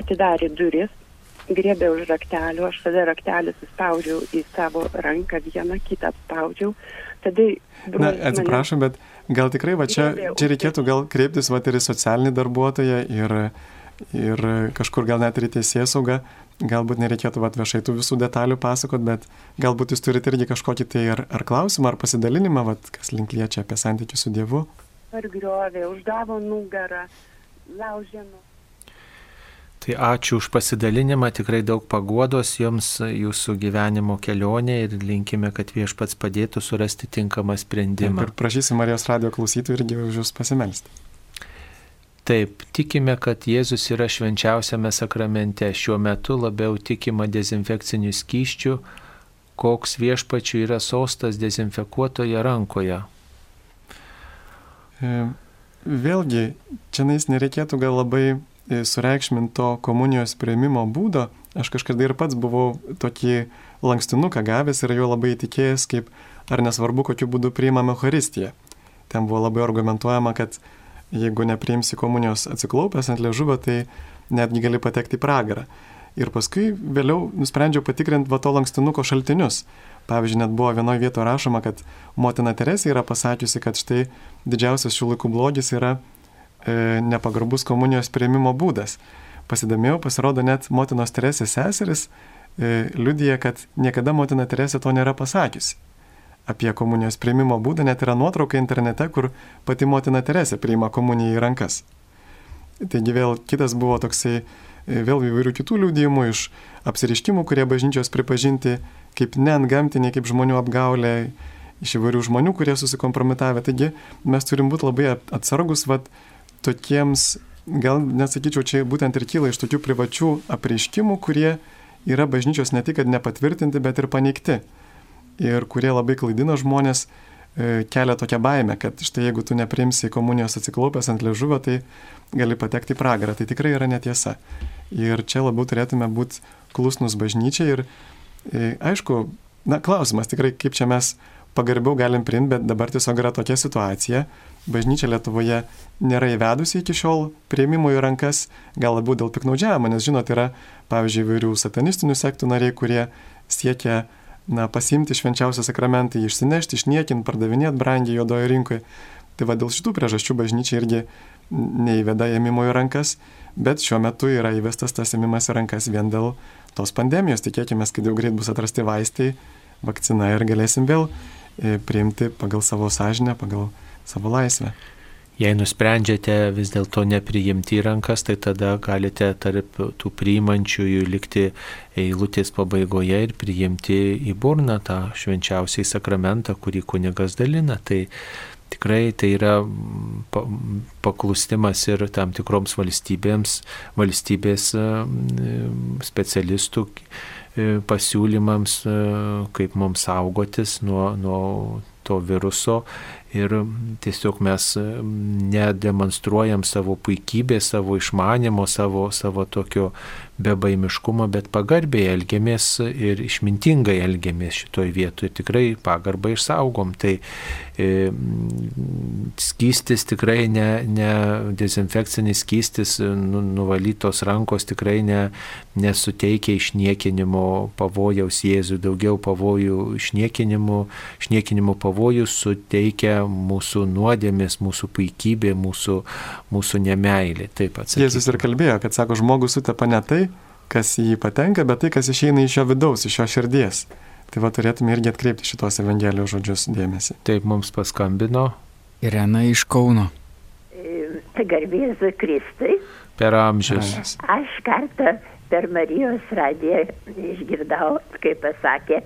atidarė duris, griebė už raktelių, aš tada raktelį suspaudžiau į savo ranką, vieną kitą spaudžiau. Tada Na, atsiprašom, bet gal tikrai va čia, čia reikėtų gal kreiptis va ir į socialinį darbuotoją ir, ir kažkur gal net ir į teisės saugą. Galbūt nereikėtų va viešai tų visų detalių pasakot, bet galbūt jūs turite irgi kažkokį tai ar, ar klausimą, ar pasidalinimą, va, kas link liečia apie santykių su Dievu. pargriovė, uždavo nugarą, laužė nugarą. Tai ačiū už pasidalinimą, tikrai daug paguodos jums jūsų gyvenimo kelionė ir linkime, kad viešpats padėtų surasti tinkamą sprendimą. Ir prašysim Marijos radio klausytojų irgi už jūs pasimelsti. Taip, tikime, kad Jėzus yra švenčiausiame sakramente. Šiuo metu labiau tikima dezinfekcinių skyščių, koks viešpačių yra sostas dezinfekuotoje rankoje. E, Vėlgi, čia nereikėtų gal labai sureikšminto komunijos prieimimo būdo. Aš kažkada ir pats buvau tokį lankstinuką gavęs ir jo labai įtikėjęs, kaip ar nesvarbu, kokiu būdu priimame Euharistiją. Ten buvo labai argumentuojama, kad jeigu nepriimsi komunijos atsiklaupęs ant liežuvio, tai netgi gali patekti į pragarą. Ir paskui vėliau nusprendžiau patikrinti va to lankstinuko šaltinius. Pavyzdžiui, net buvo vienoje vietoje rašoma, kad motina Teresė yra pasakiusi, kad štai didžiausias šių laikų blogis yra e, nepagarbus komunijos prieimimo būdas. Pasidomėjau, pasirodo, net motinos Teresės seseris e, liudija, kad niekada motina Teresė to nėra pasakiusi. Apie komunijos prieimimo būdą net yra nuotrauka internete, kur pati motina Teresė priima komuniją į rankas. Taigi vėl kitas buvo toksai, e, vėl įvairių kitų liūdėjimų iš apsiriškimų, kurie bažnyčios pripažinti kaip neantgamtiniai, kaip žmonių apgaulė, iš įvairių žmonių, kurie susikompromitavę. Taigi mes turim būti labai atsargus, vad, tokiems, gal nesakyčiau, čia būtent ir kyla iš tokių privačių apreiškimų, kurie yra bažnyčios ne tik, nepatvirtinti, bet ir paneigti. Ir kurie labai klaidina žmonės, e, kelia tokią baimę, kad štai jeigu tu neprimsi komunijos atsiklaupęs ant ležuvio, tai gali patekti į pragarą. Tai tikrai yra netiesa. Ir čia labiau turėtume būti klusnus bažnyčiai ir E, aišku, na, klausimas tikrai, kaip čia mes pagarbiau galim priimti, bet dabar tiesiog yra tokia situacija. Bažnyčia Lietuvoje nėra įvedusi iki šiol prieimimo į rankas, gal labiau dėl piknaudžiavimo, nes žinot, yra, pavyzdžiui, įvairių satanistinių sektų nariai, kurie siekia na, pasimti švenčiausią sakramentą, jį išsinešti, išniekinti, pardavinėti brangiai juodoje rinkoje. Tai va dėl šitų priežasčių bažnyčia irgi neįveda ėmimo į rankas, bet šiuo metu yra įvestas tas ėmimas į rankas vien dėl tos pandemijos. Tikėkime, kad jau greit bus atrasti vaistai, vakcina ir galėsim vėl e, priimti pagal savo sąžinę, pagal savo laisvę. Jei nusprendžiate vis dėlto nepriimti į rankas, tai tada galite tarp tų priimančiųjų likti eilutės pabaigoje ir priimti į burną tą švenčiausiai sakramentą, kurį kunigas dalina. Tai tikrai tai yra paklustimas ir tam tikroms valstybėms, valstybės e, specialistų e, pasiūlymams, e, kaip mums saugotis nuo, nuo to viruso ir tiesiog mes nedemonstruojam savo puikybės, savo išmanimo, savo, savo tokio bebaimiškumo, bet pagarbiai elgiamės ir išmintingai elgiamės šitoj vietoje. Tikrai pagarbą išsaugom. Tai e, skystis tikrai ne, ne dezinfekcinis skystis, nu, nuvalytos rankos tikrai ne, nesuteikia išniekinimo pavojaus Jėzui, daugiau pavojų išniekinimo, išniekinimo pavojų suteikia mūsų nuodėmės, mūsų puikybė, mūsų, mūsų nemailė. Taip atsakyti. Jėzus ir kalbėjo, kad sako, žmogus sutepa ne tai, kas į jį patenka, bet tai, kas išeina iš jo vidaus, iš jo širdies. Tai va turėtume irgi atkreipti šitos Evangelijos žodžius dėmesį. Taip mums paskambino. Irena iš Kauno. Garbėsiu Kristui. Per amžius. Aš kartą per Marijos radiją išgirdau, kaip pasakė,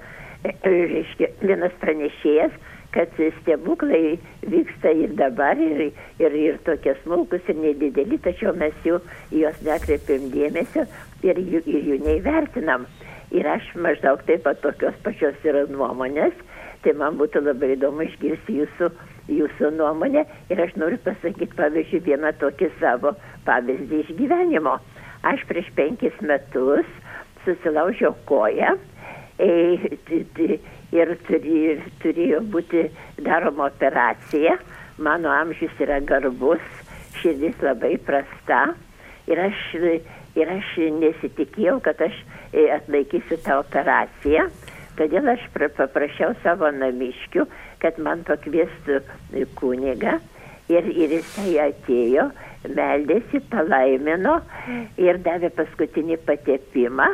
reiškia, vienas pranešėjas, kad stebuklai vyksta ir dabar, ir, ir, ir tokie smulkus, ir nedideli, tačiau mes jų, juos nekreipiam dėmesio ir jų, ir jų neįvertinam. Ir aš maždaug taip pat tokios pačios yra nuomonės, tai man būtų labai įdomu išgirsti jūsų, jūsų nuomonę ir aš noriu pasakyti, pavyzdžiui, vieną tokį savo pavyzdį iš gyvenimo. Aš prieš penkis metus susilaužiau koją. E, ir turėjo būti daroma operacija. Mano amžius yra garbus, širdis labai prasta ir aš, ir aš nesitikėjau, kad aš e, atlaikysiu tą operaciją. Todėl aš paprašiau savo namiškių, kad man pakviestų kunigą ir, ir jisai atėjo, meldėsi, palaimino ir davė paskutinį patepimą.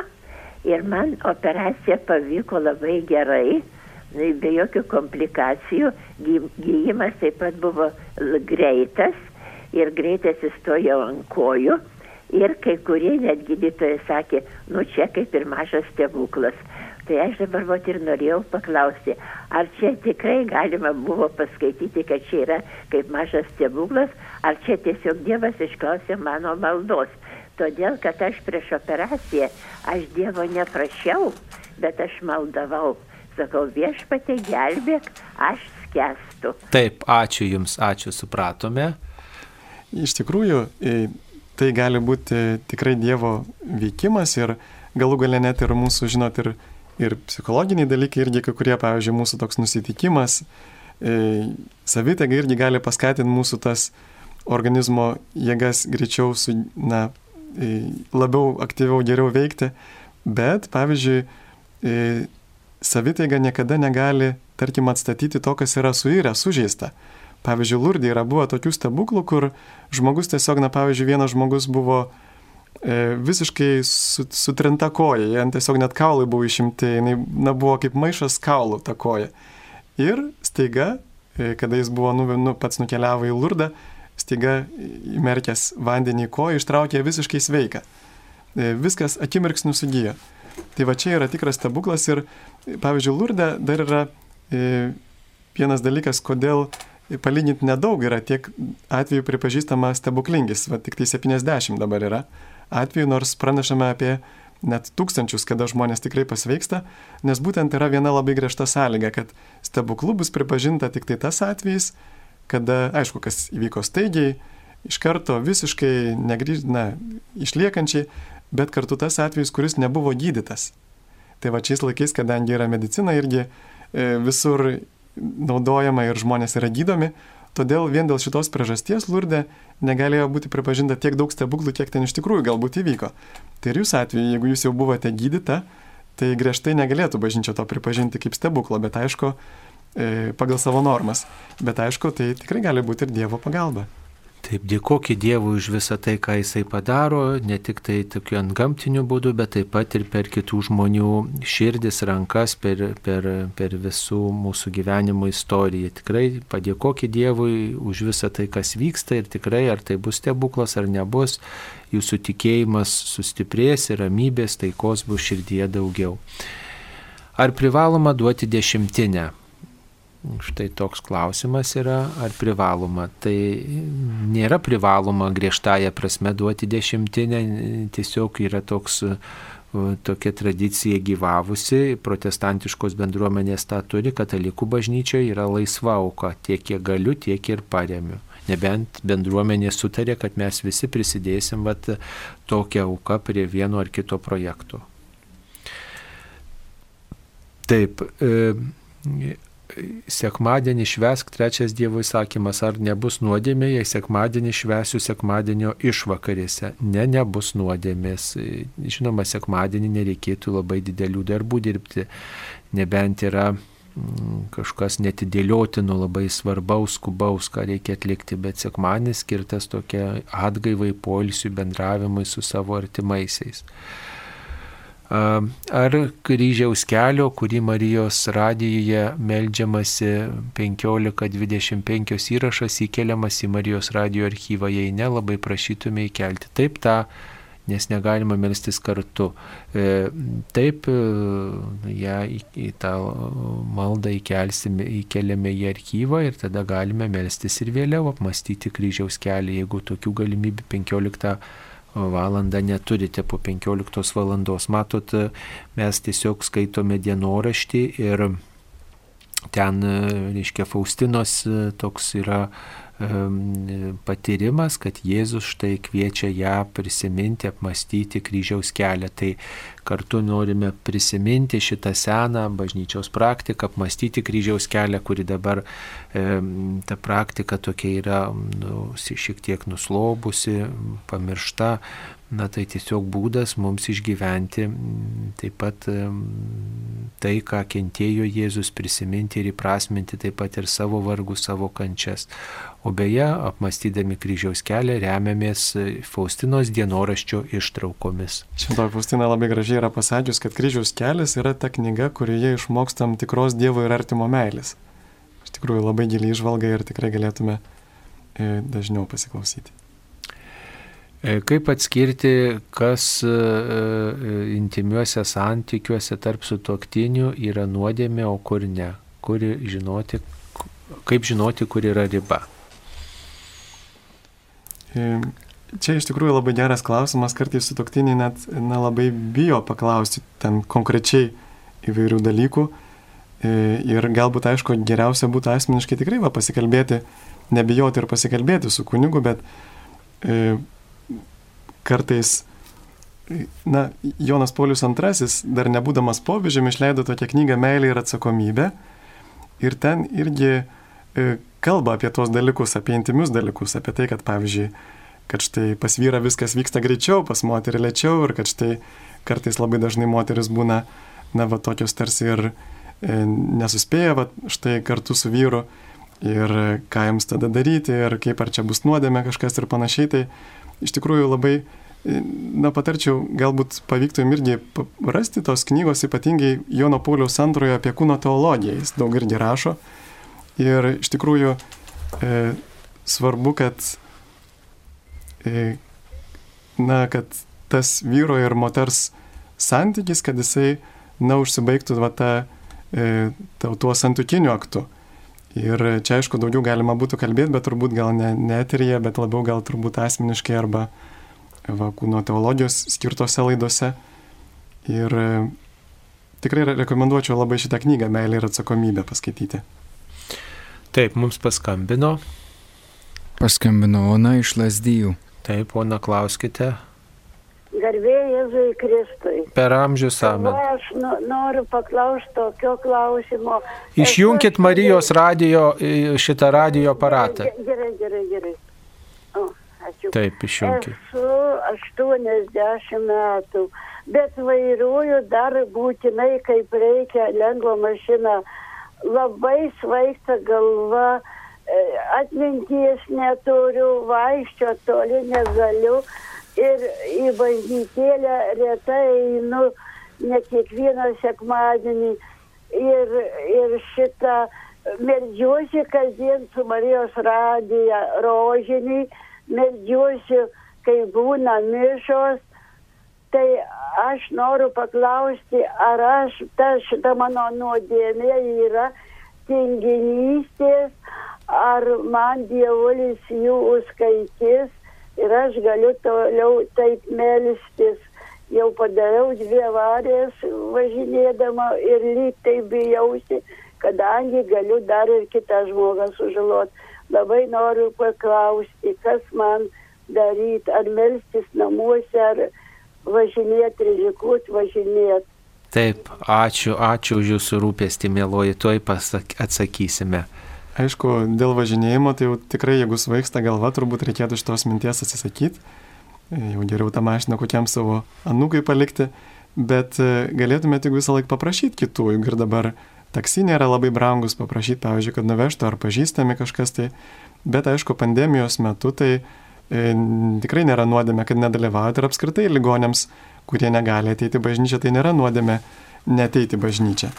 Ir man operacija pavyko labai gerai be jokių komplikacijų, gyjimas taip pat buvo greitas ir greitai atsistojo ant kojų. Ir kai kurie net gydytojai sakė, nu čia kaip ir mažas stebuklas. Tai aš dabar vat ir norėjau paklausti, ar čia tikrai galima buvo paskaityti, kad čia yra kaip mažas stebuklas, ar čia tiesiog Dievas išklausė mano maldos. Todėl, kad aš prieš operaciją, aš Dievo neprašiau, bet aš maldavau sakau, viešpatė gelbėk, aš skestu. Taip, ačiū Jums, ačiū, supratome. Iš tikrųjų, tai gali būti tikrai Dievo veikimas ir galų gale net ir mūsų, žinot, ir, ir psichologiniai dalykai irgi, kai kurie, pavyzdžiui, mūsų toks nusitikimas, e, savitega irgi gali paskatinti mūsų tas organizmo jėgas greičiau su, na, labiau aktyviau, geriau veikti, bet, pavyzdžiui, savitaiga niekada negali, tarkim, atstatyti to, kas yra suirę, sužeista. Pavyzdžiui, Lurdė yra buvo tokių stebuklų, kur žmogus tiesiog, na, pavyzdžiui, vienas žmogus buvo e, visiškai sutrinta koja, jie tiesiog net kaulai buvo išimti, jinai, na, buvo kaip maišas kaulų ta koja. Ir staiga, e, kada jis buvo, nu, nu, pats nukeliavo į Lurdą, staiga įmerkęs vandenį į koją, ištraukė visiškai sveiką. E, viskas akimirksniu sugyjo. Tai va čia yra tikras stebuklas ir, pavyzdžiui, Lurdė dar yra e, vienas dalykas, kodėl palyginti nedaug yra tiek atvejų pripažįstama stebuklingis, va tik tai 70 dabar yra atvejų, nors pranešame apie net tūkstančius, kada žmonės tikrai pasveiksta, nes būtent yra viena labai griežta sąlyga, kad stebuklu bus pripažinta tik tai tas atvejis, kada, aišku, kas įvyko staigiai, iš karto visiškai negrįž, na, išliekančiai, bet kartu tas atvejis, kuris nebuvo gydytas. Tai va šiais laikais, kadangi yra medicina irgi e, visur naudojama ir žmonės yra gydomi, todėl vien dėl šitos priežasties Lurdė negalėjo būti pripažinta tiek daug stebuklų, kiek ten iš tikrųjų galbūt įvyko. Tai ir jūs atveju, jeigu jūs jau buvote gydyta, tai griežtai negalėtų bažnyčia to pripažinti kaip stebuklą, bet aišku, e, pagal savo normas. Bet aišku, tai tikrai gali būti ir Dievo pagalba. Taip, dėkokit Dievui už visą tai, ką Jisai padaro, ne tik tai tokiu ant gamtiniu būdu, bet taip pat ir per kitų žmonių širdis, rankas, per, per, per visų mūsų gyvenimo istoriją. Tikrai padėkokit Dievui už visą tai, kas vyksta ir tikrai, ar tai bus stebuklas ar nebus, jūsų tikėjimas sustiprės ir ramybės, taikos bus širdyje daugiau. Ar privaloma duoti dešimtinę? Štai toks klausimas yra, ar privaloma. Tai nėra privaloma griežtąją prasme duoti dešimtinę, tiesiog yra toks, tokia tradicija gyvavusi, protestantiškos bendruomenės tą turi, katalikų bažnyčioje yra laisva auka, tiek kiek galiu, tiek ir paremiu. Nebent bendruomenė sutarė, kad mes visi prisidėsim vat, tokią auką prie vieno ar kito projekto. Taip. E, sekmadienį švesk, trečias Dievo įsakymas, ar nebus nuodėmė, jei sekmadienį švesiu sekmadienio išvakarėse. Ne, nebus nuodėmės. Žinoma, sekmadienį nereikėtų labai didelių darbų dirbti, nebent yra mm, kažkas netidėliotino labai svarbaus, skubaus, ką reikia atlikti, bet sekmanis skirtas tokia atgaivai, poilsiui, bendravimui su savo artimaisiais. Ar kryžiaus kelio, kurį Marijos radijoje melžiamasi 15-25 įrašas įkeliamas į Marijos radijo archyvą, jei ne, labai prašytume įkelti. Taip tą, nes negalima melstis kartu. E, taip, e, ją į, į tą maldą įkelsime, įkeliame į archyvą ir tada galime melstis ir vėliau apmastyti kryžiaus kelią, jeigu tokių galimybių 15 valandą neturite po 15 valandos. Matot, mes tiesiog skaitome dienoraštį ir ten, reiškia, Faustinos toks yra patyrimas, kad Jėzus štai kviečia ją prisiminti, apmastyti kryžiaus kelią. Tai kartu norime prisiminti šitą seną bažnyčios praktiką, apmastyti kryžiaus kelią, kuri dabar e, ta praktika tokia yra nu, šiek tiek nuslobusi, pamiršta, na tai tiesiog būdas mums išgyventi taip pat tai, ką kentėjo Jėzus, prisiminti ir įprasminti taip pat ir savo vargus, savo kančias. O beje, apmastydami kryžiaus kelią remiamės Faustinos dienoraščio ištraukomis. Šventoji Faustina labai gražiai yra pasakius, kad kryžiaus kelias yra ta knyga, kurioje išmokstam tikros Dievo ir artimo meilės. Iš tikrųjų labai giliai išvalga ir tikrai galėtume e, dažniau pasiklausyti. E, kaip atskirti, kas e, e, intimiuose santykiuose tarp sutoktinių yra nuodėmė, o kur ne? Kur žinoti, kaip žinoti, kur yra riba? Čia iš tikrųjų labai geras klausimas, kartais sutoktiniai net nelabai bijo paklausti ten konkrečiai įvairių dalykų. Ir galbūt, aišku, geriausia būtų asmeniškai tikrai va, pasikalbėti, nebijoti ir pasikalbėti su kunigu, bet kartais, na, Jonas Paulius II, dar nebūdamas popiežiumi, išleido tokią knygą Meilė ir atsakomybė. Ir ten irgi e, kalba apie tos dalykus, apie intimius dalykus, apie tai, kad, pavyzdžiui, kad štai pas vyrą viskas vyksta greičiau, pas moterį lėčiau ir kad štai kartais labai dažnai moteris būna, na, va tokios tarsi ir e, nesuspėja, va štai kartu su vyru ir ką jums tada daryti ir kaip ar čia bus nuodėmė kažkas ir panašiai. Tai iš tikrųjų labai, e, na, patarčiau, galbūt pavyktų jums irgi rasti tos knygos, ypatingai Jono Pauliaus antrojo apie kūno teologiją, jis daug irgi rašo. Ir iš tikrųjų e, svarbu, kad, e, na, kad tas vyro ir moters santykis, kad jisai, na, užsibaigtų va, tą, e, tuo santukiniu aktu. Ir čia aišku daugiau galima būtų kalbėti, bet turbūt gal ne, ne eteryje, bet labiau gal turbūt asmeniškai arba va, kūno teologijos skirtose laidose. Ir e, tikrai rekomenduočiau labai šitą knygą Meilė ir atsakomybė paskaityti. Taip, mums paskambino. Paskambino Ona iš Lasdyjų. Taip, Ona, klauskite. Garbėjai Jėzui Kristui. Per amžius amen. Aš nu, noriu paklausti tokio klausimo. Išjunkit Marijos radio, šitą radio aparatą. Ge- Gerai, gerai, gerai. O, ačiū. Taip, išjunkit. Esu 80 metų, bet vairuoju dar būtinai kaip reikia lengvą mašiną. Labai svaigsta galva, e, atminties neturiu, vaikščio toli negaliu ir į bažnytėlę retai einu, ne kiekvieną sekmadienį. Ir, ir šitą meldžiuosi kasdien su Marijos radija rožinį, meldžiuosi, kai būna mišos. Tai aš noriu paklausti, ar aš, ta šita mano nuodėmė yra tinginystės, ar man dievulis jų užskaitys ir aš galiu toliau taip melstis. Jau padariau dvi avarijas važinėdama ir lyg tai bijausi, kadangi galiu dar ir kitą žmogą sužalot. Labai noriu paklausti, kas man daryti, ar melstis namuose, ar važinėti, rizikuoti, važinėti. Taip, ačiū, ačiū už jūsų rūpestį, mėloji, tuoj pasak, atsakysime. Aišku, dėl važinėjimo, tai jau tikrai, jeigu svaigsta galva, turbūt reikėtų šitos minties atsisakyti. Jau geriau tą mašiną kokiam savo anūkai palikti, bet e, galėtumėte tik visą laiką paprašyti kitų, juk ir dabar taksi nėra labai brangus paprašyti, pavyzdžiui, kad nuvežtų ar pažįstami kažkas tai. Bet aišku, pandemijos metu tai e, tikrai nėra nuodėmė, kad nedalyvauti ir apskritai ligonėms, kurie negali ateiti bažnyčią, tai nėra nuodėmė neteiti bažnyčią.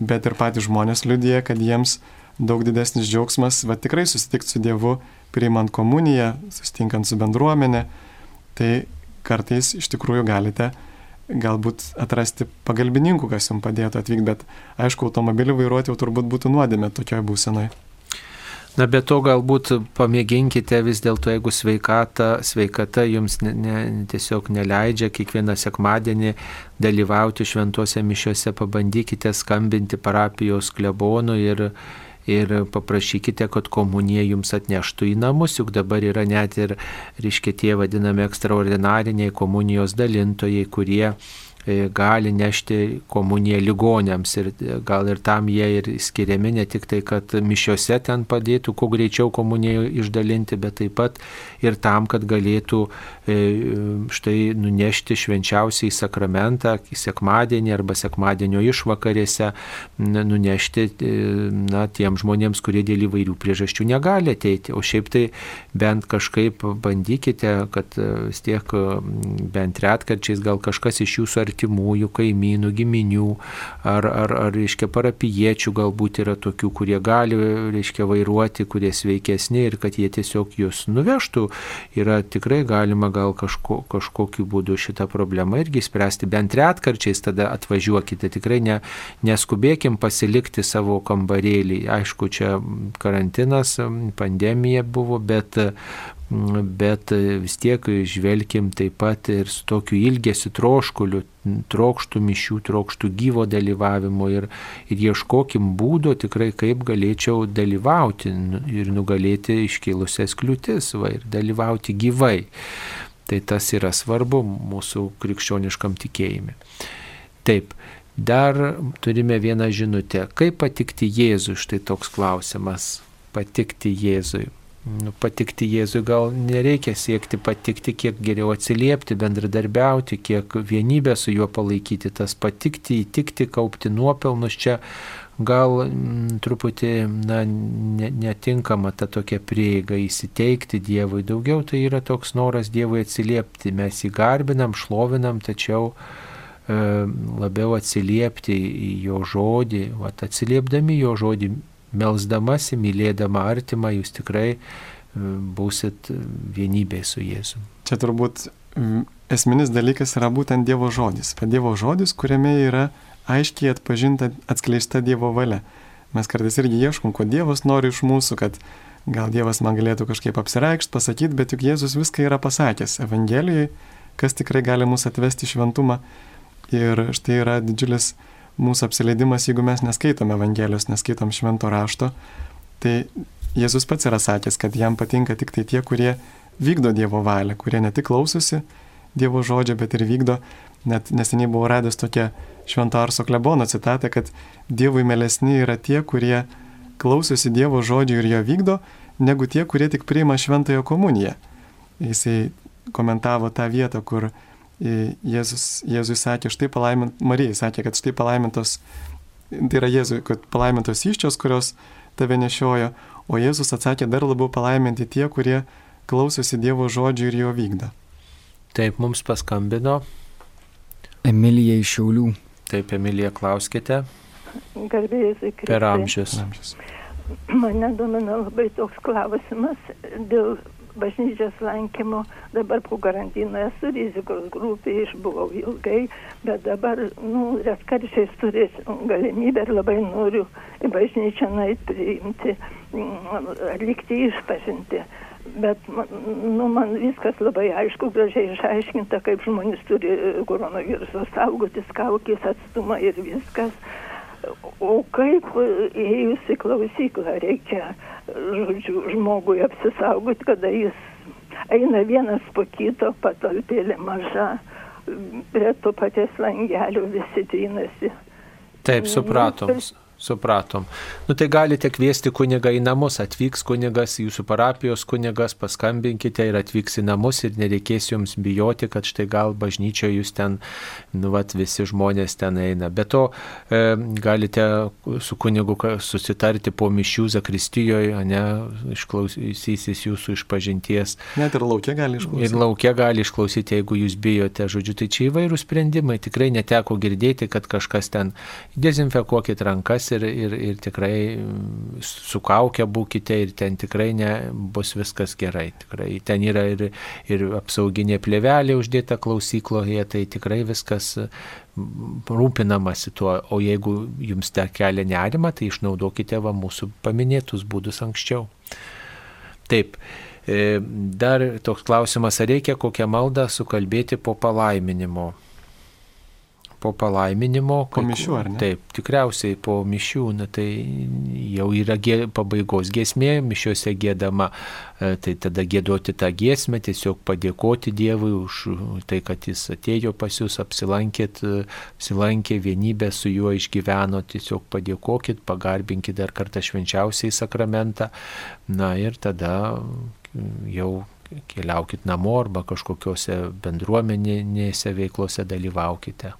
Bet ir patys žmonės liudija, kad jiems daug didesnis džiaugsmas, va tikrai susitikti su Dievu, priimant komuniją, susitinkant su bendruomenė, tai kartais iš tikrųjų galite galbūt atrasti pagalbininkų, kas jums padėtų atvykti, bet aišku, automobilį vairuoti jau turbūt būtų nuodėmė tokioje būsenoje. Na, bet to galbūt pamėginkite vis dėlto, jeigu sveikata, sveikata jums ne, ne, tiesiog neleidžia kiekvieną sekmadienį dalyvauti šventose mišiuose, pabandykite skambinti parapijos klebonui ir, ir paprašykite, kad komunija jums atneštų į namus, juk dabar yra net ir, reiškia, tie vadinami ekstraordinariniai komunijos dalintojai, kurie gali nešti komuniją ligonėms ir e, gal ir tam jie ir skiriami ne tik tai, kad mišiuose ten padėtų kuo greičiau komuniją išdalinti, bet taip pat ir tam, kad galėtų e, štai nunešti švenčiausiai sakramentą sekmadienį arba sekmadienio išvakarėse, nunešti e, na, tiem žmonėms, kurie dėl įvairių priežasčių negali ateiti. O šiaip tai bent kažkaip bandykite, kad e, vis tiek e, bent retkarčiais gal kažkas iš jūsų artimųjų, kaimynų, giminių ar, ar, ar reiškia, parapiečių galbūt yra tokių, kurie gali, reiškia, vairuoti, kurie sveikesni ir kad jie tiesiog jūs nuvežtų. Yra tikrai galima gal kažko, kažkokiu būdu šitą problemą irgi spręsti. Bent retkarčiais tada atvažiuokite. Tikrai ne, neskubėkim pasilikti savo kambarėlį. Aišku, čia karantinas, pandemija buvo, bet bet vis tiek žvelkim taip pat ir su tokiu ilgesiu troškuliu, trokštų mišių, trokštų gyvo dalyvavimo ir, ir ieškokim būdo tikrai, kaip galėčiau dalyvauti ir nugalėti iškilusias kliūtis va, ir dalyvauti gyvai. Tai tas yra svarbu mūsų krikščioniškam tikėjimui. Taip, dar turime vieną žinutę. Kaip patikti Jėzui? Štai toks klausimas. Patikti Jėzui. Nu, patikti Jėzui gal nereikia siekti patikti, kiek geriau atsiliepti, bendradarbiauti, kiek vienybę su juo palaikyti, tas patikti, įtikti, kaupti nuopelnus čia gal m, truputį na, ne, netinkama ta tokia prieiga įsiteikti Dievui. Daugiau tai yra toks noras Dievui atsiliepti. Mes jį garbinam, šlovinam, tačiau e, labiau atsiliepti į jo žodį. Vat, atsiliepdami jo žodį, melzdamasi, mylėdama artimą, jūs tikrai e, būsit vienybėje su Jėzumi. Čia turbūt esminis dalykas yra būtent Dievo žodis. Dievo žodis, kuriame yra aiškiai atpažinta, atskleista Dievo valia. Mes kartais irgi ieškom, ko Dievas nori iš mūsų, kad gal Dievas man galėtų kažkaip apsireikšti, pasakyti, bet juk Jėzus viską yra pasakęs Evangelijoje, kas tikrai gali mus atvesti šventumą. Ir štai yra didžiulis mūsų apsileidimas, jeigu mes neskaitom Evangelijos, neskaitom švento rašto. Tai Jėzus pats yra sakęs, kad jam patinka tik tai tie, kurie vykdo Dievo valią, kurie ne tik klausosi Dievo žodžio, bet ir vykdo. Net neseniai buvau radęs tokią švento Arso klebono citatą, kad Dievui melesni yra tie, kurie klausosi Dievo žodžio ir jo vykdo, negu tie, kurie tik priima šventąją komuniją. Jisai komentavo tą vietą, kur Jėzus, Jėzui sakė, štai palaimint, Marijai sakė, kad štai palaimintos, tai yra Jėzui, kad palaimintos iščios, kurios tave nešiojo, o Jėzus atsakė dar labiau palaiminti tie, kurie klausosi Dievo žodžių ir jo vykdo. Taip mums paskambino. Emilija iš Šiaulių. Taip, Emilija, klauskite. Garbėjus į Per amžius. Mane domina labai toks klausimas dėl bažnyčios lankymo. Dabar po karantino esu rizikos grupėje, išbuvau ilgai, bet dabar, nu, retkarčiais turės galimybę ir labai noriu į bažnyčią nueiti priimti, mm, atlikti išpažinti. Bet, nu, man viskas labai aišku, gražiai išaiškinta, kaip žmonės turi koronaviruso saugotis, kaukės atstumą ir viskas. O kaip įėjus į klausyklą reikia, žodžiu, žmogui apsisaugoti, kada jis eina vienas po kito, patalpėlė maža, prie to paties langelio visi trinasi. Taip, supratom. Supratom. Nu tai galite kviesti kunigą į namus, atvyks kunigas, jūsų parapijos kunigas, paskambinkite ir atvyks į namus ir nereikės jums bijoti, kad štai gal bažnyčioje jūs ten, nu vat, visi žmonės ten eina. Be to e, galite su kunigu susitarti po mišių Zakristijoje, ne, išklausysis jūsų išpažinties. Net ir laukia gali Ir išklausyti. laukia gali išklausyti, jeigu jūs bijote, žodžiu, tai čia įvairūs sprendimai. Tikrai neteko girdėti, kad kažkas ten dezinfekuokit rankas ir, ir, ir tikrai mm, su kaukia būkite ir ten tikrai ne, bus viskas gerai. Tikrai ten yra ir, ir apsauginė plėvelė uždėta klausykloje, tai tikrai viskas mm, rūpinamasi tuo. O jeigu jums te kelia nerima, tai išnaudokite va mūsų paminėtus būdus anksčiau. Taip. e, Dar toks klausimas, ar reikia kokią maldą sukalbėti po palaiminimo? Po palaiminimo. Po mišių, ar ne? Taip, tikriausiai po mišių, na tai jau yra gie, pabaigos giesmė, mišiuose gėdama, e, tai tada gėduoti tą giesmę, tiesiog padėkoti Dievui už tai, kad jis atėjo pas jūs, apsilankėt, e, apsilankė vienybę su juo išgyveno, tiesiog padėkokit, pagarbinkit dar kartą švenčiausiai sakramentą, na ir tada jau keliaukit namo arba kažkokiuose bendruomenėse veiklose dalyvaukite.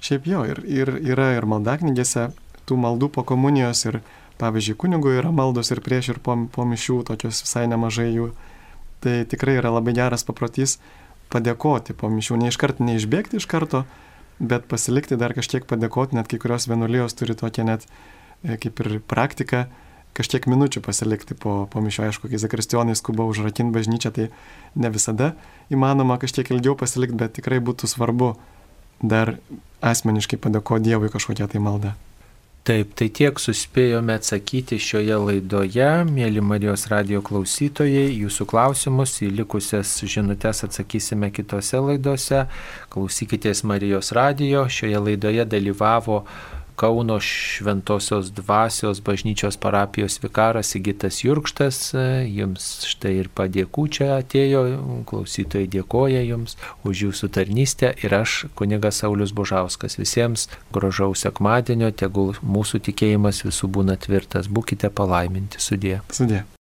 Šiaip jo, ir, ir yra ir maldaknygėse tų maldų po komunijos ir, pavyzdžiui, kunigų yra maldos ir prieš ir po, po mišių, tokios visai nemažai jų. Tai tikrai yra labai geras paprotys padėkoti po mišių, ne iškart neišbėgti iš karto, bet pasilikti dar kažkiek padėkoti, net kai kurios vienuolijos turi tokią net e, kaip ir praktiką, kažkiek minučių pasilikti po, po mišio, aišku, kai zakristijonai skuba užrakinti bažnyčią, tai ne visada įmanoma kažkiek ilgiau pasilikti, bet tikrai būtų svarbu dar asmeniškai padėkoti Dievui kažkokią tai maldą. Taip, tai tiek suspėjome atsakyti šioje laidoje, mėly Marijos radio klausytojai, jūsų klausimus į likusias žinutės atsakysime kitose laidose. Klausykitės Marijos radio, šioje laidoje dalyvavo Kauno Šventojios dvasios bažnyčios parapijos vikaras Sigitas Jurkštas, jums štai ir padėkų čia atėjo, klausytojai dėkoja jums už jūsų tarnystę ir aš, kunigas Saulis Božauskas, visiems gražaus sekmadienio, tegul mūsų tikėjimas visų būna tvirtas, būkite palaiminti sudė. Sudė.